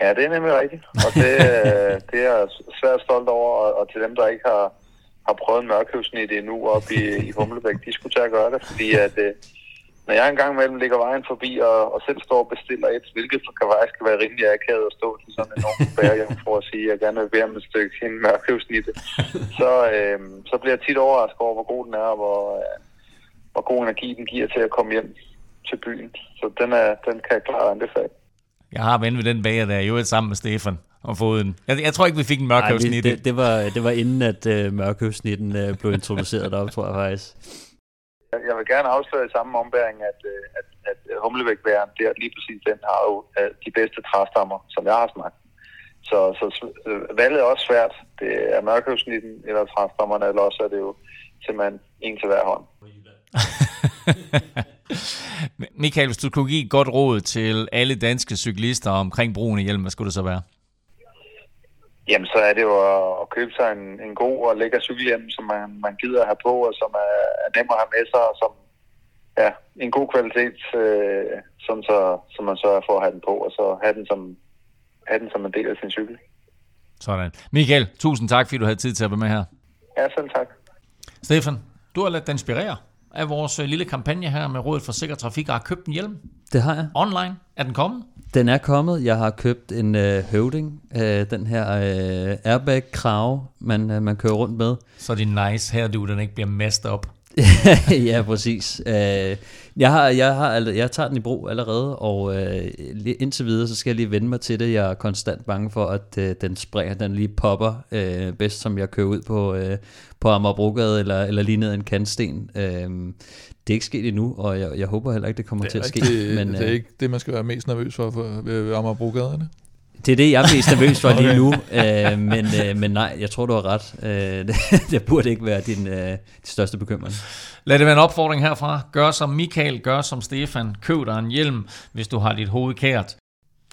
Ja, det er nemlig rigtigt. Og det, øh, det er jeg svært stolt over, og, og til dem, der ikke har, har prøvet en mørkhøvsnit endnu op i, i Humlebæk, de skulle tage at gøre det, fordi at, øh, når jeg engang imellem ligger vejen forbi og, og selv står og bestiller et, hvilket kan faktisk være rimelig akavet at stå til sådan en enorm bærehjem for at sige, at jeg gerne vil bede om et stykke en mørkhøvsnitte, så, øh, så bliver jeg tit overrasket over, hvor god den er, og hvor, øh, hvor god energi den giver til at komme hjem til byen. Så den, er, den kan jeg klart anbefale. Jeg har ven ved den bager der, jo sammen med Stefan og fået en. Jeg, jeg tror ikke, vi fik en mørkhøvsnit. det, det, var, det var inden, at øh, mørkhøvsnitten øh, blev introduceret deroppe, tror jeg faktisk. Jeg vil gerne afsløre i samme ombæring, at, øh, at, at humlevægtbæren, der lige præcis den, har jo øh, de bedste træstammer, som jeg har smagt. Så, så øh, valget er også svært. Det er mørkøvsnitten eller træstammerne, eller også er det jo simpelthen en til hver hånd. Michael, hvis du kunne give et godt råd til alle danske cyklister omkring brugen af hjelm, hvad skulle det så være? Jamen, så er det jo at, købe sig en, en god og lækker cykelhjelm, som man, man gider at have på, og som er, er nem at have med sig, og som ja, en god kvalitet, øh, som, så, som man sørger for at have den på, og så have den som, have den som en del af sin cykel. Sådan. Michael, tusind tak, fordi du havde tid til at være med her. Ja, selv tak. Stefan, du har ladet dig inspirere af vores øh, lille kampagne her med Rådet for Sikker Trafik og har købt en hjelm Det har jeg. online. Er den kommet? Den er kommet. Jeg har købt en øh, høvding, øh, den her øh, airbag-krav, man, øh, man kører rundt med. Så er det nice her, du, den ikke bliver messed op. ja, præcis. Øh, jeg, har, jeg, har, jeg tager den i brug allerede, og øh, indtil videre, så skal jeg lige vende mig til det. Jeg er konstant bange for, at øh, den springer, den lige popper øh, bedst, som jeg kører ud på, øh, på Amagerbrogade eller, eller lige ned ad en kantsten. Øh, det er ikke sket endnu, og jeg, jeg håber heller ikke, det kommer til at ske. det, men, det er øh, ikke det, man skal være mest nervøs for, for ved, ved Amagerbrogade, det? Det er det, jeg er mest nervøs for lige nu, øh, men, øh, men nej, jeg tror, du har ret. Øh, det, det burde ikke være din, øh, din største bekymring. Lad det være en opfordring herfra. Gør som Michael, gør som Stefan. Køb dig en hjelm, hvis du har dit hoved kært.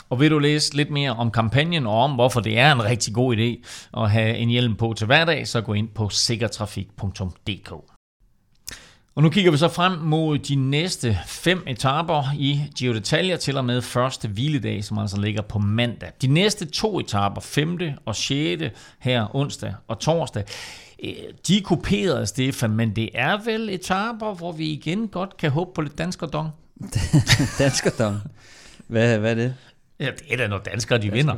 Og vil du læse lidt mere om kampagnen og om, hvorfor det er en rigtig god idé at have en hjelm på til hverdag, så gå ind på sikkertrafik.dk. Og nu kigger vi så frem mod de næste fem etaper i Giro d'Italia til og med første hviledag, som altså ligger på mandag. De næste to etaper, femte og sjette her onsdag og torsdag, øh, de er kuperet, Stefan, men det er vel etaper, hvor vi igen godt kan håbe på lidt danskerdong. Danskerdom. Hvad, hvad er det? Ja, det er da når danskere, de vinder.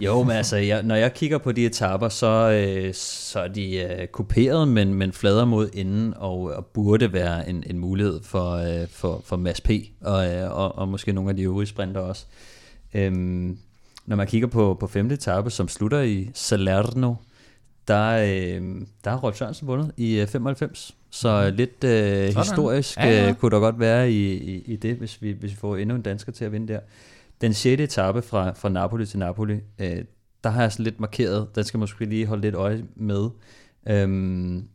Jo, men altså, jeg, når jeg kigger på de etaper, så, øh, så er de øh, kuperet, men, men flader mod enden, og, og burde være en, en mulighed for, øh, for, for Mads P. Og, øh, og, og måske nogle af de øvrige sprinter også. Øhm, når man kigger på, på femte etape, som slutter i Salerno, der, øh, der har Rolf Sørensen vundet i øh, 95. Så lidt øh, historisk Ja, ja. øh, kunne der godt være i, i, i det, hvis vi, hvis vi får endnu en dansker til at vinde der. Den sjette etape fra, fra Napoli til Napoli, øh, der har jeg sådan lidt markeret, den skal måske lige holde lidt øje med. Øhm,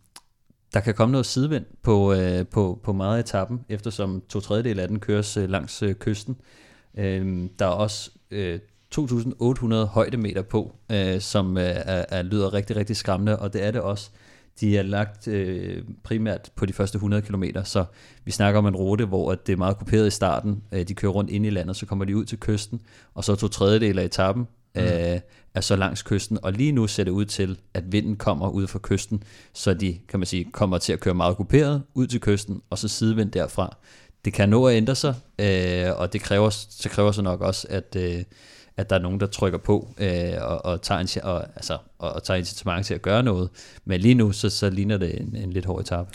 der kan komme noget sidevind på, øh, på, på meget af etappen, eftersom to tredjedel af den køres øh, langs øh, kysten. Øhm, der er også øh, 2.800 højdemeter på, øh, som øh, er, er, lyder rigtig, rigtig skræmmende, og det er det også. De er lagt øh, primært på de første 100 km, så vi snakker om en rute, hvor det er meget kuperet i starten. Øh, de kører rundt ind i landet, så kommer de ud til kysten, og så to tredjedel af etappen øh, er så langs kysten. Og lige nu ser det ud til, at vinden kommer ud fra kysten, så de kan man sige, kommer til at køre meget kuperet ud til kysten, og så sidevind derfra. Det kan nå at ændre sig, øh, og det kræver, så kræver så nok også, at, øh, at der er nogen, der trykker på øh, og, og, tager en, og, altså, og, og tager incitament til at gøre noget. Men lige nu, så, så ligner det en, en lidt hård etape.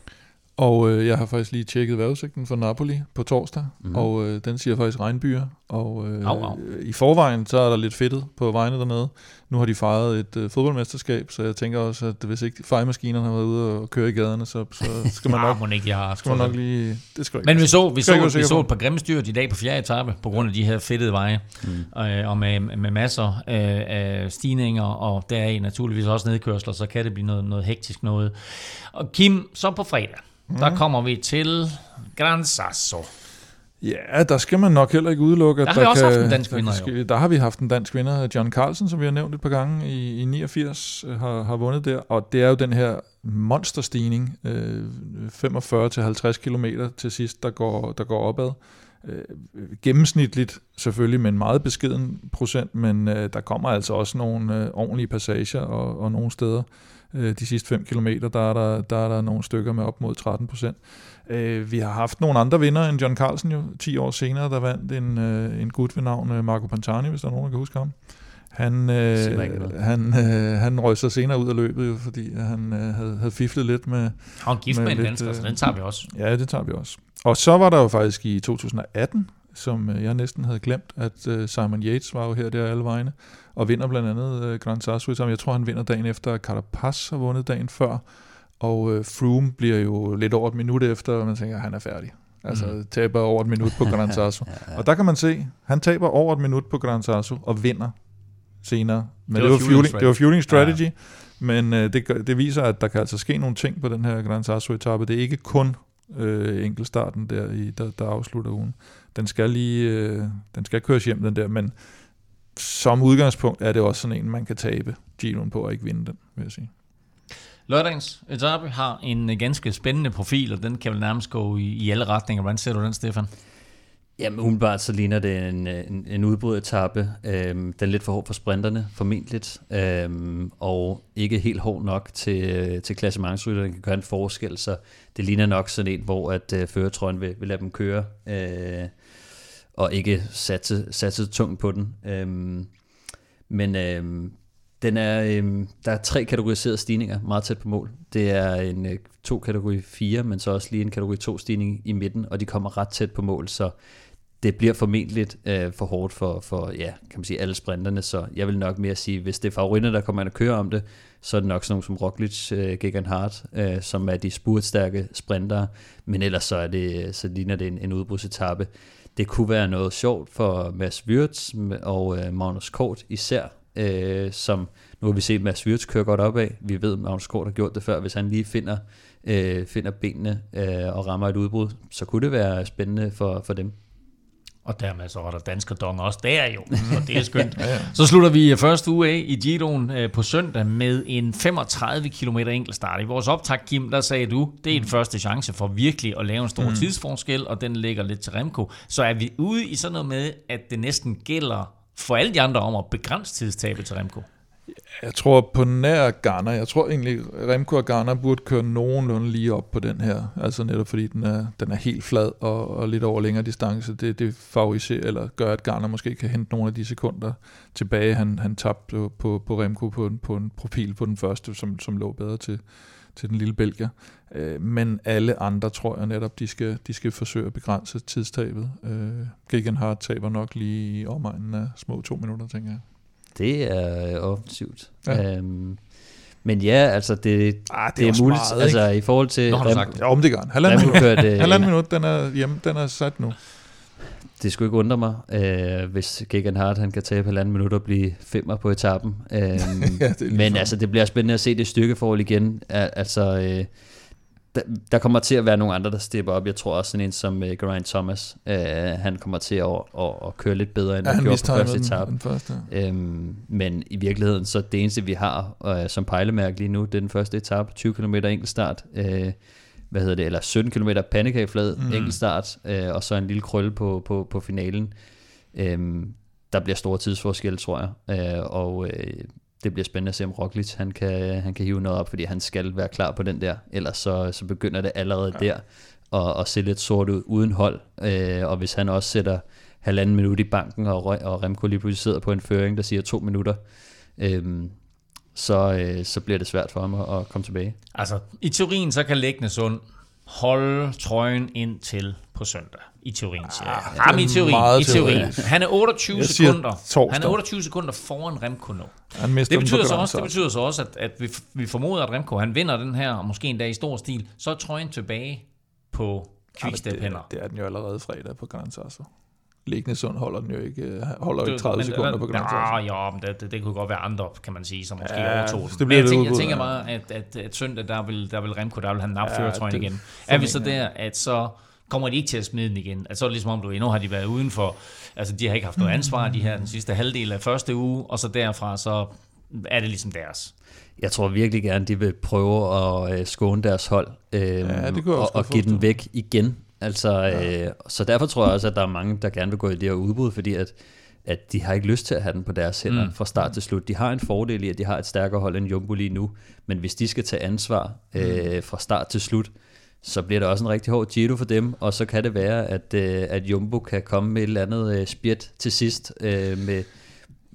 Og øh, jeg har faktisk lige tjekket vejrudsigten for Napoli på torsdag, mm. og øh, den siger faktisk regnbyer. Og øh, Au, au. i forvejen, så er der lidt fedtet på vejene dernede. Nu har de fejret et øh, fodboldmesterskab, så jeg tænker også, at hvis ikke fejmaskinerne har været ude og køre i gaderne, så, så skal man nok, Ah, ikke, jeg har skal man nok lige... Det skal ikke Men vi så, vi ikke være så, vi så et par grimme styrt i dag på fjerde etape, på grund af de her fedtede veje, mm. øh, og med, med masser af, af stigninger, og deraf naturligvis også nedkørsler, så kan det blive noget, noget hektisk noget. Og Kim, så på fredag, mm. der kommer vi til Gran Sasso. Ja, der skal man nok heller ikke udelukke, at Der har vi også kan, haft en dansk der vinder, kan ske- Der har vi haft en dansk vinder, John Carlsen, som vi har nævnt et par gange i, i 89, øh, har, har vundet der. Og det er jo den her monsterstigning, øh, 45-50 km til sidst, der går, der går opad. øh, gennemsnitligt selvfølgelig med en meget beskeden procent, men øh, der kommer altså også nogle øh, ordentlige passager og, og nogle steder. Øh, de sidste 5 km, der er der, der er der nogle stykker med op mod 13 procent. Øh, vi har haft nogle andre vinder end John Carlsen jo, 10 år senere, der vandt en, øh, en gut ved navn øh, Marco Pantani, hvis der er nogen, der kan huske ham. Han, øh, han, øh, han røg sig senere ud af løbet, jo, fordi han øh, havde, havde fiflet lidt med... Han gift med, med en dansker, så den tager vi også. Ja, det tager vi også. Og så var der jo faktisk i 2018, som øh, jeg næsten havde glemt, at øh, Simon Yates var jo her der alle vegne, og vinder blandt andet øh, Grand Sasso, som jeg tror, han vinder dagen efter, at Carapaz har vundet dagen før, og øh, Froome bliver jo lidt over et minut efter, og man tænker, at han er færdig. Altså mm. taber over et minut på Gran Sasso. ja. Og der kan man se, han taber over et minut på Gran Sasso og vinder senere. Men det var, det var, fueling, det var fueling strategy, ja. men øh, det, det viser, at der kan altså ske nogle ting på den her Gran Sasso-etappe. Det er ikke kun øh, enkeltstarten der, i, der, der afslutter ugen. Den skal lige, øh, den skal køres hjem, den der, men som udgangspunkt er det også sådan en, man kan tabe Giroen på og ikke vinde den, vil jeg sige. Lørdagens etape har en øh, ganske spændende profil, og den kan vel nærmest gå i, i alle retninger. Hvordan ser du den, Stefan? Jamen umiddelbart så ligner det en, en, en udbrudetappe. Øhm, den er lidt for hård for sprinterne, formentligt, øhm, og ikke helt hård nok til, til klassementsrytterne, kan gøre en forskel, så det ligner nok sådan en, hvor at øh, føretrøjen vil, vil lade dem køre, øh, og ikke satse, satse tungt på den. Øhm, men øhm, den er, øhm, der er tre kategoriserede stigninger meget tæt på mål. Det er en øh, to kategori 4, men så også lige en kategori 2 stigning i midten, og de kommer ret tæt på mål, så det bliver formentlig øh, for hårdt for, for ja, kan man sige, alle sprinterne, så jeg vil nok mere sige, hvis det er favoritter, der kommer ind og kører om det, så er det nok sådan nogle som Roglic, øh, Gegan Hart, øh, som er de spurtstærke sprintere, men ellers så, er det, så ligner det en, en udbrudsetappe. Det kunne være noget sjovt for Mads Wirtz og øh, Magnus Kort især, øh, som nu har vi set Mads Wirtz køre godt opad. Vi ved, at Magnus Kort har gjort det før. Hvis han lige finder, øh, finder benene øh, og rammer et udbrud, så kunne det være spændende for, for dem. Og dermed så var der dansker dong også der jo, og det er skønt. ja, ja. Så slutter vi første uge af i Giroen øh, på søndag med en 35 km enkeltstart. I vores optag, Kim, der sagde du, det er en mm. første chance for virkelig at lave en stor mm. tidsforskel, og den ligger lidt til Remco. Så er vi ude i sådan noget med, at det næsten gælder for alle de andre om at begrænse tidstabet til Remco? Jeg tror på nær Garner, jeg tror egentlig, Remco og Garner burde køre nogenlunde lige op på den her. Altså netop fordi den er, den er helt flad og, og lidt over længere distance. Det, det favoriserer, eller gør, at Garner måske kan hente nogle af de sekunder tilbage. Han, han tabte på, på Remco på en, på en profil på den første, som, som lå bedre til, til den lille belgier. Øh, men alle andre tror jeg netop, de skal, de skal forsøge at begrænse tidstabet. Øh, Gegenhardt taber nok lige i omegnen af små to minutter, tænker jeg. Det er offensivt. Ja. Øhm, men ja, altså det, ah, det, det er, er muligt, meget, altså i forhold til... Nå, har sagt. Ja, om det gør Halvanden minut, halvanden minut, den er hjemme, den er sat nu. Det skulle ikke undre mig, øh, hvis Gegan Hart han kan tabe halvanden minut og blive femmer på etappen. Øh, ja, men altså, det bliver spændende at se det stykkeforhold igen. Altså, øh, der, der kommer til at være nogle andre, der stepper op. Jeg tror også sådan en som uh, Geraint Thomas, uh, han kommer til at, at, at køre lidt bedre, end ja, han gjorde på første etape. Den første. Øhm, men i virkeligheden, så det eneste, vi har uh, som pejlemærke lige nu, det er den første etape, 20 km enkeltstart. Uh, hvad hedder det, eller 17 km pandekageflad mm. enkeltstart, uh, og så en lille krølle på, på, på finalen. Um, der bliver store tidsforskel, tror jeg. Uh, og uh, det bliver spændende at se, om Roglic han kan, han kan hive noget op, fordi han skal være klar på den der. Ellers så, så begynder det allerede ja. der at, at se lidt sort ud uden hold. Øh, og hvis han også sætter halvanden minut i banken, og, og Remco lige pludselig sidder på en føring, der siger to minutter, øh, så, øh, så bliver det svært for ham at, at komme tilbage. Altså, i teorien så kan Lægne Sund holde trøjen ind til på søndag. I teorien, siger jeg. Ah, Jamen, i teorien. I teorien. Han er 28 sekunder. Han er 28 sekunder foran Remco nu. Han det betyder, så også, det betyder så også, at, at vi, vi formoder, at Remco han vinder den her, og måske endda i stor stil. Så er trøjen tilbage på Quickstep. Det, det er den jo allerede fredag på Gran Sasso. Liggende Sund holder den jo ikke, øh, holder ikke 30 men, sekunder på Grand Tour. Ja, men det, det, det, kunne godt være andre, kan man sige, som måske ja, overtog den. Det men jeg, tænker, jeg tænker bare, at, at, at søndag, der vil, der vil Remco, der vil han nappe ja, føretrøjen igen. Er vi så der, at så kommer de ikke til at smide den igen. Altså, så er det ligesom om, du endnu har de været uden for, altså de har ikke haft noget ansvar, de her den sidste halvdel af første uge, og så derfra, så er det ligesom deres. Jeg tror virkelig gerne, de vil prøve at øh, skåne deres hold, øh, ja, det og, og give den væk igen Altså, øh, så derfor tror jeg også, at der er mange, der gerne vil gå i det her udbud, fordi at, at de har ikke lyst til at have den på deres hænder mm. fra start til slut. De har en fordel i, at de har et stærkere hold end Jumbo lige nu, men hvis de skal tage ansvar øh, fra start til slut, så bliver det også en rigtig hård Giro for dem, og så kan det være, at, øh, at Jumbo kan komme med et eller andet øh, spjæt til sidst øh, med,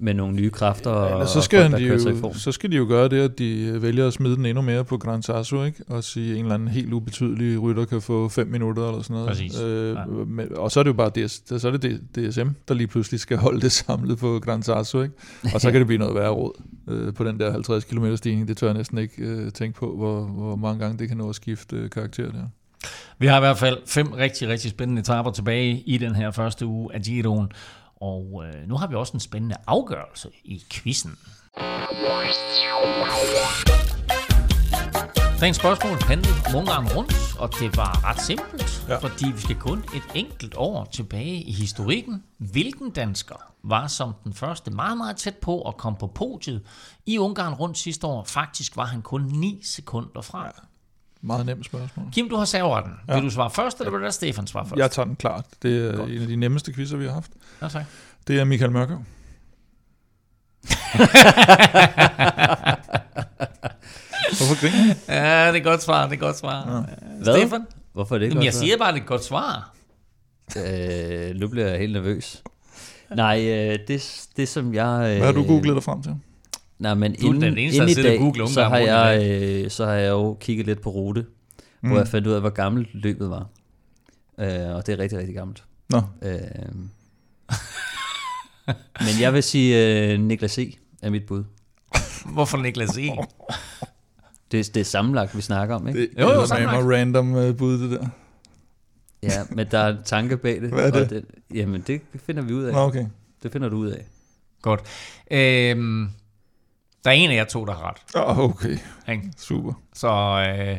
med nogle nye kræfter. Ja, og, så, og skal folk, der de kører sig i jo, form. så skal de jo gøre det, at de vælger at smide den endnu mere på Gran Sasso, ikke? og sige, at en eller anden helt ubetydelig rytter kan få 5 minutter eller sådan noget. Præcis. Øh, Ja. men, og så er det jo bare DS, så er det DSM, der lige pludselig skal holde det samlet på Gran Sasso, ikke? og så kan det blive noget værre råd øh, på den der 50 km stigning. Det tør jeg næsten ikke øh, tænke på, hvor, hvor mange gange det kan nå at skifte øh, karakter der. Vi har i hvert fald fem rigtig, rigtig spændende etaper tilbage i den her første uge af Giroen. Og øh, nu har vi også en spændende afgørelse i quizzen. Dagens spørgsmål handlede Ungarn rundt, og det var ret simpelt. Ja. fordi vi skal kun et enkelt år tilbage i historikken. Hvilken dansker var som den første meget, meget tæt på at komme på podiet i Ungarn rundt sidste år? Faktisk var han kun 9 sekunder fra. Ja. Meget nemt spørgsmål. Kim, du har serveretten. Ja. Vil du svare først, eller vil du lade Stefan svare først? Jeg tager den klart. Det er Godt. en af de nemmeste quizzer, vi har haft. Ja, tak. Det er Michael Mørkøv. Hvorfor griner? Ja, det er et godt svar, det er et godt svar. Ja. Hvad? Stefan? Hvorfor er det ikke Jamen, jeg godt siger bare, det er et godt svar. Øh, nu bliver jeg helt nervøs. Nej, øh, det, det som jeg... Øh, Hvad har du googlet dig frem til? Nej, men Du er inden, den eneste, inden i dag, googler så har, jeg, øh, så har jeg jo kigget lidt på rute, mm. hvor jeg fandt ud af, hvor gammelt løbet var. Øh, og det er rigtig, rigtig gammelt. Nå, Øh, men jeg vil sige øh, Niklas E. er mit bud. Hvorfor Niklas E? Det, det er sammenlagt, vi snakker om, ikke? det Jo, jo, er jo sammenlagt. random uh, bud, det der. Ja, men der er en tanke bag det. Hvad er det? Og det jamen, det finder vi ud af. Nå, okay. Det finder du ud af. Godt. Øhm, der er en af jer to, der har ret. Oh, okay, Ikke? super. Så øh, jeg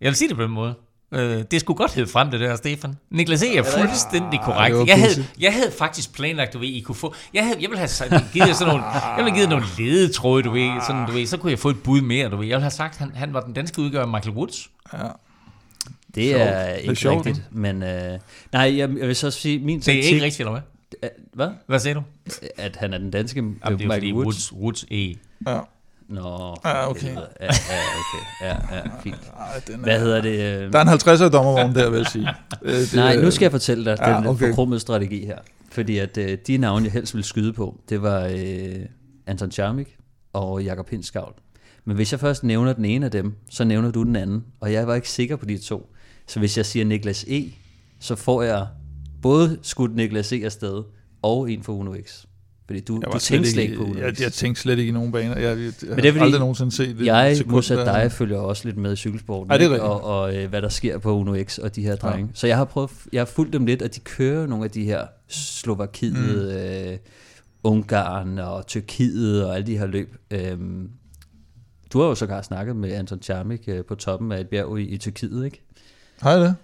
vil sige det på den måde. Øh, det skulle godt hedde frem, det der, Stefan. Niklas E. er fuldstændig korrekt. det var Jeg havde, jeg havde faktisk planlagt, du ved, I kunne få... Jeg, havde, jeg ville have givet jer sådan nogle, jeg ville have givet nogle ledetråde, du ved, sådan, du ved. Så kunne jeg få et bud mere, du ved. Jeg ville have sagt, han, han var den danske udgave af Michael Woods. Ja. Det Sjovt. er Det er ikke sjovt, rigtigt. Men øh, nej, jeg, jeg vil så sige, min Det er taktik... ikke rigtigt, eller hvad? Hvad? Hvad siger du? At han er den danske Jamen, det er jo Michael fordi Woods. Woods, Woods E. Ja. Nå, Ja, okay. helvede. Ja, ja, okay. Ja, ja, fint. Ej, Hvad hedder det? øh? Der er en 50'er dommervogn der, vil jeg sige. Det, Nej, nu skal jeg fortælle dig Ja, den okay. strategi her. Fordi at øh, de navne, jeg helst ville skyde på, det var øh, Anton Charmik og Jakob Hinskavl. Men hvis jeg først nævner den ene af dem, så nævner du den anden. Og jeg var ikke sikker på de to. Så hvis jeg siger Niklas E., så får jeg både skudt Niklas E. afsted, og en for Uno X. Fordi du, Jeg du tænkte slet ikke på Uno jeg, X. jeg tænkte slet ikke i nogen baner. Jeg, jeg, jeg Men det er har aldrig nogensinde set det. Jeg, sekund modsat der. dig, følger også lidt med i cykelsporten. Ej, det er rigtigt. og, og øh, hvad der sker på Uno X og de her drenge. Ja. Så jeg har prøvet, jeg har fulgt dem lidt, og de kører nogle af de her Slovakiet, mm. øh, Ungarn og Tyrkiet og alle de her løb. Øhm, du har jo sågar snakket med Anton Charmik øh, på toppen af et bjerg i, i Tyrkiet, ikke? Har jeg det?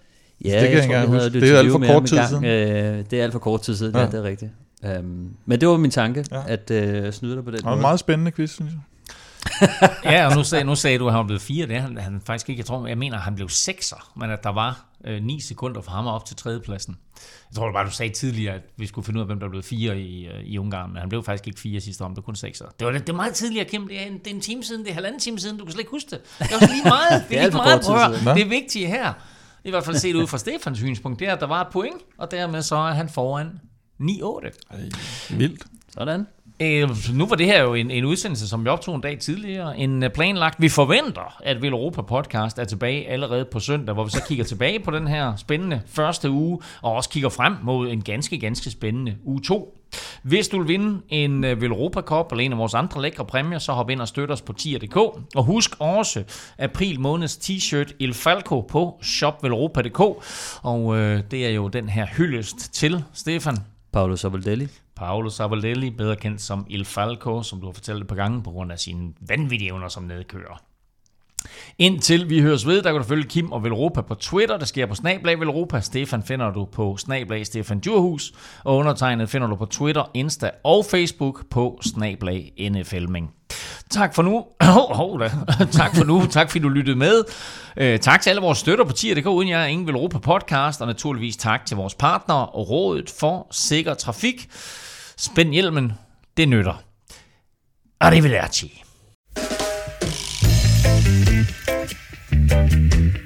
Ja, kan jeg engang vi havde huske. et Det er alt for kort tid engang. Øh, det er alt for kort tid siden, ja, Ja. det er rigtigt. Um, men det var min tanke, ja. At øh, snyde dig på den Det var måde. en meget spændende quiz, synes jeg. Ja, og nu sagde, nu sagde du, at han var blevet fire. Det er han, han faktisk ikke. Jeg tror, jeg mener, at han blev sekser, men at der var øh, 9 sekunder for ham op til tredjepladsen. Jeg tror bare, du sagde tidligere, at vi skulle finde ud af, hvem der blev fire i, øh, i Ungarn, men han blev faktisk ikke fire sidste år, det var kun sekser. Det var, det var meget tidligere, Kim. Det er, en, det er en time siden, det er halvanden time siden, du kan slet ikke huske det. Det er også lige meget. Det er, alt lige for meget, prøv siden. Det er vigtigt her. I hvert fald set ud fra Stefans synspunkt, det er, at der var et point, og dermed så er han foran 9-8. Vildt. Sådan. Øh, nu var det her jo en, en udsendelse, som vi optog en dag tidligere, en øh, planlagt. Vi forventer, at Vil Europa Podcast er tilbage allerede på søndag, hvor vi så kigger tilbage på den her spændende første uge, og også kigger frem mod en ganske, ganske spændende uge 2. Hvis du vil vinde en øh, Vil Europa Cup eller en af vores andre lækre præmier, så hop ind og støt os på tier.dk. Og husk også april måneds t-shirt Il Falco på shopveleuropa.dk. Og øh, det er jo den her hyldest til Stefan Paolo Sabaldelli Paolo Savoldelli, bedre kendt som Il Falco, som du har fortalt et par gange, på grund af sine vanvittige evner som nedkører. Indtil vi høres ved, der kan du følge Kim og Velropa på Twitter. Det sker på Snablag Velropa. Stefan finder du på Snablag Stefan Djurhus. Og undertegnet finder du på Twitter, Insta og Facebook på Snablag NFLming. Tak for nu. Oh, oh, da. tak for nu. Tak fordi du lyttede med. Uh, tak til alle vores støtter på TIR.dk, uden jeg ingen vil på podcast, og naturligvis tak til vores partnere og rådet for sikker trafik. Spænd hjelmen, det nytter. Arrivederci. thank you